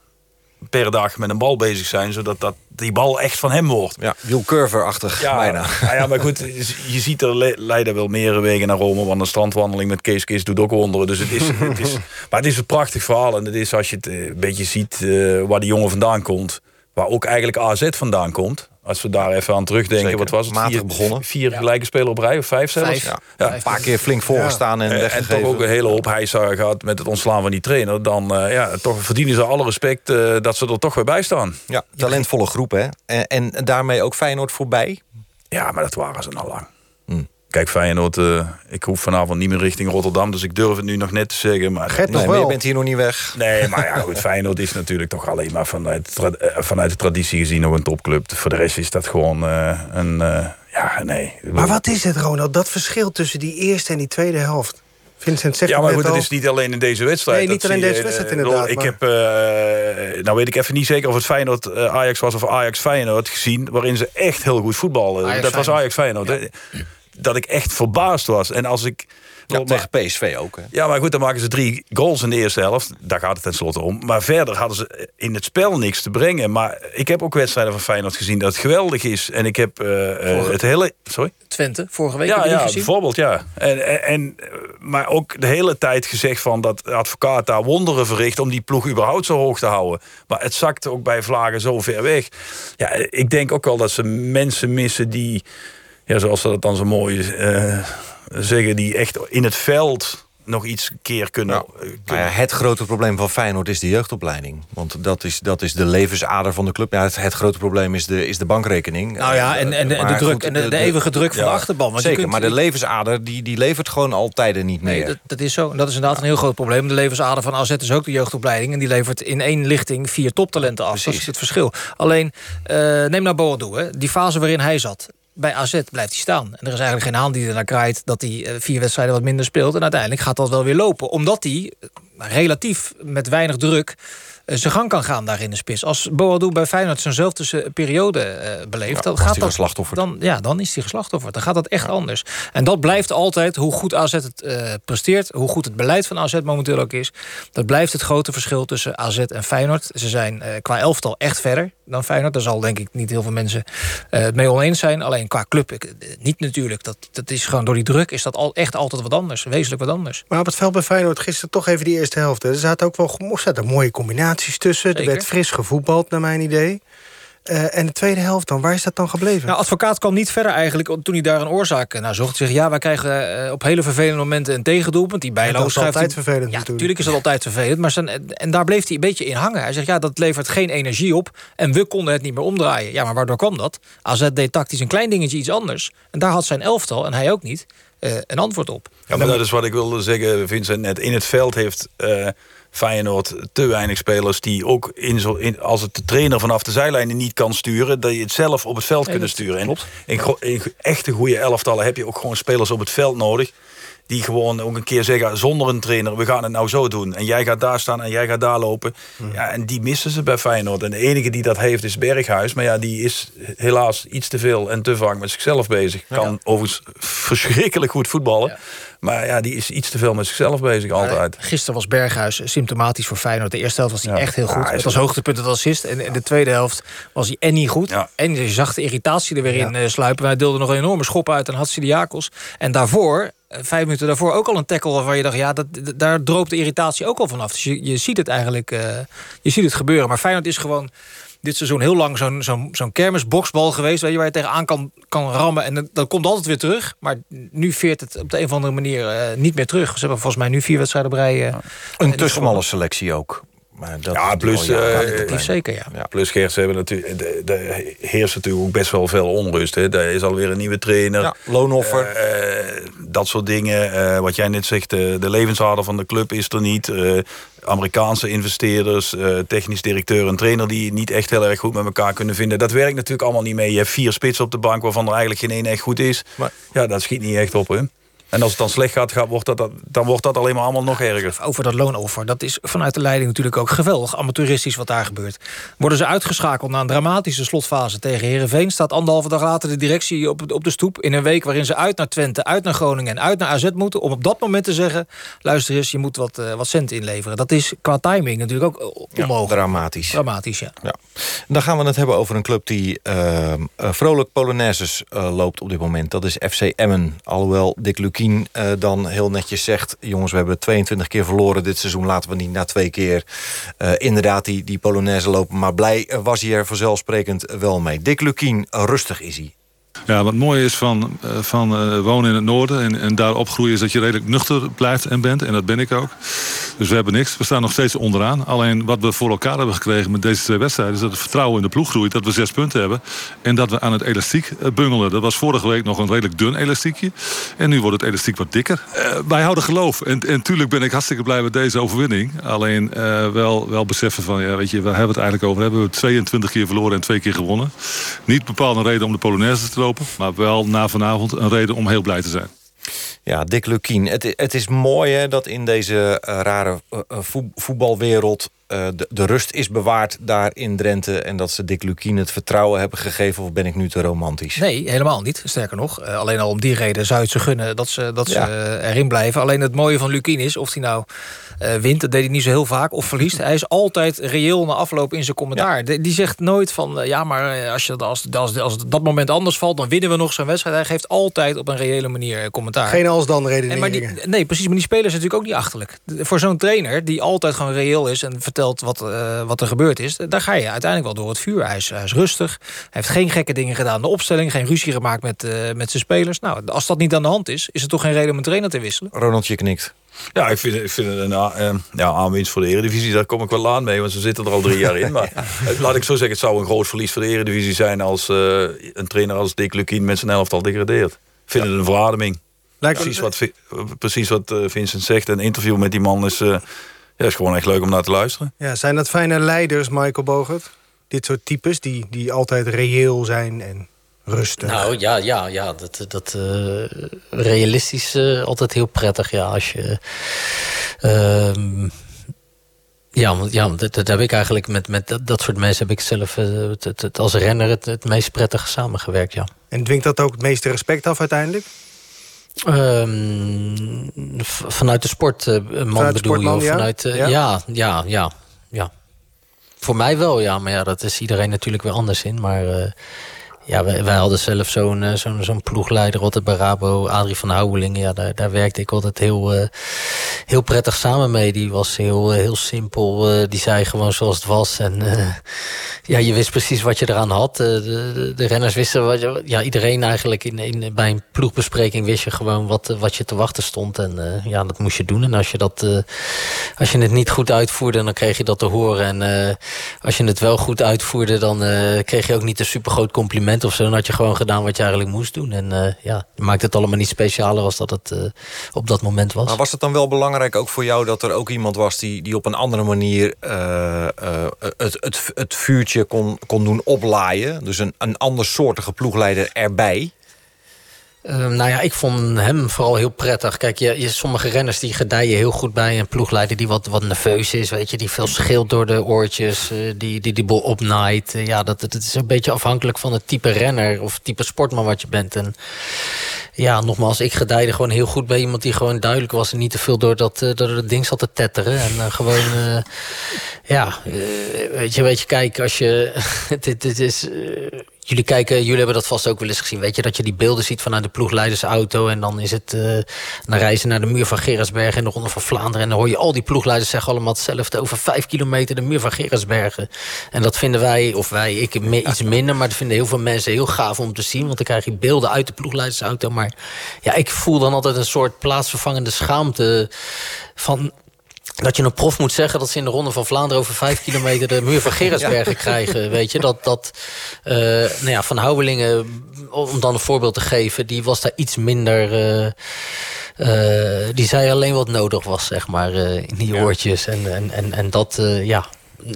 per dag met een bal bezig zijn... zodat dat, die bal echt van hem wordt. Ja, wielcurver-achtig ja, bijna. Ja, ja, maar goed, je ziet er le leiden wel meerdere wegen naar Rome... want een strandwandeling met Kees Kees doet ook wonderen. Dus het is, het is, maar het is een prachtig verhaal. En het is als je het een beetje ziet uh, waar die jongen vandaan komt... waar ook eigenlijk AZ vandaan komt... Als we daar even aan terugdenken, Zeker. wat was het? Matig vier, begonnen. Vier ja. gelijke spelers op rij, of vijf zelfs? Vijf, ja. ja. Een paar keer flink voorgestaan en weggegeven. En toch ook een hele hoop hijsa gehad met het ontslaan van die trainer. Dan uh, ja, toch verdienen ze alle respect uh, dat ze er toch weer bij staan. Ja, talentvolle groep hè. En, en daarmee ook Feyenoord voorbij? Ja, maar dat waren ze al lang. Kijk, Feyenoord, uh, ik hoef vanavond niet meer richting Rotterdam... dus ik durf het nu nog net te zeggen. Maar, Gert, nee, maar je bent hier nog niet weg. Nee, maar ja, goed, Feyenoord is natuurlijk toch alleen maar vanuit, tra vanuit de traditie gezien nog een topclub. Voor de rest is dat gewoon uh, een... Uh, ja, nee. Maar wat is het, Ronald, dat verschil tussen die eerste en die tweede helft? Vincent zegt ja, maar goed, het is niet alleen in deze wedstrijd. Nee, niet alleen in deze wedstrijd inderdaad. Ik maar... heb, uh, nou weet ik even niet zeker of het Feyenoord Ajax was of Ajax Feyenoord gezien... waarin ze echt heel goed voetballen. Ajax dat Feyenoord. was Ajax Feyenoord. Ja dat ik echt verbaasd was. En als ik... Ja, tegen PSV ook. Hè? Ja, maar goed, dan maken ze drie goals in de eerste helft. Daar gaat het tenslotte om. Maar verder hadden ze in het spel niks te brengen. Maar ik heb ook wedstrijden van Feyenoord gezien dat het geweldig is. En ik heb uh, het hele... Sorry? Twente, vorige week ja, ja, gezien? bijvoorbeeld, ja. En, en, maar ook de hele tijd gezegd van dat advocaat daar wonderen verricht... om die ploeg überhaupt zo hoog te houden. Maar het zakt ook bij Vlagen zo ver weg. Ja, ik denk ook wel dat ze mensen missen die ja, zoals ze dat dan zo mooi uh, zeggen, die echt in het veld nog iets keer kunnen... Nou, kunnen. Nou ja, het grote probleem van Feyenoord is de jeugdopleiding. Want dat is, dat is de levensader van de club. Ja, het, het grote probleem is de, is de bankrekening. Nou ja, en, en, en de, druk, goed, en de, de, de, eeuwige druk van ja, de achterban. Want zeker, kunt, maar de levensader die, die levert gewoon al tijden niet nee, meer. Dat, dat is zo. En dat is inderdaad een heel groot probleem. De levensader van AZ is ook de jeugdopleiding. En die levert in één lichting vier toptalenten af. Precies. Dat is het verschil. Alleen, uh, neem nou Boadu. Hè. Die fase waarin hij zat bij AZ blijft hij staan. En er is eigenlijk geen haan die er naar kraait... dat hij vier wedstrijden wat minder speelt. En uiteindelijk gaat dat wel weer lopen. Omdat hij relatief met weinig druk zijn gang kan gaan daar in de spits. Als Boadu bij Feyenoord zijnzelfde periode uh, beleeft... Ja, dan, gaat dat, dan, ja, dan is hij geslachtofferd. Dan gaat dat echt ja. anders. En dat blijft altijd, hoe goed AZ het uh, presteert... hoe goed het beleid van AZ momenteel ook is... dat blijft het grote verschil tussen AZ en Feyenoord. Ze zijn uh, qua elftal echt verder dan Feyenoord. Daar zal denk ik niet heel veel mensen het mee oneens zijn. Alleen qua club niet natuurlijk. Dat, dat is gewoon door die druk is dat al, echt altijd wat anders. Wezenlijk wat anders. Maar op het veld bij Feyenoord gisteren toch even die eerste helft. Er zaten ook wel zaten mooie combinaties tussen. Zeker. Er werd fris gevoetbald, naar mijn idee. Uh, en de tweede helft dan, waar is dat dan gebleven? Nou, advocaat kwam niet verder eigenlijk toen hij daar een oorzaak naar zocht. Zeg, ja, wij krijgen uh, op hele vervelende momenten een tegendoelpunt. Die bijlo Dat is altijd vervelend ja, natuurlijk. natuurlijk is dat altijd vervelend. Maar zijn, en daar bleef hij een beetje in hangen. Hij zegt, ja, dat levert geen energie op. En we konden het niet meer omdraaien. Ja, maar waardoor kwam dat? AZ deed tactisch een klein dingetje iets anders. En daar had zijn elftal, en hij ook niet, uh, een antwoord op. Ja, maar dat is wat ik wilde zeggen, Vincent. Net in het veld heeft... Feyenoord te weinig spelers die ook in zo, in, als het de trainer vanaf de zijlijnen niet kan sturen, dat je het zelf op het veld nee, kunnen sturen. En in, in echte goede elftallen heb je ook gewoon spelers op het veld nodig. Die gewoon ook een keer zeggen zonder een trainer, we gaan het nou zo doen. En jij gaat daar staan en jij gaat daar lopen. Mm. Ja, en die missen ze bij Feyenoord. En de enige die dat heeft is Berghuis. Maar ja, die is helaas iets te veel en te vaak met zichzelf bezig. Kan ja. overigens verschrikkelijk goed voetballen. Ja. Maar ja, die is iets te veel met zichzelf bezig, altijd. Ja, gisteren was Berghuis symptomatisch voor Feyenoord. De eerste helft was hij echt heel goed. Het was hoogtepunt het assist. En in de tweede helft was hij en niet goed. En je zag de irritatie er weer in uh, sluipen. Hij deelde nog een enorme schop uit aan Hatsidiakos. En daarvoor, vijf minuten daarvoor, ook al een tackle... waarvan je dacht, ja, dat, daar droopt de irritatie ook al vanaf. Dus je, je ziet het eigenlijk uh, je ziet het gebeuren. Maar Feyenoord is gewoon dit seizoen heel lang zo'n zo'n zo'n kermisboksbal geweest... Weet je, waar je tegenaan kan, kan rammen. En dat, dat komt altijd weer terug. Maar nu veert het op de een of andere manier uh, niet meer terug. Ze hebben volgens mij nu vier wedstrijden. Uh, een te smalle selectie ook. Maar dat ja, plus, eh, zeker, ja. Plus ze hebben natuurlijk, de, de, heerst natuurlijk ook best wel veel onrust. Hè. Er is alweer een nieuwe trainer. Ja, loonoffer. Eh, dat soort dingen. Eh, wat jij net zegt, de, de levensader van de club is er niet. Eh, Amerikaanse investeerders, eh, technisch directeur en trainer... die niet echt heel erg goed met elkaar kunnen vinden. Dat werkt natuurlijk allemaal niet mee. Je hebt vier spitsen op de bank waarvan er eigenlijk geen één echt goed is. Maar, ja, dat schiet niet echt op, hè. En als het dan slecht gaat, gaat wordt dat, dan wordt dat alleen maar allemaal nog erger. Over dat loonoffer, dat is vanuit de leiding natuurlijk ook geweldig amateuristisch wat daar gebeurt. Worden ze uitgeschakeld na een dramatische slotfase tegen Herenveen, staat anderhalve dag later de directie op, op de stoep in een week waarin ze uit naar Twente, uit naar Groningen en uit naar AZ moeten, om op dat moment te zeggen, luister eens, je moet wat, uh, wat cent inleveren. Dat is qua timing natuurlijk ook onmogelijk. Ja, dramatisch. Dramatisch, ja. ja. Dan gaan we het hebben over een club die uh, vrolijk Polonaises uh, loopt op dit moment. Dat is FC Emmen. Alhoewel Dick Luc uh, dan heel netjes zegt... jongens, we hebben 22 keer verloren dit seizoen... laten we niet na twee keer uh, inderdaad die, die Polonaise lopen. Maar blij was hij er vanzelfsprekend wel mee. Dick Lukien, rustig is hij. Ja, wat mooi is van, uh, van uh, wonen in het noorden en, en daar opgroeien... is dat je redelijk nuchter blijft en bent. En dat ben ik ook. Dus we hebben niks. We staan nog steeds onderaan. Alleen wat we voor elkaar hebben gekregen met deze twee wedstrijden... is dat het vertrouwen in de ploeg groeit. Dat we zes punten hebben. En dat we aan het elastiek bungelen. Dat was vorige week nog een redelijk dun elastiekje. En nu wordt het elastiek wat dikker. Uh, wij houden geloof. En, en tuurlijk ben ik hartstikke blij met deze overwinning. Alleen wel, wel beseffen van... Ja, weet je, waar hebben we het eigenlijk over? We hebben 22 keer verloren en twee keer gewonnen. Niet bepaald een reden om de Polonaise te lopen. Maar wel na vanavond een reden om heel blij te zijn. Ja, Dick Lukien. Het, het is mooi hè, dat in deze uh, rare uh, voetbalwereld... Uh, de, de, rust is bewaard daar in Drenthe... en dat ze Dick Lukien het vertrouwen hebben gegeven... of ben ik nu te romantisch? Nee, helemaal niet. Sterker nog, alleen al om die reden zou het ze gunnen... dat ze, dat ja. ze erin blijven. Alleen het mooie van Lukien is, of hij nou uh, wint... dat deed hij niet zo heel vaak, of verliest. Hij is altijd reëel na afloop in zijn commentaar. Ja. Die, die zegt nooit van... ja, maar als, je, als, als, als dat moment anders valt... dan winnen we nog zo'n wedstrijd. Hij geeft altijd op een reële manier commentaar. Geen als-dan redeneringen. Nee, precies. Maar die spelers zijn natuurlijk ook niet achterlijk. Voor zo'n trainer die altijd gewoon reëel is... en vertelt wat, uh, wat er gebeurd is... daar ga je uiteindelijk wel door het vuur. Hij is, hij is rustig. Hij heeft geen gekke dingen gedaan. De opstelling, geen ruzie gemaakt met, uh, met zijn spelers. Nou, als dat niet aan de hand is... is het toch geen reden om een trainer te wisselen? Ronaldje knikt. Ja, ik vind, ik vind het een uh, ja, aanwinst voor de Eredivisie. Daar kom ik wel aan mee, want ze zitten er al drie jaar in. Maar laat ik zo zeggen, het zou een groot verlies voor de Eredivisie zijn... als uh, een trainer als Dick Lukien met zijn elftal degradeert. Ik vind ja. het een verademing. Lijkt precies, wat, precies wat uh, Vincent zegt. Een interview met die man is, ja, is gewoon echt leuk om naar te luisteren. Ja, zijn dat fijne leiders, Michael Bogert? Dit soort types die, die altijd reëel zijn en rustig. Nou ja, ja, ja dat, dat uh, realistisch uh, altijd heel prettig. Ja, als je. Uh, ja, want, ja dat, dat, heb ik eigenlijk met, met dat, dat soort mensen heb ik zelf het, het, het, als renner het, het meest prettig samengewerkt. Ja. En dwingt dat ook het meeste respect af uiteindelijk? Um, vanuit de sportman vanuit bedoel je? Of vanuit, ja? ja? ja, ja, ja. Voor mij wel, ja. Maar ja, dat is iedereen natuurlijk weer anders in. Maar ja, wij, hadden zelf zo'n uh, zo'n zo'n ploegleider altijd bij Rabo, Adrie van Houweling. Ja, daar, daar werkte ik altijd heel, uh, heel prettig samen mee. Die was heel, heel simpel. die zei gewoon zoals het was. En ja, je wist precies wat je eraan had. De, de, de, renners wisten wat je, ja, iedereen eigenlijk in, in, bij een ploegbespreking wist je gewoon wat, wat je te wachten stond. En ja, dat moest je doen. En als je, dat, als je het niet goed uitvoerde, dan kreeg je dat te horen. En als je het wel goed uitvoerde, dan kreeg je ook niet een supergroot compliment of zo. Dan had je gewoon gedaan wat je eigenlijk moest doen. En uh, ja, maakt het allemaal niet specialer als dat het uh, op dat moment was. Maar was het dan wel belangrijk ook voor jou dat er ook iemand was die, die op een andere manier uh, het, het, het vuurtje kon, kon doen oplaaien? Dus een, een andersoortige ploegleider erbij? Uh, nou ja, ik vond hem vooral heel prettig. Kijk, je, je, sommige renners die gedijen heel goed bij een ploegleider die wat, wat nerveus is, weet je, die veel scheelt door de oortjes, uh, die, die die bol opnaait. Uh, ja, dat, dat is een beetje afhankelijk van het type renner of type sportman wat je bent. En ja, nogmaals, ik gedijde gewoon heel goed bij iemand die gewoon duidelijk was en niet te veel door dat, door het ding zat te tetteren. En gewoon, ja, weet je, weet je, kijk, als je, dit, dit is Jullie kijken, jullie hebben dat vast ook wel eens gezien. Weet je, dat je die beelden ziet vanuit de ploegleidersauto. En dan is het uh, naar reizen naar de muur van Gerardsbergen in de Ronde van Vlaanderen. En dan hoor je al die ploegleiders zeggen allemaal hetzelfde. Over vijf kilometer de muur van Gerardsbergen. En dat vinden wij, of wij, ik iets minder. Maar dat vinden heel veel mensen heel gaaf om te zien. Want dan krijg je beelden uit de ploegleidersauto. Maar ja, ik voel dan altijd een soort plaatsvervangende schaamte van dat je een prof moet zeggen dat ze in de ronde van Vlaanderen over vijf kilometer de muur van Gerritsbergen krijgen. Weet je, dat, dat uh, nou ja, Van Houwelingen, om dan een voorbeeld te geven, die was daar iets minder. Uh, uh, die zei alleen wat nodig was, zeg maar, in die oortjes. En, en, en, en dat, ja,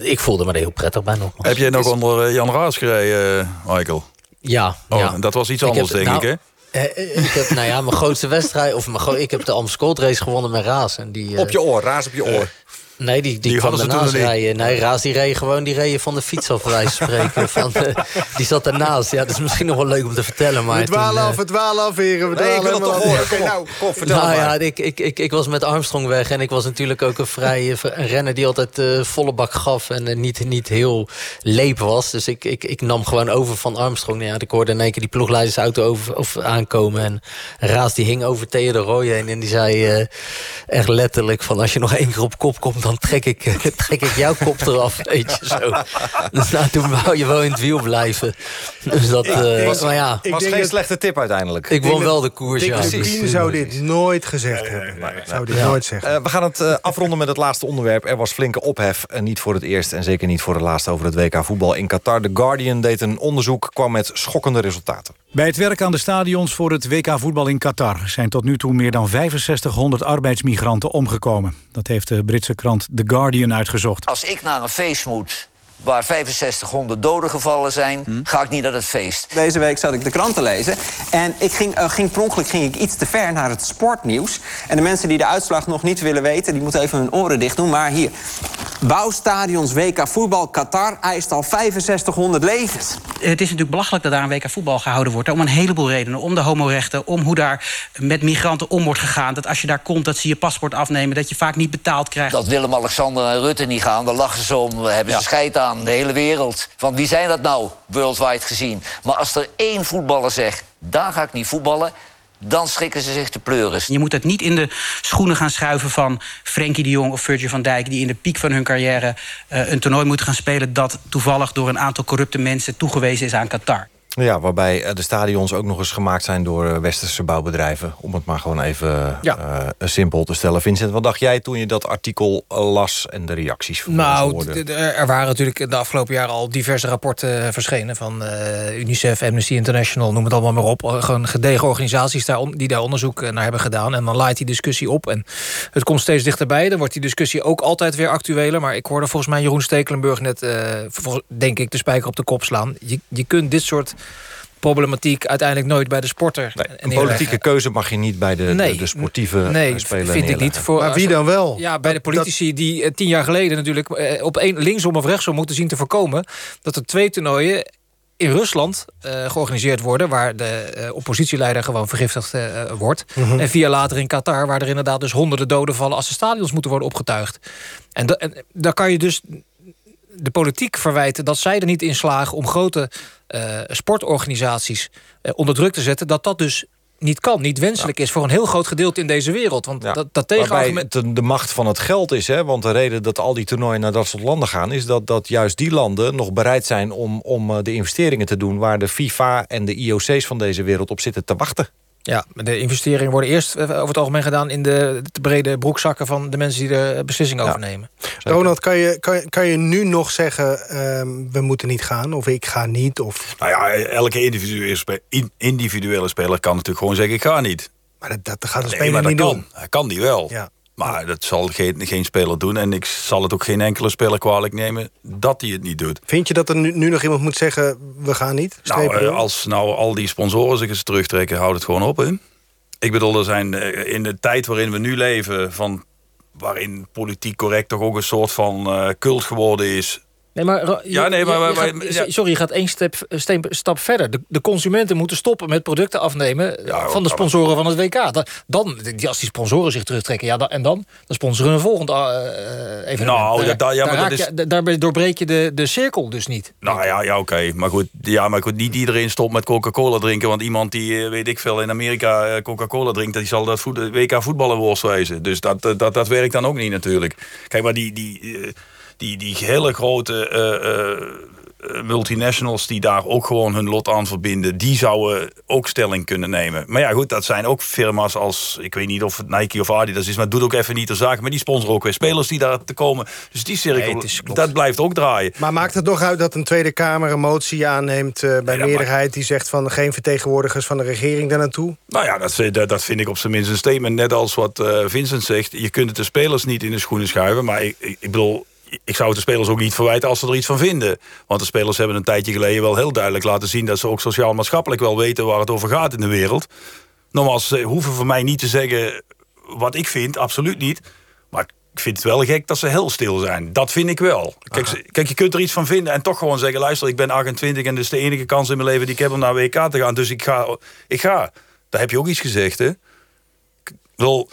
ik voelde me er heel prettig bij nog. Heb jij nog onder Jan Raas gereden, Michael? Ja, oh, ja. Dat was iets anders, denk nou, ik, hè? Ik heb, nou ja, mijn grootste wedstrijd... of mijn, ik heb de Amstel Race gewonnen met Raas. En die, op je oor, Raas op je oor. Nee, die, die, die kwam ernaast rijden. Nee, Raas die reed gewoon die reed van de fiets af, spreken. Van, uh, die zat ernaast. Ja, dat is misschien nog wel leuk om te vertellen. Maar we dwalen af, we dwalen af, heren. We nee, ik wil het toch horen. Oké, nou, kom, vertel nou, maar. ja, ik, ik, ik, ik was met Armstrong weg. En ik was natuurlijk ook een vrij een renner die altijd uh, volle bak gaf. En uh, niet, niet heel leep was. Dus ik, ik, ik nam gewoon over van Armstrong. Nou ja, ik hoorde in één keer die ploegleidersauto over, over aankomen. En Raas die hing over Theo de Roy heen. En die zei echt letterlijk van... als je nog één keer op kop komt, dan trek ik trek ik jouw kop eraf, weet je zo. Dus nou, toen wou je wel in het wiel blijven. Dus dat, uh, was, maar ja. was geen slechte tip uiteindelijk. Ik won wel de koers, ja. Dick zou dit nooit gezegd hebben. Zou dit nooit zeggen. Uh, we gaan het uh, afronden met het laatste onderwerp. Er was flinke ophef. En niet voor het eerst en zeker niet voor het laatst over het WK voetbal in Qatar. The Guardian deed een onderzoek, kwam met schokkende resultaten. Bij het werk aan de stadions voor het WK voetbal in Qatar... zijn tot nu toe meer dan 6500 arbeidsmigranten omgekomen. Dat heeft de Britse krant The Guardian uitgezocht. Als ik naar een feest moet waar 6500 doden gevallen zijn, hm? ga ik niet naar het feest. Deze week zat ik de krant te lezen en ik ging, uh, ging per ongeluk ging ik iets te ver naar het sportnieuws. En de mensen die de uitslag nog niet willen weten, die moeten even hun oren dicht doen. Maar hier, bouwstadions WK voetbal Qatar eist al 6500 levens. Het is natuurlijk belachelijk dat daar een WK voetbal gehouden wordt. Om een heleboel redenen. Om de homorechten, om hoe daar met migranten om wordt gegaan. Dat als je daar komt, dat ze je paspoort afnemen. Dat je vaak niet betaald krijgt. Dat Willem-Alexander en Rutte niet gaan, daar lachen ze om. Hebben ze ja. scheid aan, de hele wereld. Want wie zijn dat nou, worldwide gezien? Maar als er één voetballer zegt, daar ga ik niet voetballen dan schrikken ze zich te pleuris. Je moet het niet in de schoenen gaan schuiven van Frenkie de Jong of Virgil van Dijk... die in de piek van hun carrière uh, een toernooi moeten gaan spelen... dat toevallig door een aantal corrupte mensen toegewezen is aan Qatar. Ja, waarbij de stadions ook nog eens gemaakt zijn door westerse bouwbedrijven. Om het maar gewoon even ja. uh, simpel te stellen. Vincent, wat dacht jij toen je dat artikel las en de reacties Nou, er waren natuurlijk de afgelopen jaren al diverse rapporten verschenen... van uh, UNICEF, Amnesty International, noem het allemaal maar op. Gewoon gedegen organisaties daar, die daar onderzoek naar hebben gedaan. En dan laait die discussie op en het komt steeds dichterbij. Dan wordt die discussie ook altijd weer actueler. Maar ik hoorde volgens mij Jeroen Stekelenburg net, uh, denk ik, de spijker op de kop slaan. Je, je kunt dit soort problematiek uiteindelijk nooit bij de sporter. Nee, een politieke keuze mag je niet bij de, nee, de, de sportieve nee, speler vind ik niet. Voor, maar wie dan wel? Ja, bij de politici dat... die uh, tien jaar geleden natuurlijk uh, op één linksom of rechtsom moeten zien te voorkomen dat er twee toernooien in Rusland uh, georganiseerd worden... waar de uh, oppositieleider gewoon vergiftigd uh, wordt. Mm -hmm. En vier later in Qatar... waar er inderdaad dus honderden doden vallen... als de stadions moeten worden opgetuigd. En, en daar kan je dus de politiek verwijten dat zij er niet in slagen... om grote uh, sportorganisaties uh, onder druk te zetten... dat dat dus niet kan, niet wenselijk ja. is... voor een heel groot gedeelte in deze wereld. Want ja. dat, dat tegenargument... De, de macht van het geld is, hè, want de reden dat al die toernooien naar dat soort landen gaan... is dat, dat juist die landen nog bereid zijn om, om de investeringen te doen... waar de FIFA en de IOC's van deze wereld op zitten te wachten. Ja, de investeringen worden eerst over het algemeen gedaan... in de, de brede broekzakken van de mensen die de beslissing ja. overnemen. Ronald, kan je, kan, kan je nu nog zeggen... Um, we moeten niet gaan of ik ga niet? Of... Nou ja, elke individuele, spe individuele speler kan natuurlijk gewoon zeggen... ik ga niet. Maar dat, dat gaat de speler nee, maar niet kan. doen. Hij kan die wel. Ja. Maar dat zal geen, geen speler doen. En ik zal het ook geen enkele speler kwalijk nemen dat hij het niet doet. Vind je dat er nu, nu nog iemand moet zeggen, we gaan niet? Nou, als nou al die sponsoren zich eens terugtrekken, houd het gewoon op. Hè? Ik bedoel, er zijn in de tijd waarin we nu leven... Van, waarin politiek correct toch ook een soort van uh, cult geworden is... Nee, maar, ja, nee, maar, maar, maar gaat, sorry, je gaat één stap, stap verder. De, de, consumenten moeten stoppen met producten afnemen ja, van de sponsoren van het WK. Dan, als die sponsoren zich terugtrekken, ja, dan, en dan? Dan sponsoren een volgend uh, evenement. Nou, daar, da, ja, daar, maar dat is... je, daarbij doorbreek je de, de cirkel dus niet. Nou ja, ja oké. Okay. Maar, goed, ja, maar goed, niet iedereen stopt met Coca-Cola drinken. Want iemand die, weet ik veel, in Amerika Coca-Cola drinkt... die zal dat voet, WK voetballen worst wezen. Dus dat, dat, dat werkt dan ook niet natuurlijk. Kijk, maar die... die die, die hele grote uh, uh, eh, multinationals die daar ook gewoon hun lot aan verbinden, die zouden ook stelling kunnen nemen. Maar ja, goed, dat zijn ook firma's als, ik weet niet of het Nike of Adidas is, maar het doet ook even niet de zaak. Maar die sponsoren ook weer spelers die daar te komen. Dus die cirkel, dat blijft ook draaien. Maar maakt het nog uit dat een Tweede Kamer een motie aanneemt uh, bij meerderheid die zegt van geen vertegenwoordigers van de regering daar naartoe? Nou ja, dat, dat vind ik op zijn minst een statement. Net als wat uh, Vincent zegt, je kunt het de spelers niet in de schoenen schuiven. Maar ik, ik, ik bedoel, ik zou het de spelers ook niet verwijten als ze er iets van vinden. Want de spelers hebben een tijdje geleden wel heel duidelijk laten zien... dat ze ook sociaal-maatschappelijk wel weten waar het over gaat in de wereld. Nogmaals, ze hoeven voor mij niet te zeggen wat ik vind, absoluut niet. Maar ik vind het wel gek dat ze heel stil zijn. Dat vind ik wel. Kijk, kijk, je kunt er iets van vinden en toch gewoon zeggen... luister, ik ben 28 en dit is de enige kans in mijn leven die ik heb om naar WK te gaan. Dus ik ga. Ik ga. Daar heb je ook iets gezegd, hè? Ik, wil,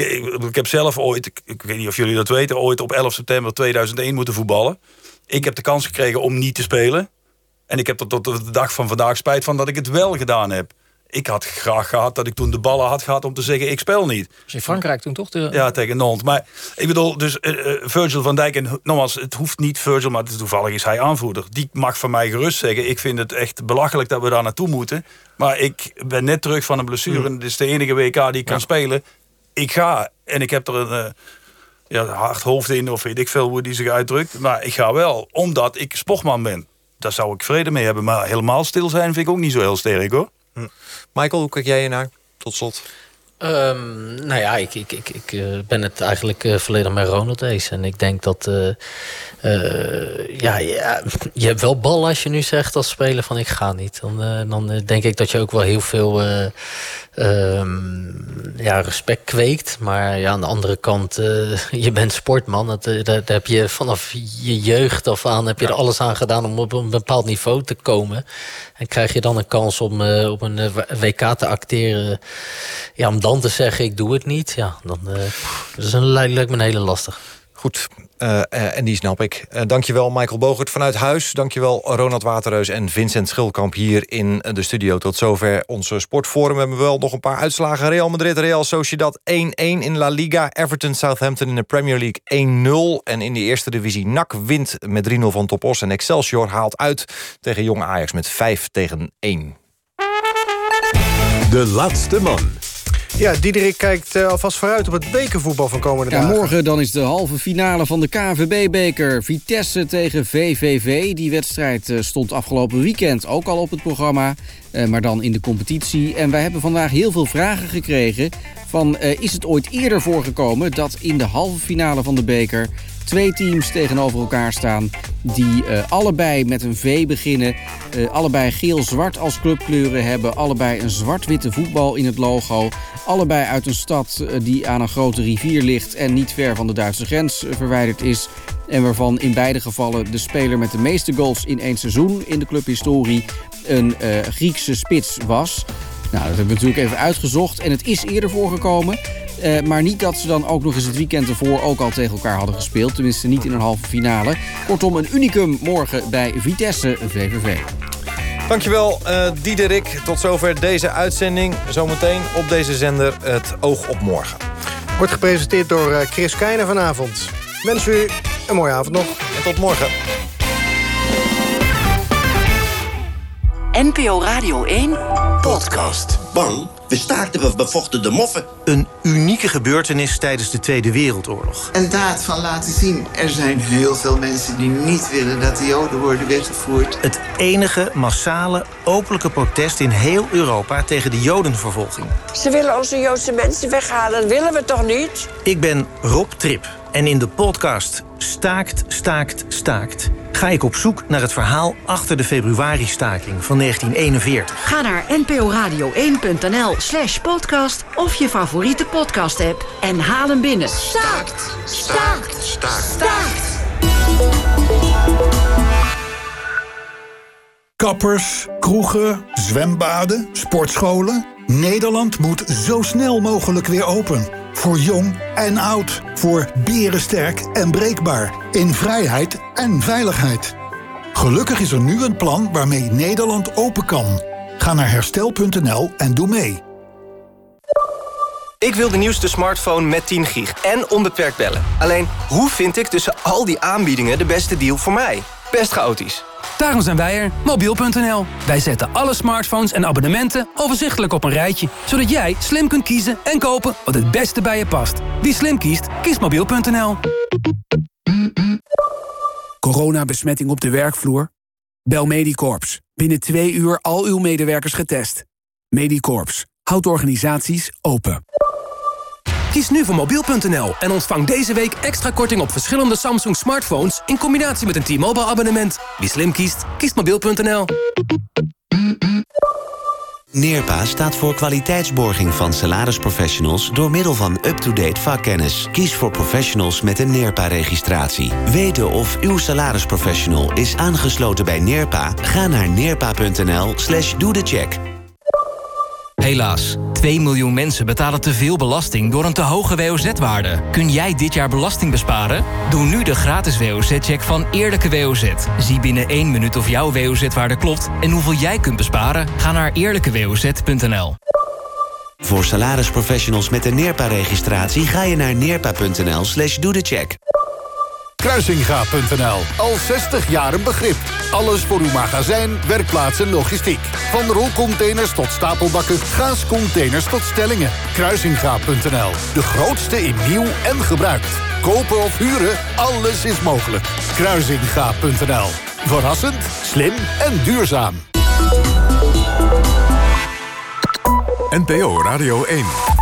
ik, heb zelf ooit, ik, ik, weet niet of jullie dat weten... ooit op 11 september 2001 moeten voetballen. Ik heb de kans gekregen om niet te spelen. En ik heb er tot de dag van vandaag spijt van dat ik het wel gedaan heb. Ik had graag gehad dat ik toen de ballen had gehad om te zeggen... ik speel niet. Dus in Frankrijk toen toch? De... Ja, tegen Nantes. Maar ik bedoel, dus uh, Virgil van Dijk... en nogmaals, het hoeft niet Virgil, maar toevallig is hij aanvoerder. Die mag van mij gerust zeggen... ik vind het echt belachelijk dat we daar naartoe moeten. Maar ik ben net terug van een blessure... en dit is de enige WK die ik kan spelen ik ga. En ik heb er een uh, ja, hard hoofd in, of weet ik veel hoe die zich uitdrukt. Maar ik ga wel, omdat ik sportman ben. Daar zou ik vrede mee hebben. Maar helemaal stil zijn vind ik ook niet zo heel sterk hoor. Hm. Michael, hoe kijk jij je naar? Tot slot. Um, nou ja, ik, ik, ik, ik uh, ben het eigenlijk uh, volledig met Ronald eens. En ik denk dat... Uh, ja, ja, je hebt wel bal als je nu zegt als speler van ik ga niet. Dan, dan denk ik dat je ook wel heel veel ja, respect kweekt. Maar ja, aan de andere kant, je bent sportman. Dat, dat, heb je vanaf je jeugd af aan heb je er alles aan gedaan om op een bepaald niveau te komen. En krijg je dan een kans om op een WK te acteren... Ja, om dan te zeggen, ik doe het niet, ja, dan uh, dat is een, lijkt me een hele lastig. Goed, uh, uh, en die snap ik. Uh, dankjewel Michael Bogert vanuit huis. Dankjewel Ronald Waterreus en Vincent Schildkamp hier in de studio. Tot zover onze sportforum. We hebben wel nog een paar uitslagen. Real Madrid, Real Sociedad 1-1 in La Liga. Everton, Southampton in de Premier League 1-0. En in de eerste divisie NAC wint met 3-0 van Topos. En Excelsior haalt uit tegen Jong Ajax met 5 tegen 1. De laatste man. Ja, Diederik kijkt uh, alvast vooruit op het bekervoetbal van komende ja, dagen. Morgen dan is de halve finale van de KVB-beker. Vitesse tegen VVV. Die wedstrijd uh, stond afgelopen weekend ook al op het programma. Uh, maar dan in de competitie. En wij hebben vandaag heel veel vragen gekregen... van is het ooit eerder voorgekomen dat in de halve finale van de beker twee teams tegenover elkaar staan... die uh, allebei met een V beginnen, uh, allebei geel-zwart als clubkleuren hebben... allebei een zwart-witte voetbal in het logo... allebei uit een stad uh, die aan een grote rivier ligt... en niet ver van de Duitse grens verwijderd is... en waarvan in beide gevallen de speler met de meeste goals in één seizoen... in de clubhistorie een Griekse spits was... Nou, dat hebben we natuurlijk even uitgezocht. En het is eerder voorgekomen. Uh, maar niet dat ze dan ook nog eens het weekend ervoor ook al tegen elkaar hadden gespeeld. Tenminste niet in een halve finale. Kortom, een unicum morgen bij Vitesse VVV. Dankjewel, uh, Diederik. Tot zover deze uitzending. Zometeen op deze zender het Oog op Morgen. Wordt gepresenteerd door uh, Chris Keijner vanavond. Wens u een mooie avond nog. En tot morgen. NPO Radio 1 podcast. Bang, we staakten, we bevochten de moffen. Een unieke gebeurtenis tijdens de Tweede Wereldoorlog. Een daad van laten zien. Er zijn heel veel mensen die niet willen dat de Joden worden weggevoerd. Het enige massale, openlijke protest in heel Europa tegen de Jodenvervolging. Ze willen onze Joodse mensen weghalen, dat willen we toch niet? Ik ben Rob Trip en in de podcast Staakt, Staakt, Staakt... ga ik op zoek naar het verhaal achter de februari-staking van 1941. Ga naar nporadio1.nl slash podcast of je favoriete podcast-app en haal hem binnen. Staakt, staakt, staakt, staakt. Kappers, kroegen, zwembaden, sportscholen. Nederland moet zo snel mogelijk weer open. Voor jong en oud. Voor berensterk en breekbaar. In vrijheid en veiligheid. Gelukkig is er nu een plan waarmee Nederland open kan. Ga naar herstel.nl en doe mee. Ik wil de nieuwste smartphone met 10 gig en onbeperkt bellen. Alleen, hoe vind ik tussen al die aanbiedingen de beste deal voor mij? Best chaotisch. Daarom zijn wij er, mobiel.nl. Wij zetten alle smartphones en abonnementen overzichtelijk op een rijtje... zodat jij slim kunt kiezen en kopen wat het beste bij je past. Wie slim kiest, kiest mobiel.nl. Coronabesmetting op de werkvloer? Bel Medicorps. Binnen twee uur al uw medewerkers getest. Medicorps. Houdt organisaties open. Kies nu voor mobiel.nl en ontvang deze week extra korting op verschillende Samsung smartphones... in combinatie met een T-Mobile abonnement. Wie slim kiest, kiest mobiel.nl. Neerpa staat voor kwaliteitsborging van salarisprofessionals... door middel van up-to-date vakkennis. Kies voor professionals met een Neerpa-registratie. Weten of uw salarisprofessional is aangesloten bij Neerpa? Ga naar neerpa.nl slash doe de check. Helaas, 2 miljoen mensen betalen te veel belasting door een te hoge WOZ-waarde. Kun jij dit jaar belasting besparen? Doe nu de gratis WOZ-check van Eerlijke WOZ. Zie binnen 1 minuut of jouw WOZ-waarde klopt en hoeveel jij kunt besparen. Ga naar eerlijkewoz.nl. Voor salarisprofessionals met een Neerpa-registratie... ga je naar neerpa.nl slash doe de check. Kruisinga.nl. Al 60 jaar een begrip. Alles voor uw magazijn, werkplaats en logistiek. Van rolcontainers tot stapelbakken, gaascontainers tot stellingen. Kruisinga.nl. De grootste in nieuw en gebruikt. Kopen of huren, alles is mogelijk. Kruisinga.nl. Verrassend, slim en duurzaam. NPO Radio 1.